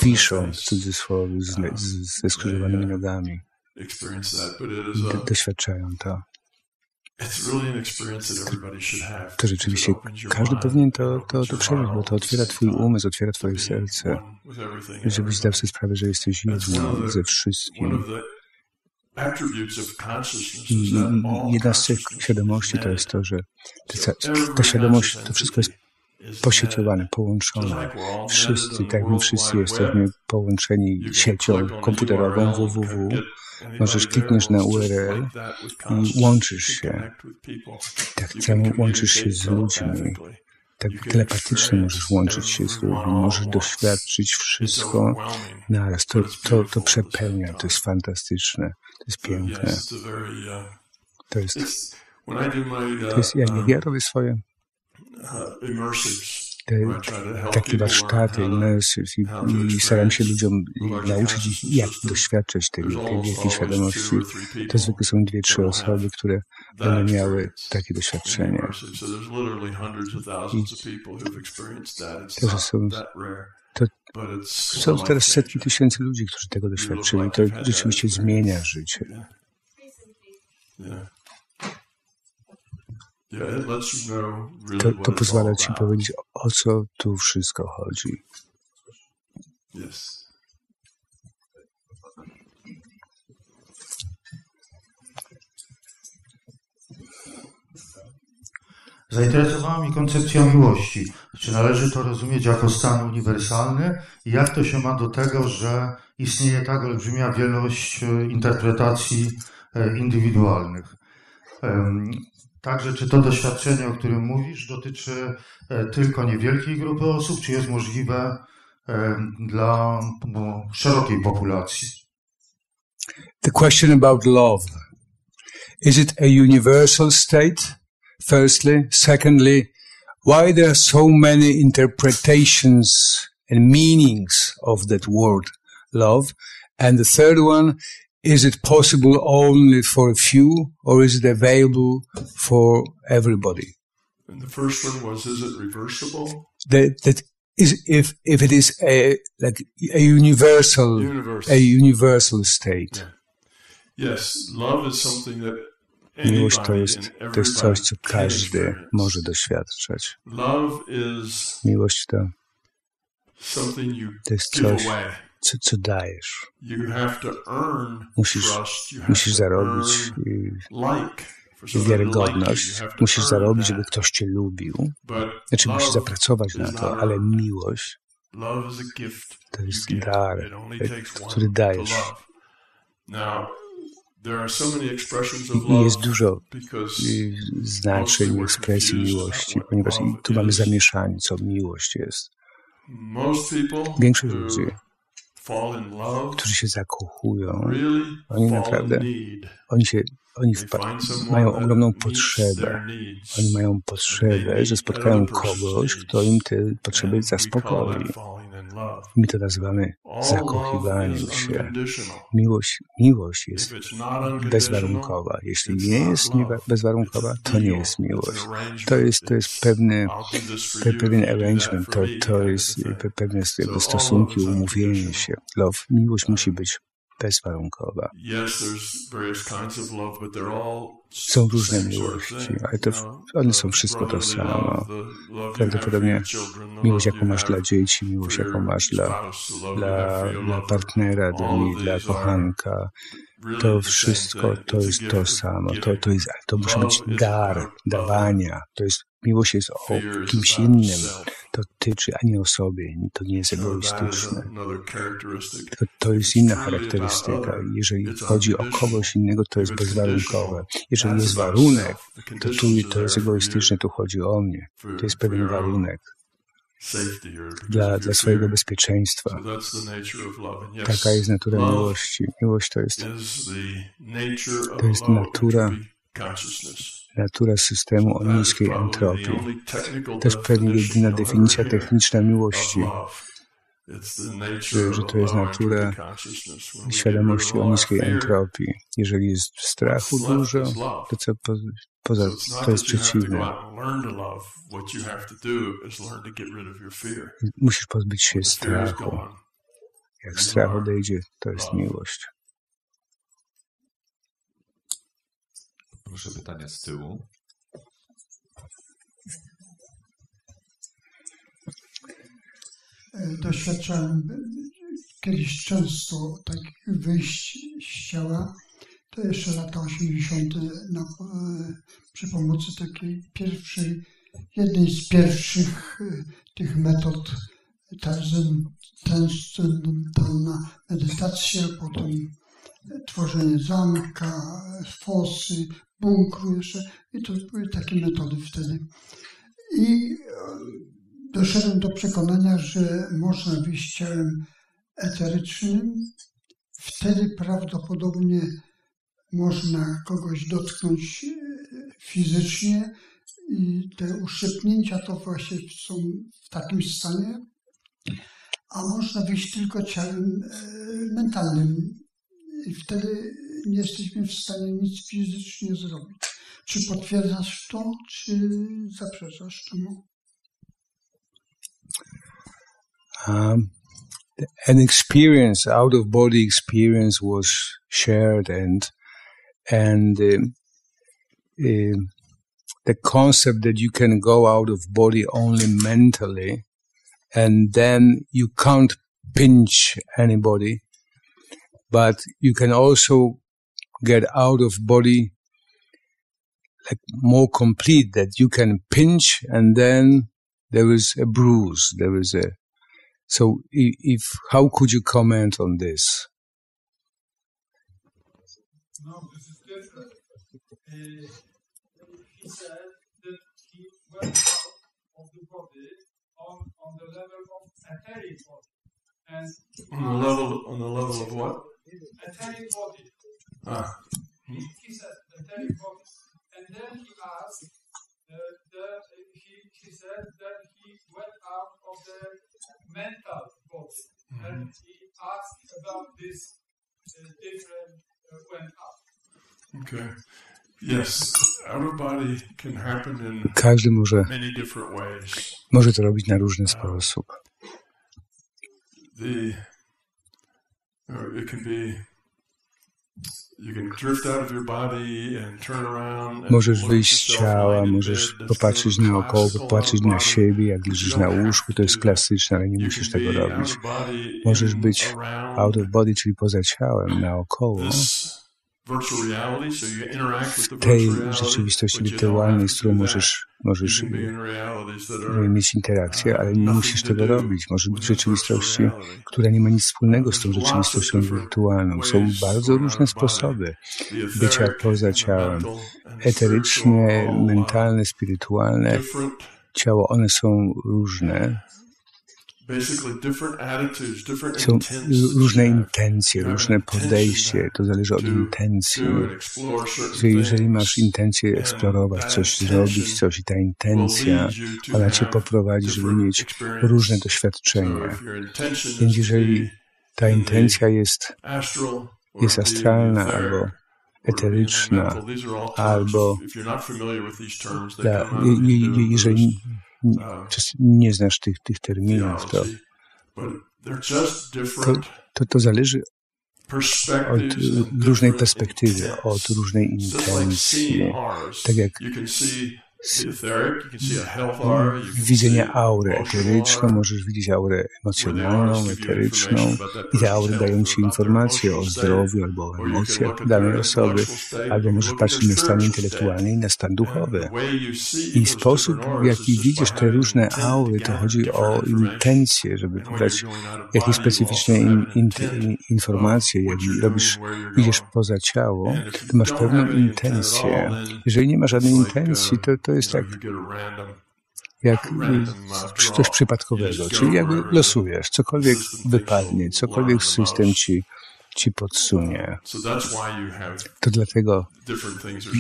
S3: wiszą w cudzysłowie ze skrzyżowanymi nogami. Doświadczają to. To rzeczywiście każdy powinien to, to, to przeżyć, bo to otwiera Twój umysł, otwiera Twoje serce, żebyś zdał sobie sprawę, że jesteś jednym ze wszystkim. I jedna z tych świadomości to jest to, że ta, ta świadomość, to wszystko jest posieciowane, połączone. Wszyscy, tak my wszyscy jesteśmy połączeni siecią komputerową www. Możesz kliknąć na URL i łączysz się. Tak samo łączysz się z ludźmi. Tak telepatycznie możesz łączyć się z ludźmi, możesz doświadczyć wszystko naraz. To, to, to przepełnia, to jest fantastyczne, to jest piękne. To jest, to jest jak ja robię swoje te, takie warsztaty, immersive i, i staram się ludziom nauczyć ich, jak doświadczać tej, tej wielkiej świadomości. To zwykle są dwie, trzy osoby, które będą miały takie doświadczenie. I to, są, to są teraz setki tysięcy ludzi, którzy tego doświadczyli. To rzeczywiście zmienia życie. To, to pozwala ci powiedzieć, o co tu wszystko chodzi.
S9: Zainteresowała mnie koncepcja miłości. Czy należy to rozumieć jako stan uniwersalny i jak to się ma do tego, że istnieje tak olbrzymia wielość e, interpretacji e, indywidualnych? Także czy to doświadczenie, o którym mówisz, dotyczy e, tylko niewielkiej grupy osób, czy jest możliwe e, dla no, szerokiej populacji?
S4: The question about love. Is it a universal state? Firstly. Secondly, why there are so many interpretations and meanings of that word love? And the third one, is it possible only for a few or is it available for everybody?
S5: And the first one was, is it reversible?
S4: That, that is, if, if it is a, like a universal, universal. a universal state.
S5: Yeah. Yes, love is something that
S3: Miłość to jest, to jest coś, co każdy może doświadczać. Miłość to, to jest coś, co, co dajesz. Musisz, musisz zarobić wiarygodność, musisz zarobić, żeby ktoś cię lubił. Znaczy musisz zapracować na to, ale miłość to jest dar, który dajesz. I jest dużo znaczeń ekspresji miłości, ponieważ tu mamy zamieszanie, co miłość jest. Większość ludzi którzy się zakochują, oni naprawdę, oni się, oni mają ogromną potrzebę. Oni mają potrzebę, że spotkają kogoś, kto im te potrzeby zaspokoi. My to nazywamy zakochiwaniem się. Miłość, miłość jest bezwarunkowa. Jeśli nie jest bezwarunkowa, to nie jest miłość. To jest, to jest pewny, pewien arrangement, to, to jest pewne stosunki, umówienie się. Love, miłość musi być bezwarunkowa. Są różne miłości, ale to, one są wszystko to samo. Prawdopodobnie miłość, jaką masz dla dzieci, miłość, jaką masz dla, dla, dla partnera, dla, dla kochanka, to wszystko to jest to samo. To, to, jest, to musi być dar, dawania. To jest, miłość jest o kimś innym. To tyczy, a nie o sobie. To nie jest egoistyczne. To, to jest inna charakterystyka. Jeżeli chodzi o kogoś innego, to jest bezwarunkowe. Jeżeli jest warunek, to tu to jest egoistyczne, tu chodzi o mnie. To jest pewien warunek dla, dla swojego bezpieczeństwa. Taka jest natura miłości. Miłość to jest, to jest natura, natura systemu o niskiej entropii. To jest pewnie jedyna definicja techniczna miłości że, to jest natura świadomości o niskiej entropii. Jeżeli jest strachu dużo, to co po, poza, to jest przeciwne. Musisz pozbyć się strachu. Jak strach odejdzie, to jest miłość.
S6: Proszę pytania z tyłu.
S10: E, doświadczałem kiedyś często takich wyjść z ciała. To jeszcze lata 80. Na, e, przy pomocy takiej pierwszej jednej z pierwszych tych metod transcendentalna medytacja, potem tworzenie zamka, fosy, bunkru jeszcze. I to były takie metody wtedy. I doszedłem do przekonania, że można wyjść ciałem eterycznym. Wtedy prawdopodobnie można kogoś dotknąć fizycznie i te uszczypnięcia to właśnie są w takim stanie, a można wyjść tylko ciałem e, mentalnym. Wtedy nie jesteśmy w stanie nic fizycznie zrobić. Czy potwierdzasz to, czy zaprzeczasz temu?
S3: Um, an experience, out of body experience was shared and and um, um, the concept that you can go out of body only mentally and then you can't pinch anybody, but you can also get out of body like more complete that you can pinch and then there is a bruise, there is a, so if, how could you comment on this?
S11: No, this is different. Uh, he said that he went out of the body on, on the level of etheric body. And
S5: on the level on the level of what?
S11: Etheric body.
S5: Ah.
S11: He, he said etheric body. And then he asked uh, the, he, he said that he went out of the mental body. Mm-hmm. And he asked about this uh, different uh, went up.
S5: Okay. Yes, out of body can happen in
S3: Każdy może,
S5: many different ways.
S3: może to robić na różny sposób.
S5: The, it can be
S3: Możesz wyjść z ciała, możesz popatrzeć naokoło, popatrzeć na siebie, jak leżysz na łóżku, to jest klasyczne, ale nie musisz tego robić. Możesz być out of body, czyli poza ciałem, naokoło w tej rzeczywistości wirtualnej, z którą możesz, możesz mieć interakcję, ale nie musisz tego robić. Może być w rzeczywistości, która nie ma nic wspólnego z tą rzeczywistością wirtualną. Są bardzo różne sposoby bycia poza ciałem. Eteryczne, mentalne, spirytualne. Ciało, one są różne. Są różne intencje, różne podejście, to zależy od intencji. Że jeżeli masz intencję eksplorować, coś zrobić, coś i ta intencja, ona cię poprowadzi, żeby mieć różne doświadczenia. Więc jeżeli ta intencja jest, jest astralna albo eteryczna, albo dla, jeżeli nie znasz tych, tych terminów, to, to, to, to zależy od różnej perspektywy, od różnej intencji. Tak jak widzenia aury eteryczną, możesz widzieć aurę emocjonalną, eteryczną i te aury dają ci informacje o zdrowiu albo o emocjach danej osoby, albo możesz patrzeć na stan intelektualny i na stan duchowy. I sposób, w jaki widzisz te różne aury, to chodzi o intencje, żeby podać jakieś specyficzne in, in, informacje. Jak robisz, idziesz poza ciało, to masz pewną intencję. Jeżeli nie ma żadnej intencji, to, to to jest tak jak coś przypadkowego, czyli jakby losujesz, cokolwiek wypadnie, cokolwiek system ci, ci podsunie. To dlatego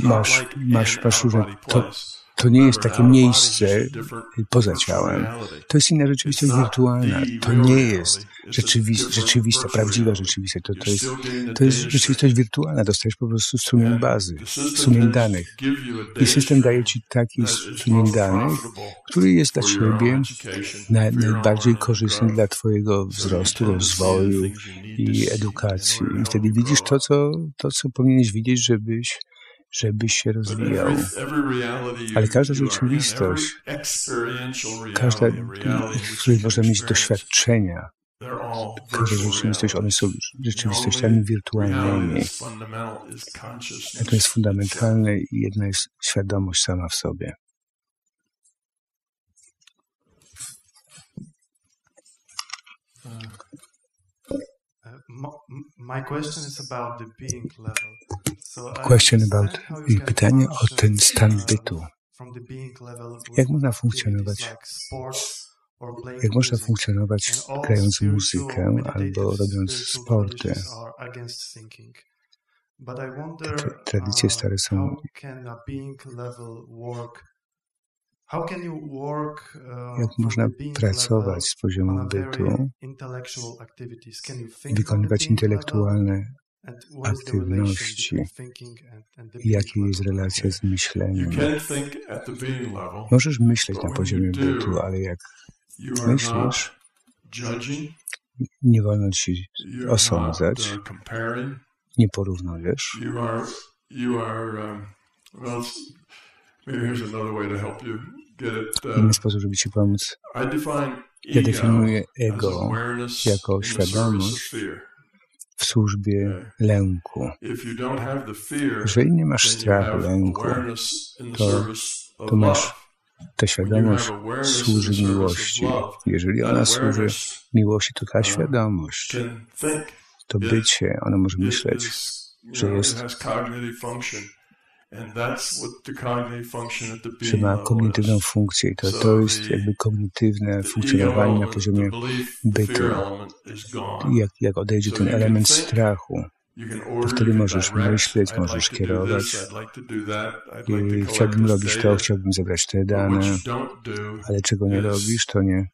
S3: masz, masz, masz różne, to, to nie jest takie miejsce poza ciałem. To jest inna rzeczywistość wirtualna. To nie jest rzeczywista, rzeczywista prawdziwa rzeczywistość. To, to, jest, to jest rzeczywistość wirtualna. Dostajesz po prostu strumień bazy, strumień danych. I system daje ci taki strumień danych, który jest dla ciebie najbardziej korzystny dla twojego wzrostu, rozwoju i edukacji. I wtedy widzisz to, co, to, co powinieneś widzieć, żebyś żebyś się rozwijał. Ale każda rzeczywistość, każda, w której można mieć doświadczenia, każda rzeczywistość, one są rzeczywistościami wirtualnymi. Jedno jest fundamentalne i jedna jest świadomość sama w sobie.
S4: Question about i pytanie o ten stan bytu. Jak można funkcjonować? Jak można funkcjonować grając muzykę albo robiąc sporty? Te tradycje stare są jak można pracować z poziomu bytu, wykonywać intelektualne aktywności. i jaka jest relacja z myśleniem. Możesz myśleć na poziomie bytu, ale jak myślisz, nie wolno ci osądzać, nie porównujesz. Inny sposób, żeby Ci pomóc. Ja definiuję ego jako świadomość w służbie lęku. Jeżeli nie masz strachu, lęku, to, to masz ta świadomość służy miłości. Jeżeli ona służy miłości, to ta świadomość, to bycie, ona może myśleć, że jest że ma kognitywną funkcję i to, to jest jakby kognitywne funkcjonowanie na poziomie bytu. Jak, jak odejdzie ten element strachu, to wtedy możesz myśleć, możesz kierować. I chciałbym robić to, chciałbym zebrać te dane, ale czego nie robisz, to nie.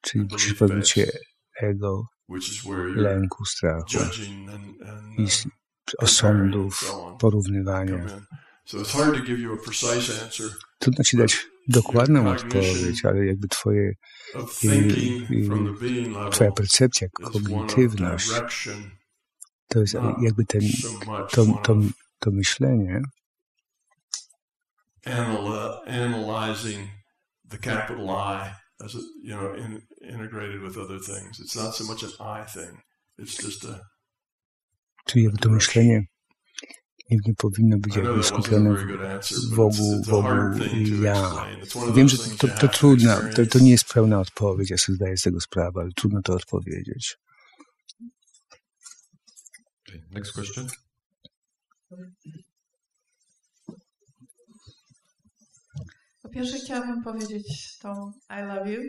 S4: Czyli musisz pozbyć się ego, lęku, strachu i osądów, porównywania. Trudno ci dać dokładną odpowiedź, ale jakby twoje, twoja percepcja, kognitywność, to jest jakby ten, to, to, to myślenie, as a, you know, in, integrated with other things. It's not so much an I thing. It's just a. Czyli to myślenie nie, nie powinno być jakby skupione wokół, wokół ja. Wiem, że to, to, to trudno, to, to nie jest pełna odpowiedź, ja sobie zdaję z tego sprawę, ale trudno to odpowiedzieć.
S6: Next question.
S12: Pierwsze chciałabym powiedzieć to I love you.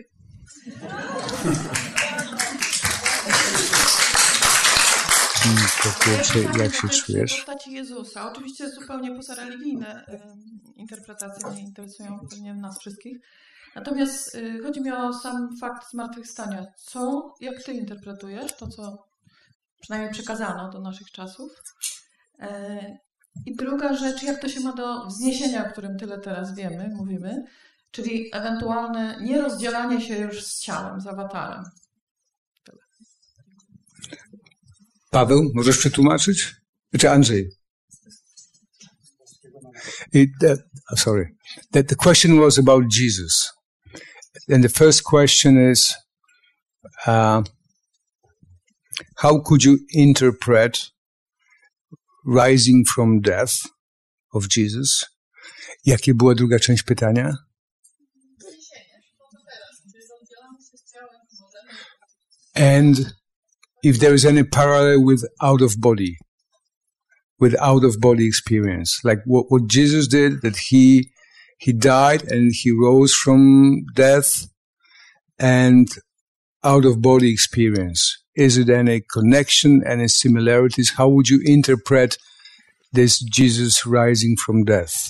S4: Po pierwsze, jak się czujesz?
S12: Postaci Jezusa. Oczywiście zupełnie pozareligijne interpretacje mnie interesują, pewnie nas wszystkich. Natomiast y, chodzi mi o sam fakt zmartwychwstania. Co, jak ty interpretujesz to, co przynajmniej przekazano do naszych czasów? I druga rzecz, jak to się ma do wzniesienia, o którym tyle teraz wiemy, mówimy, czyli ewentualne nierozdzielanie się już z ciałem, z awatarem. Tyle.
S2: Paweł, możesz przetłumaczyć? Czy Andrzej? It, uh, sorry. That the question was about Jesus. And the first question is uh, how could you interpret Rising from Death of Jesus. Jakie była druga część pytania? And if there is any parallel with out of body, with out of body experience, like what, what Jesus did, that he he died and he rose from death and out of body experience. Is it any connection, any similarities? How would you interpret this Jesus rising from death?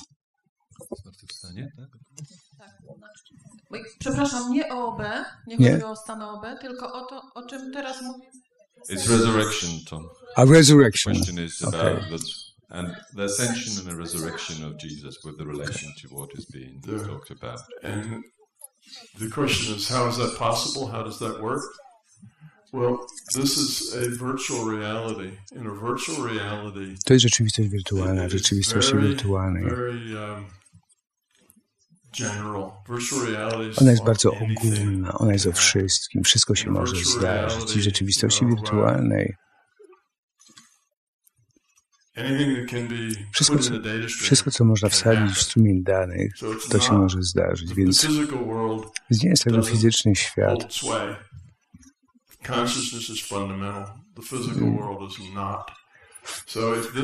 S12: Przepraszam, nie o OB, nie, nie. chodzi o stan OB, tylko o to, o czym teraz mówię.
S6: It's resurrection, Tom.
S2: A resurrection.
S6: The question is uh, okay. about that, and the ascension and the resurrection of Jesus with the relation to what is being the, talked about.
S3: And the question is, how is that possible? How does that work?
S4: To jest rzeczywistość wirtualna, w rzeczywistości wirtualnej. Um, ona jest bardzo ogólna, ona jest o wszystkim, wszystko się może zdarzyć. W rzeczywistości wirtualnej.
S3: Wszystko co, wszystko, co można wsadzić w strumień danych, to się może zdarzyć, więc nie jest tego fizyczny świat.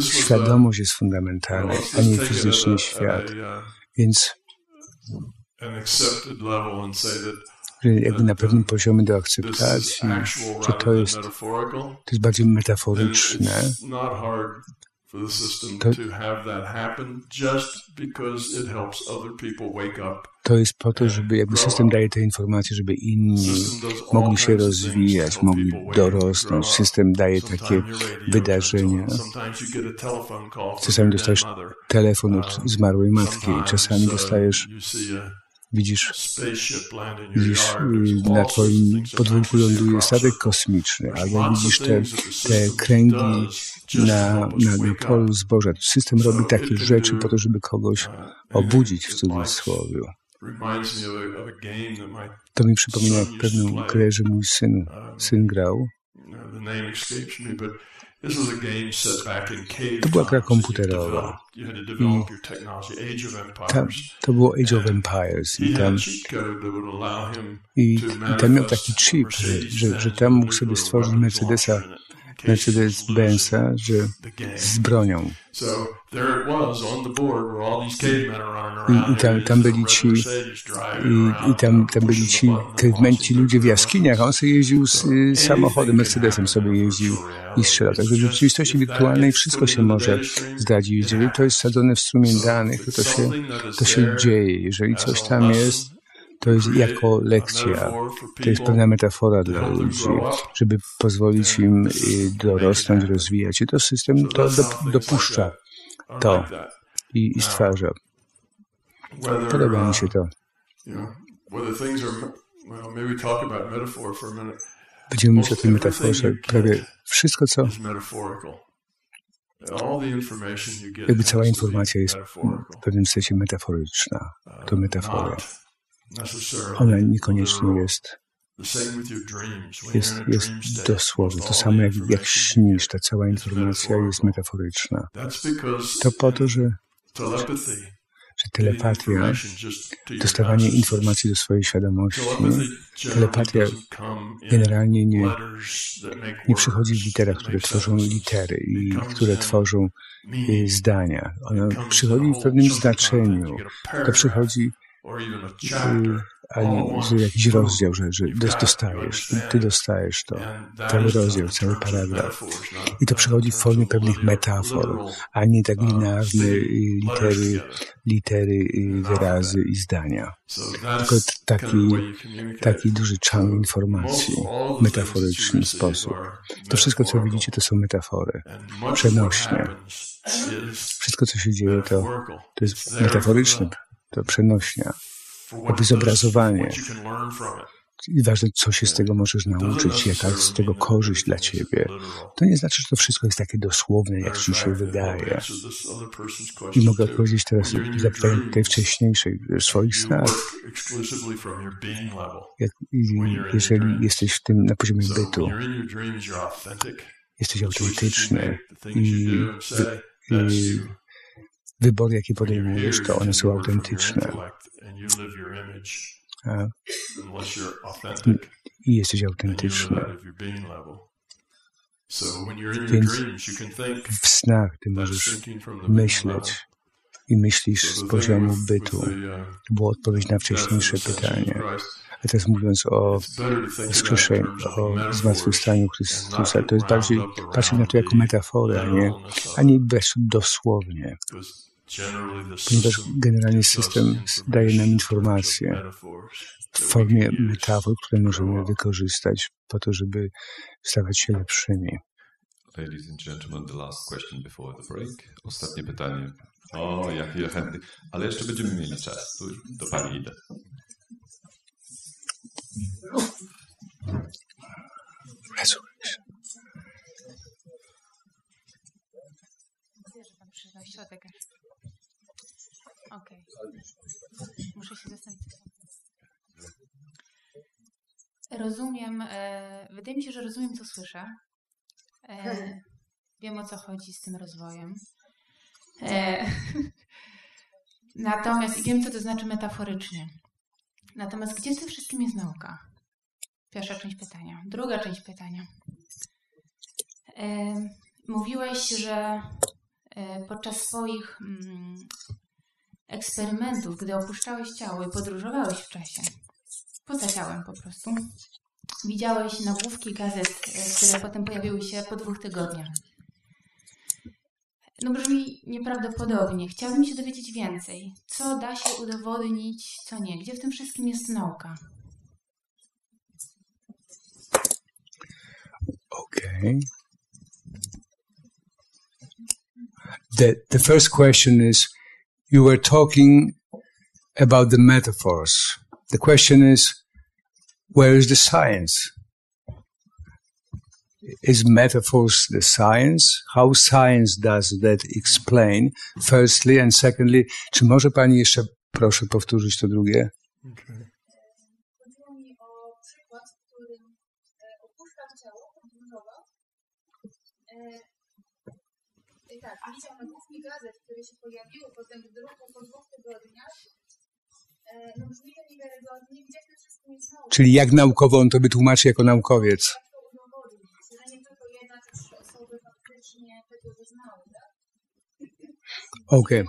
S3: Świadomość jest fundamentalna, a nie fizyczny świat. Więc jakby na pewnym poziomie do akceptacji, że to jest, to jest bardziej metaforyczne, to, to jest po to, żeby jakby system daje te informacje, żeby inni mogli się rozwijać, mogli dorosnąć. System daje takie wydarzenia. Czasami dostajesz telefon od zmarłej matki, czasami dostajesz Widzisz, widzisz na twoim podwórku ląduje statek kosmiczny, albo widzisz te, te kręgi na, na, na polu zboża. System robi takie rzeczy po to, żeby kogoś obudzić w cudzysłowie. To mi przypomina pewną grę, że mój syn, syn grał. To była gra komputerowa. I tam, to było Age of Empires. I tam, i, i tam miał taki chip, że, że, że tam mógł sobie stworzyć Mercedesa Mercedes-Benza, że z bronią. I, i tam, tam byli ci i, i tam, tam byli ci krewmenci ludzie w jaskiniach, a on sobie jeździł z y, samochodem, Mercedesem sobie jeździł i strzelał. Także w rzeczywistości wirtualnej wszystko się może zdarzyć. Jeżeli to jest sadzone w strumień danych, to, to, się, to się dzieje. Jeżeli coś tam jest, to jest jako lekcja, to jest pewna metafora dla ludzi, żeby pozwolić im y, dorosnąć, rozwijać. I to system to dopuszcza to i, i stwarza. Podoba mi się to. Będziemy mówić o tej metaforze. Prawie wszystko, co jakby cała informacja jest w pewnym sensie metaforyczna. To metafora. Ona niekoniecznie jest jest, jest dosłownie. To samo jak, jak śnisz, ta cała informacja jest metaforyczna. To po to, że, że telepatia, dostawanie informacji do swojej świadomości, telepatia generalnie nie, nie przychodzi w literach, które tworzą litery i które tworzą y, zdania. Ona przychodzi w pewnym znaczeniu. To przychodzi ani że jakiś rozdział, że, że dostajesz, ty dostajesz to, cały rozdział, cały paragraf. I to przychodzi w formie pewnych metafor, a nie tak linearne y, litery, litery, y, wyrazy i zdania. Tylko taki, taki duży czan informacji, metaforyczny sposób. To wszystko, co widzicie, to są metafory, przenośnie. Wszystko, co się dzieje, to, to jest metaforyczne, to przenośnia jakby zobrazowanie. I ważne, co się z tego możesz nauczyć, jaka z tego korzyść dla ciebie. To nie znaczy, że to wszystko jest takie dosłowne, jak ci się wydaje. I mogę odpowiedzieć teraz na zapytanie tej wcześniejszej, swoich snach. Jak, jeżeli jesteś w tym na poziomie bytu, jesteś autentyczny i, i wybory, jakie podejmujesz, to one są autentyczne. I jesteś autentyczny. Więc w snach ty możesz myśleć i myślisz z poziomu bytu. To była odpowiedź na wcześniejsze pytanie. A teraz mówiąc o wskrzeszeniu, o zmartwychwstaniu Chrystusa, to jest bardziej, patrzeć na to jako metaforę, nie, a nie bez dosłownie ponieważ generalnie system daje nam informacje w formie metafor, które możemy wykorzystać po to, żeby stawać się lepszymi.
S6: Ladies and gentlemen, the last question before the break. Ostatnie pytanie. O, jaki chętny. Ale jeszcze będziemy mieli czas. Tu do Pani idę.
S13: Resurrection. że Pan przyszedł środek. Okej. Okay. Muszę się zastanowić. Rozumiem, e, wydaje mi się, że rozumiem, co słyszę. E, Wiem o co chodzi z tym rozwojem. E, natomiast wiem, co to znaczy metaforycznie. Natomiast gdzie w tym wszystkim jest nauka? Pierwsza część pytania. Druga część pytania. E, mówiłeś, że e, podczas swoich mm, eksperymentów, gdy opuszczałeś ciało i podróżowałeś w czasie, poza ciałem po prostu, widziałeś nagłówki gazet, które potem pojawiły się po dwóch tygodniach. No brzmi nieprawdopodobnie. Chciałabym się dowiedzieć więcej. Co da się udowodnić, co nie? Gdzie w tym wszystkim jest nauka?
S3: Okay. The, the first question is you were talking about the metaphors. The question is where is the science? Is metaphors the science? How science does that explain? Firstly, and secondly, czy może pani jeszcze proszę powtórzyć to drugie? Okay.
S2: Które się potem w druku po dwóch tygodniach. No brzmi to niewiarygodnie, gdzie w tym wszystkim jest nauka.
S3: Czyli jak naukowo on to wytłumaczy jako naukowiec?
S2: Jak to udowodnić, że nie tylko jedna czy trzy osoby faktycznie tego wyznały, tak?
S3: Okej.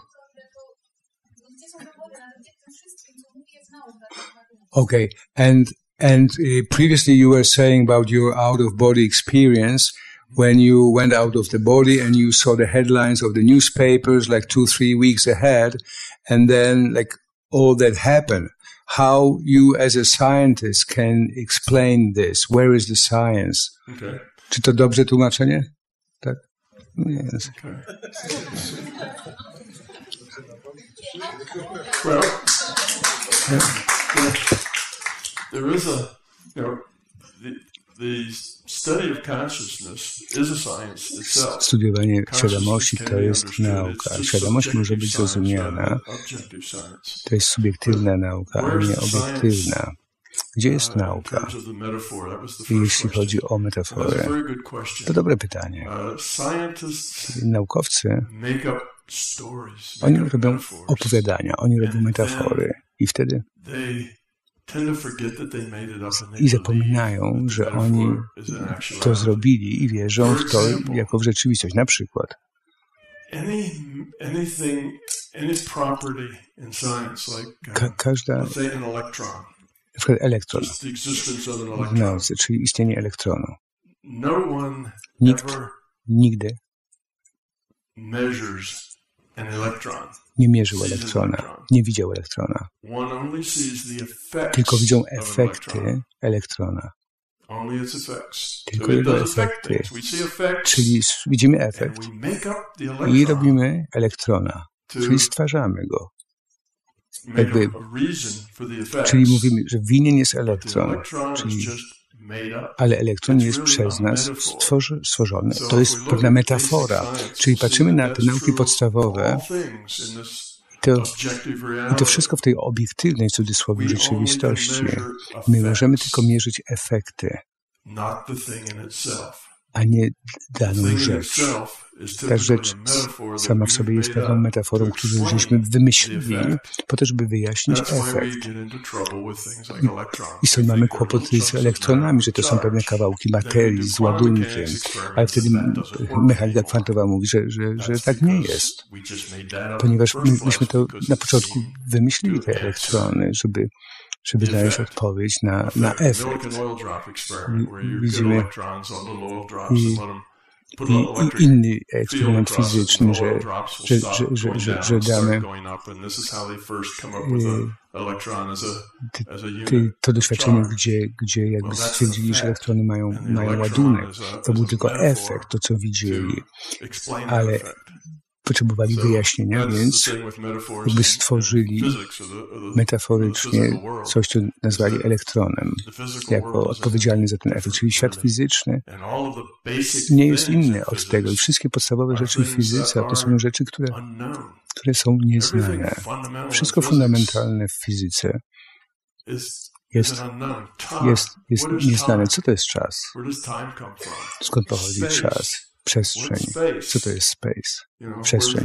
S2: Co mówi, jest nauka?
S3: Okay, and and uh, previously you were saying about your out of body experience when you went out of the body and you saw the headlines of the newspapers like two, three weeks ahead, and then like all that happened. How you as a scientist can explain this? Where is the science?
S5: Okay.
S3: Czy to dobrze tłumaczenie? Tak? Yes.
S5: Okay. well, there is a, you know, the, the
S3: Studiowanie świadomości to jest nauka. Świadomość może być zrozumiana. To jest subiektywna nauka, a nie obiektywna. Gdzie jest
S5: uh,
S3: nauka? Jeśli chodzi o metaforę, to dobre pytanie.
S5: Uh,
S3: naukowcy, oni robią opowiadania, oni robią metafory i wtedy i zapominają, że oni to zrobili i wierzą w to jako w rzeczywistość. Na przykład Ka każda na przykład elektron w nauce, czyli istnienie elektronu. Nikt nigdy nie mierzył elektrona, nie widział elektrona. Tylko widział efekty elektrona. Tylko jego efekty. Czyli widzimy efekt i robimy elektrona, czyli stwarzamy go. Jakby, czyli mówimy, że winien jest elektron, czyli ale elektron jest przez nas stworzony. To jest pewna metafora, czyli patrzymy na te nauki podstawowe to, i to wszystko w tej obiektywnej, cudzysłowie, rzeczywistości. My możemy tylko mierzyć efekty, a nie daną rzecz. Ta rzecz sama w sobie jest pewną metaforą, którą żeśmy wymyślili po to, żeby wyjaśnić efekt. I, stąd mamy kłopoty z elektronami, że to są pewne kawałki materii z ładunkiem, ale wtedy mechanika kwantowa mówi, że, że, że tak nie jest. Ponieważ my, myśmy to na początku wymyślili, te elektrony, żeby żeby znaleźć odpowiedź na, na efekt. Widzimy i i, i inny eksperyment fizyczny, że, że, że, że, że, że damy y, to doświadczenie, gdzie, gdzie jakby stwierdzili, że elektrony mają, mają ładunek. To był tylko efekt, to co widzieli. Ale potrzebowali wyjaśnienia, więc jakby stworzyli metaforycznie coś, co nazwali elektronem, jako odpowiedzialny za ten efekt. Czyli świat fizyczny nie jest inny od tego. I wszystkie podstawowe rzeczy w fizyce to są rzeczy, które, które są nieznane. Wszystko fundamentalne w fizyce jest, jest, jest nieznane. Co to jest czas? Skąd pochodzi czas? Przestrzeń. Co to jest space? Przestrzeń.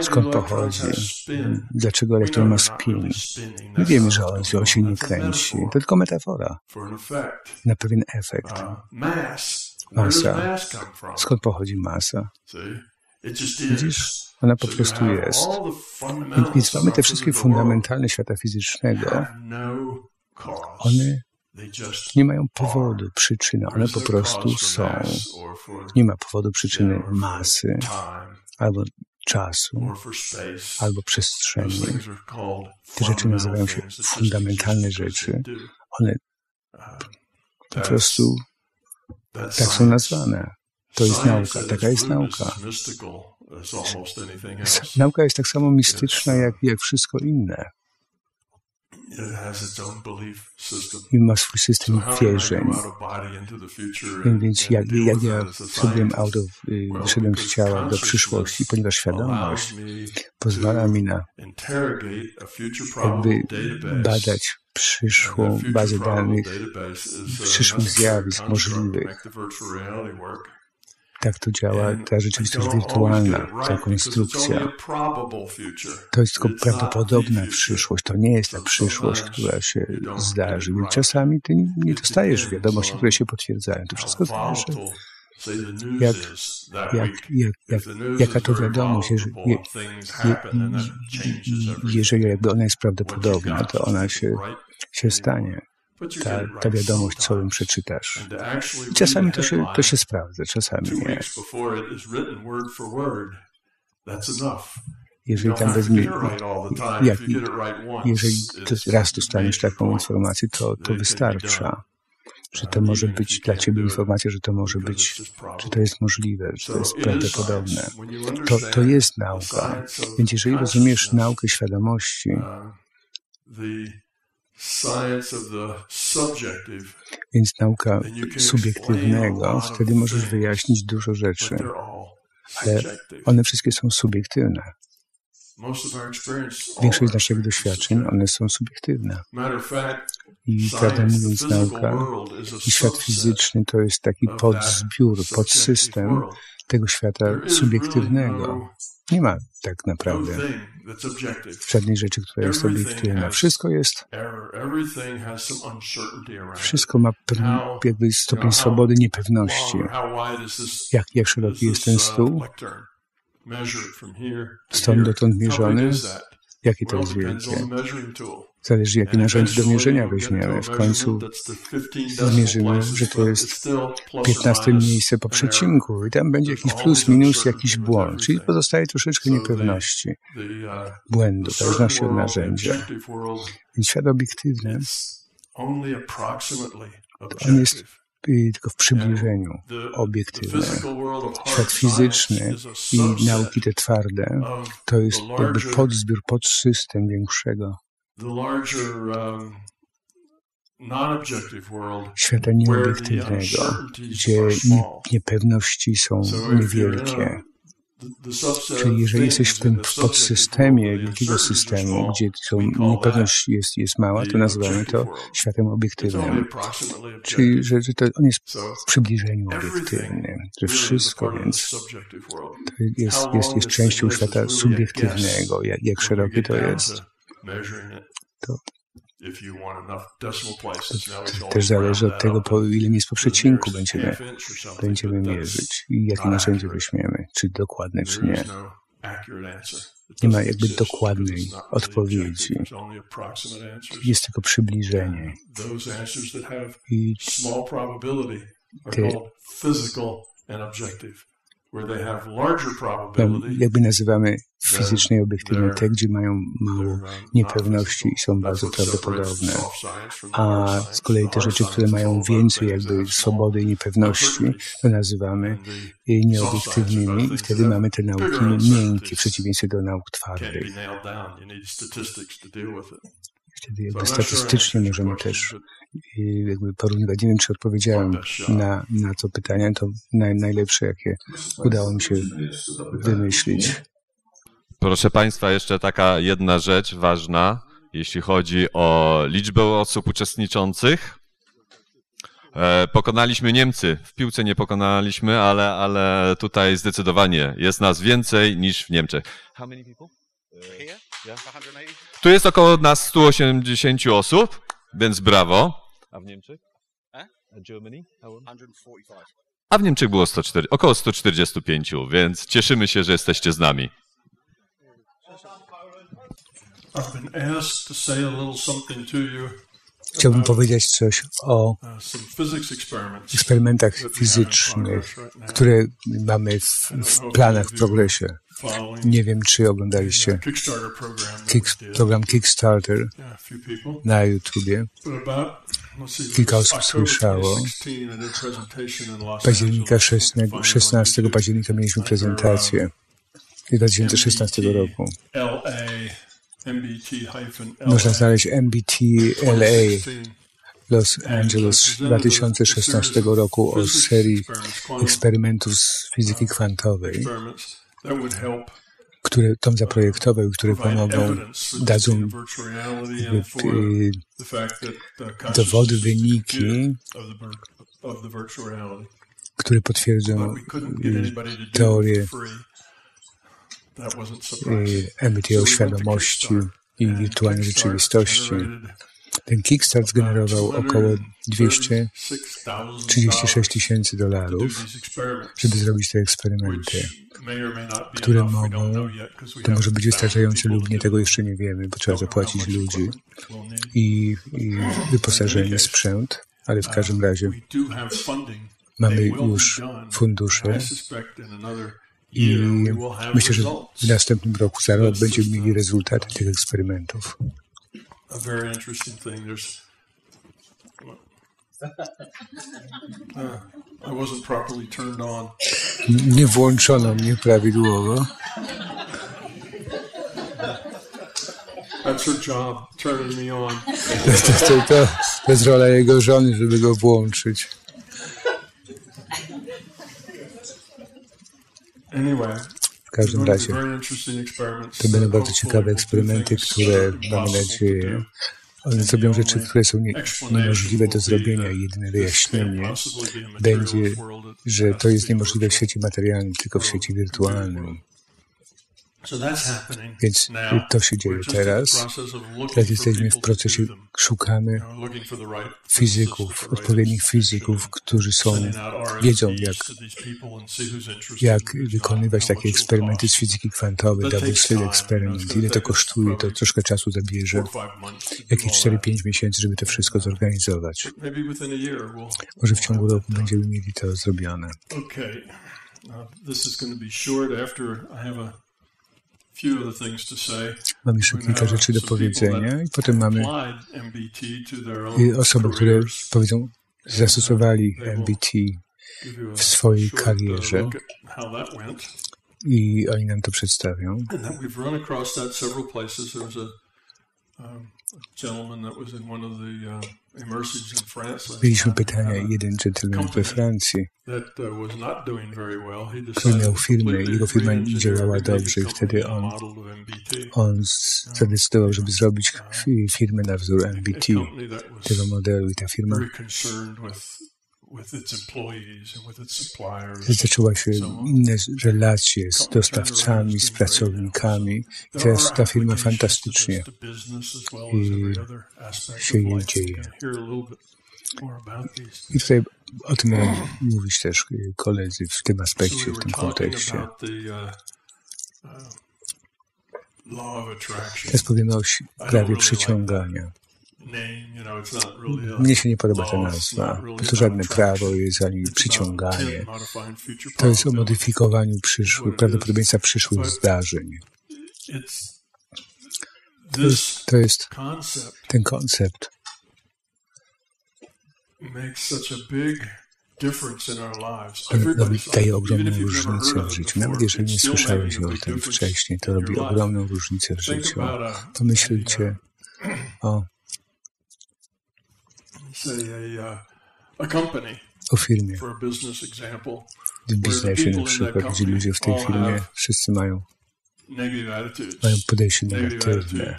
S3: Skąd pochodzi? Dlaczego elektron ma spin? My wiemy, że on, się nie kręci. To tylko metafora na pewien efekt.
S5: Uh,
S3: Masa. Skąd pochodzi masa? Widzisz? Ona po prostu jest. Więc mamy te wszystkie fundamentalne świata fizycznego. One nie mają powodu, przyczyny. One po prostu są. Nie ma powodu, przyczyny masy albo czasu, albo przestrzeni. Te rzeczy nazywają się fundamentalne rzeczy. One po prostu tak są nazwane. To jest nauka, taka jest nauka. Nauka jest tak samo mistyczna jak, jak wszystko inne. I ma swój system wierzeń. Więc jak, jak ja sobie out of, wyszedłem z ciała do przyszłości, ponieważ świadomość pozwala mi na jakby badać przyszłą bazę danych, przyszłych zjawisk możliwych. Tak to działa. Ta rzeczywistość wirtualna, ta konstrukcja. To jest tylko prawdopodobna przyszłość, to nie jest ta przyszłość, która się zdarzy. Więc czasami ty nie dostajesz wiadomości, które się potwierdzają. To wszystko zależy jak, jak, jak, jak, jaka to wiadomość, jeżeli, je, je, jeżeli ona jest prawdopodobna, to ona się, się stanie. Ta, ta wiadomość, co ją przeczytasz. I czasami to się, to się sprawdza, czasami nie. Jeżeli tam weźmie, jak, jeżeli raz dostaniesz taką informację, to, to wystarcza że to może być dla Ciebie informacja, że to może być, czy to jest możliwe, że to jest prawdopodobne. To, to jest nauka. Więc jeżeli rozumiesz naukę świadomości, więc nauka subiektywnego, wtedy możesz wyjaśnić dużo rzeczy, ale one wszystkie są subiektywne. Większość naszych doświadczeń, one są subiektywne. I prawdę mówiąc, nauka i świat fizyczny to jest taki podzbiór, podsystem tego świata subiektywnego. Nie ma tak naprawdę żadnej rzeczy, która jest obiektywna. Wszystko jest, wszystko ma pewien jakby stopień swobody, niepewności. Jak, jak szeroki jest ten stół? Stąd dotąd mierzony? Jakie to jest wielkie? Zależy, jakie narzędzie do mierzenia weźmiemy. W końcu zmierzymy, że to jest 15 miejsce po przecinku i tam będzie jakiś plus, minus, jakiś błąd. Czyli pozostaje troszeczkę niepewności, błędu, w zależności od narzędzia. Więc świat obiektywny, on jest tylko w przybliżeniu obiektywne. Świat fizyczny i nauki te twarde to jest jakby podzbiór, podsystem większego świata nieobiektywnego, gdzie niepewności są niewielkie. Czyli jeżeli jesteś w tym podsystemie wielkiego systemu, gdzie są, niepewność jest, jest mała, to nazywamy to światem obiektywnym. Czyli że, że to on jest w przybliżeniu obiektywnym, że wszystko więc to jest, jest, jest częścią świata subiektywnego, jak, jak szerokie to jest. To, też zależy od tego, po ile miejsc po przecinku będziemy, będziemy mierzyć i jakie narzędzie weźmiemy, czy dokładne, czy nie. Nie ma jakby dokładnej odpowiedzi. Jest tylko przybliżenie. I te jakby nazywamy fizycznie i obiektywnie te, gdzie mają mało niepewności i są bardzo prawdopodobne. A z kolei te rzeczy, które mają więcej jakby swobody i niepewności, to nazywamy nieobiektywnymi i wtedy mamy te nauki miękkie, w przeciwieństwie do nauk twardych. Wtedy jakby statystycznie możemy też jakby porównywać. Nie wiem, czy odpowiedziałem na, na to pytanie. To naj, najlepsze, jakie udało mi się wymyślić.
S6: Proszę Państwa, jeszcze taka jedna rzecz ważna, jeśli chodzi o liczbę osób uczestniczących. E, pokonaliśmy Niemcy. W piłce nie pokonaliśmy, ale, ale tutaj zdecydowanie jest nas więcej niż w Niemczech. How many people? Tu jest około nas 180 osób, więc brawo. A w Niemczech? A? 145. A w Niemczech było 104, około 145, więc cieszymy się, że jesteście z nami.
S3: Chciałbym powiedzieć coś o eksperymentach fizycznych, które mamy w, w planach, w progresie. Nie wiem, czy oglądaliście kick, program Kickstarter na YouTubie. Kilka osób słyszało. Października 16 października mieliśmy prezentację. 2016 roku. Można znaleźć MBT LA Los Angeles 2016 roku o serii eksperymentów z fizyki kwantowej, które Tom zaprojektował i które pomogą, dadzą dowody, wyniki, które potwierdzą teorię MBT o świadomości i wirtualnej rzeczywistości. Ten Kickstart zgenerował około 236 tysięcy dolarów, żeby zrobić te eksperymenty, które mogą, to może być wystarczające lub nie, tego jeszcze nie wiemy, bo trzeba zapłacić ludzi i, i wyposażenie, sprzęt, ale w każdym razie mamy już fundusze i myślę, że w następnym roku za rok będziemy mieli rezultaty tych eksperymentów. Nie włączono mnie prawidłowo.
S5: That's her job, turning me on.
S3: To, to, to, to jest rola jego żony, żeby go włączyć. W każdym razie to będą bardzo ciekawe eksperymenty, które mamy nadzieję, one zrobią rzeczy, które są nie, niemożliwe do zrobienia jedyne wyjaśnienie będzie, że to jest niemożliwe w świecie materialnym, tylko w świecie wirtualnym. Więc to się dzieje teraz. Teraz jesteśmy w procesie, szukamy fizyków, odpowiednich fizyków, którzy są, wiedzą, jak, jak wykonywać takie eksperymenty z fizyki kwantowej, double slit eksperyment, ile to kosztuje, to troszkę czasu zabierze, jakieś 4-5 miesięcy, żeby to wszystko zorganizować. Może w ciągu roku będziemy mieli to zrobione. Mam jeszcze kilka rzeczy do powiedzenia i potem mamy osoby, które powiedzą, zastosowali MBT w swojej karierze. i oni nam to przedstawią. Mieliśmy pytania, jeden gentleman we Francji, który miał firmę, jego firma nie działała dobrze i wtedy on, on zadecydował, żeby zrobić firmę na wzór MBT, tego modelu i ta firma Zaczęła się inne relacje z dostawcami, z pracownikami. I teraz ta firma fantastycznie się jej dzieje. I tutaj o tym mówić też koledzy w tym aspekcie, w tym kontekście. Teraz powiemy o prawie przyciągania. Mnie się nie podoba ta nazwa, to żadne prawo jest ani przyciąganie. To jest o modyfikowaniu przyszłych, prawdopodobieństwa przyszłych zdarzeń. To jest, to jest ten koncept. Robi daje ogromną różnicę w życiu. Nawet jeżeli nie słyszałeś o tym wcześniej, to robi ogromną różnicę w życiu. Pomyślcie o o firmie. W biznesie na przykład, gdzie ludzie w tej firmie wszyscy mają mają podejście negatywne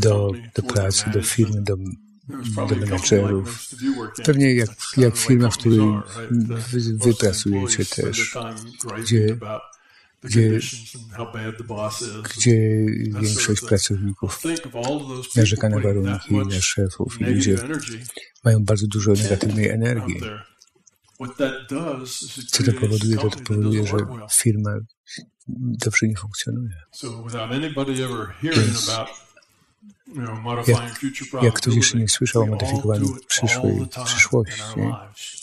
S3: do, do pracy, do firmy, do, do menedżerów. Pewnie jak, jak firma, w której wy, wy pracujecie też, gdzie, gdzie, gdzie większość pracowników narzeka na warunki, na szefów i ludzie mają bardzo dużo negatywnej energii. Co to powoduje? To, to powoduje, że firma dobrze nie funkcjonuje. Więc jak, jak ktoś jeszcze nie słyszał o modyfikowaniu przyszłej przyszłości,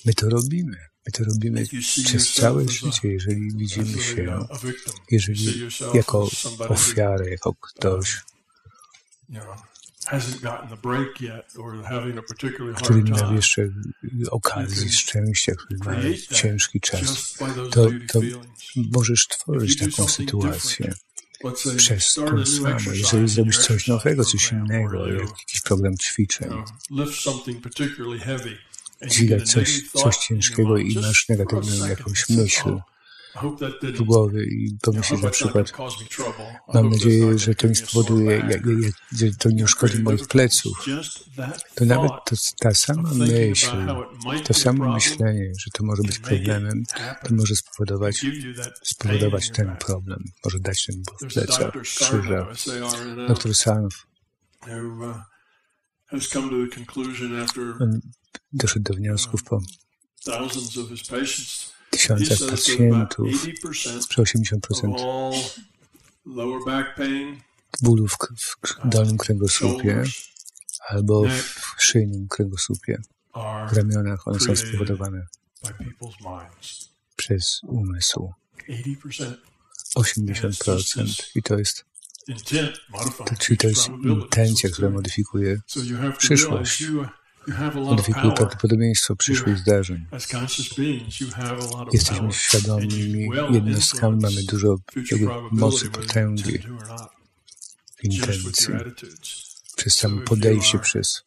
S3: my to robimy. My to robimy przez całe życie, jeżeli widzimy się, jeżeli jako ofiarę, jako ktoś, który nie miał jeszcze okazji, szczęścia, który ma ciężki czas, to, to możesz tworzyć taką sytuację przez to samo. Jeżeli zrobisz coś nowego, coś innego, jakiś program ćwiczeń, dźwigać coś, coś ciężkiego i masz negatywną jakąś myśl, w głowy i pomyśleć na przykład, mam nadzieję, że to nie spowoduje, że to nie uszkodzi moich pleców. To nawet to, ta sama myśl, to samo myślenie, że to może być problemem, to może spowodować, spowodować ten problem, może dać ten ból w plecach, krzyża. Dr Sanf doszedł do wniosków po tysiącach pacjentów, że 80% bólu w, dolnym kręgosłupie albo w szyjnym kręgosłupie, w ramionach, one są spowodowane przez umysł. 80% i to jest czyli to jest intencja, która modyfikuje przyszłość. modyfikuje prawdopodobieństwo przyszłych zdarzeń. Jesteśmy świadomymi jednostkami, mamy dużo mocy, potęgi intencji, przez samo podejście, przez,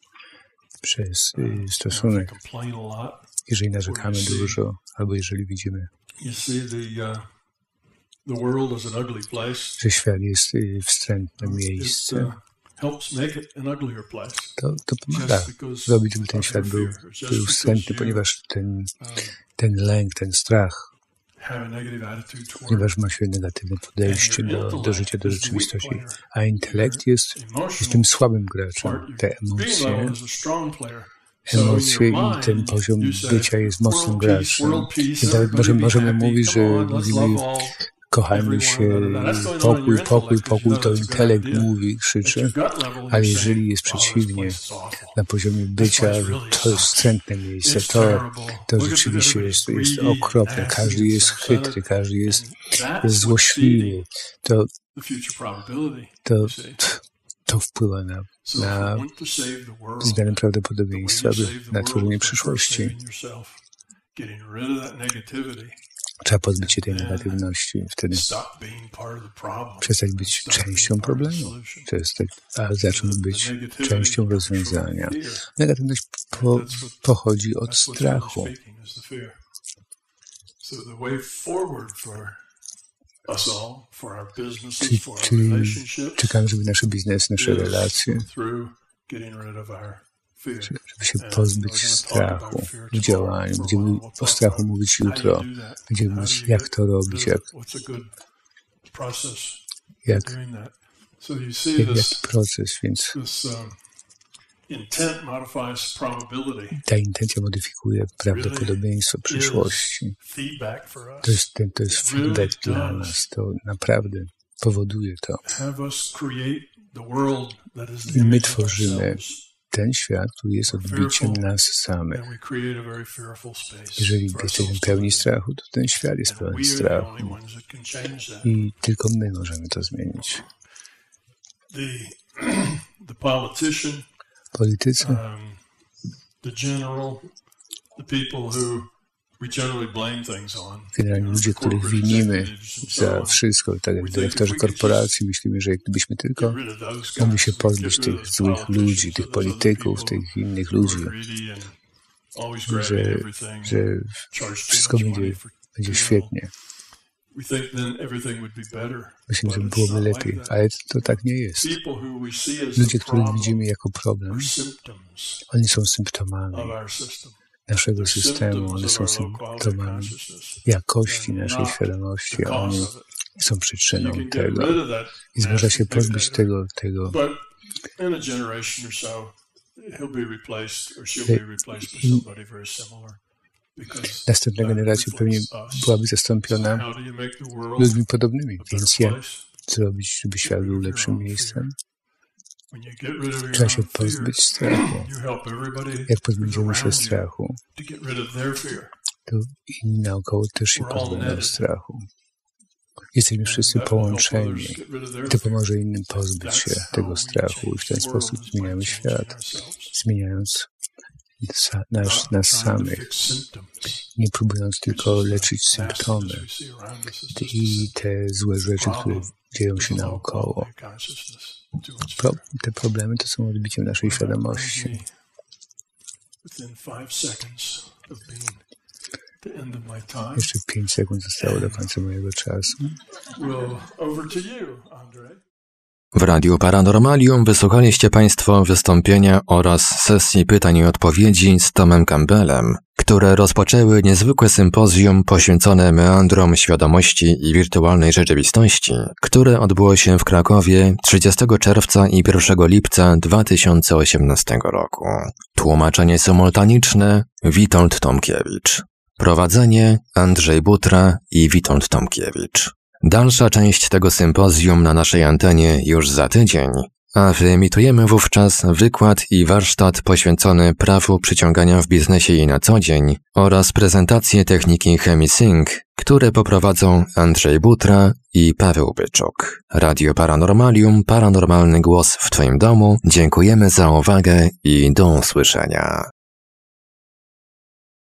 S3: przez y, stosunek. Jeżeli narzekamy dużo, albo jeżeli widzimy, że świat jest y, wstrętne miejsce, to, to pomaga zrobić, żeby ten świat był, był wstrętny, ponieważ ten, ten lęk, ten strach, ponieważ ma się negatywne podejście do, do życia, do rzeczywistości, a intelekt jest, jest tym słabym graczem. Te emocje, emocje i ten poziom bycia jest mocnym graczem. Możemy, możemy mówić, że mówimy kochamy się, pokój, pokój, pokój, to intelekt mówi, krzyczy, ale jeżeli jest przeciwnie, na poziomie bycia, to jest wstrętne miejsce, to, to rzeczywiście jest, jest okropne, każdy jest chytry, każdy jest, jest złośliwy, to, to, to wpływa na, na zmianę prawdopodobieństwa, na tworzenie przyszłości. Trzeba pozbyć się tej negatywności, wtedy przestać być częścią problemu, przestać, a zacząć być częścią rozwiązania. Negatywność po, pochodzi od strachu. Czyli, czekamy, żeby nasze biznesy, nasze relacje żeby się pozbyć strachu w działaniu. Będziemy o strachu mówić jutro. Będziemy mówić, jak to robić, jak, jak, jak, jak proces, więc ta intencja modyfikuje prawdopodobieństwo przyszłości. To jest, to jest feedback dla nas. To naprawdę powoduje to. I my tworzymy ten świat, który jest odbiciem nas samych. Jeżeli jesteśmy pełni strachu, to ten świat jest pełen strachu. I tylko my możemy to zmienić. Politycy, um, Generalnie ludzie, których winimy za wszystko, tak jak dyrektorzy korporacji, myślimy, że gdybyśmy tylko mogli się pozbyć tych złych ludzi, tych polityków, tych innych ludzi, że, że wszystko będzie, będzie świetnie. Myślę, że byłoby lepiej, ale to tak nie jest. Ludzie, których widzimy jako problem, oni są symptomami naszego systemu, one są symptomami jakości naszej świadomości, a oni są przyczyną tego. I można się pozbyć tego, tego Następna generacja pewnie byłaby zastąpiona ludźmi podobnymi. Więc jak zrobić, żeby świat był lepszym miejscem? Trzeba się pozbyć strachu. Jak pozbędziemy się strachu, to inni naokoło też się pozbędą strachu. Jesteśmy wszyscy połączeni. To pomoże innym pozbyć się tego strachu i w ten sposób zmieniamy świat, zmieniając nas, nas samych, nie próbując tylko leczyć symptomy. i te złe rzeczy, które dzieją się naokoło. Pro, te problemy to są odbiciem naszej świadomości. Jeszcze pięć sekund zostało do końca mojego czasu.
S1: W Radiu Paranormalium wysłuchaliście Państwo wystąpienia oraz sesji pytań i odpowiedzi z Tomem Campbellem, które rozpoczęły niezwykłe sympozjum poświęcone meandrom świadomości i wirtualnej rzeczywistości, które odbyło się w Krakowie 30 czerwca i 1 lipca 2018 roku. Tłumaczenie symultaniczne Witold Tomkiewicz. Prowadzenie Andrzej Butra i Witold Tomkiewicz. Dalsza część tego sympozjum na naszej antenie już za tydzień, a wyemitujemy wówczas wykład i warsztat poświęcony prawu przyciągania w biznesie i na co dzień oraz prezentację techniki ChemiSync, które poprowadzą Andrzej Butra i Paweł Byczuk. Radio Paranormalium, paranormalny głos w Twoim domu. Dziękujemy za uwagę i do usłyszenia.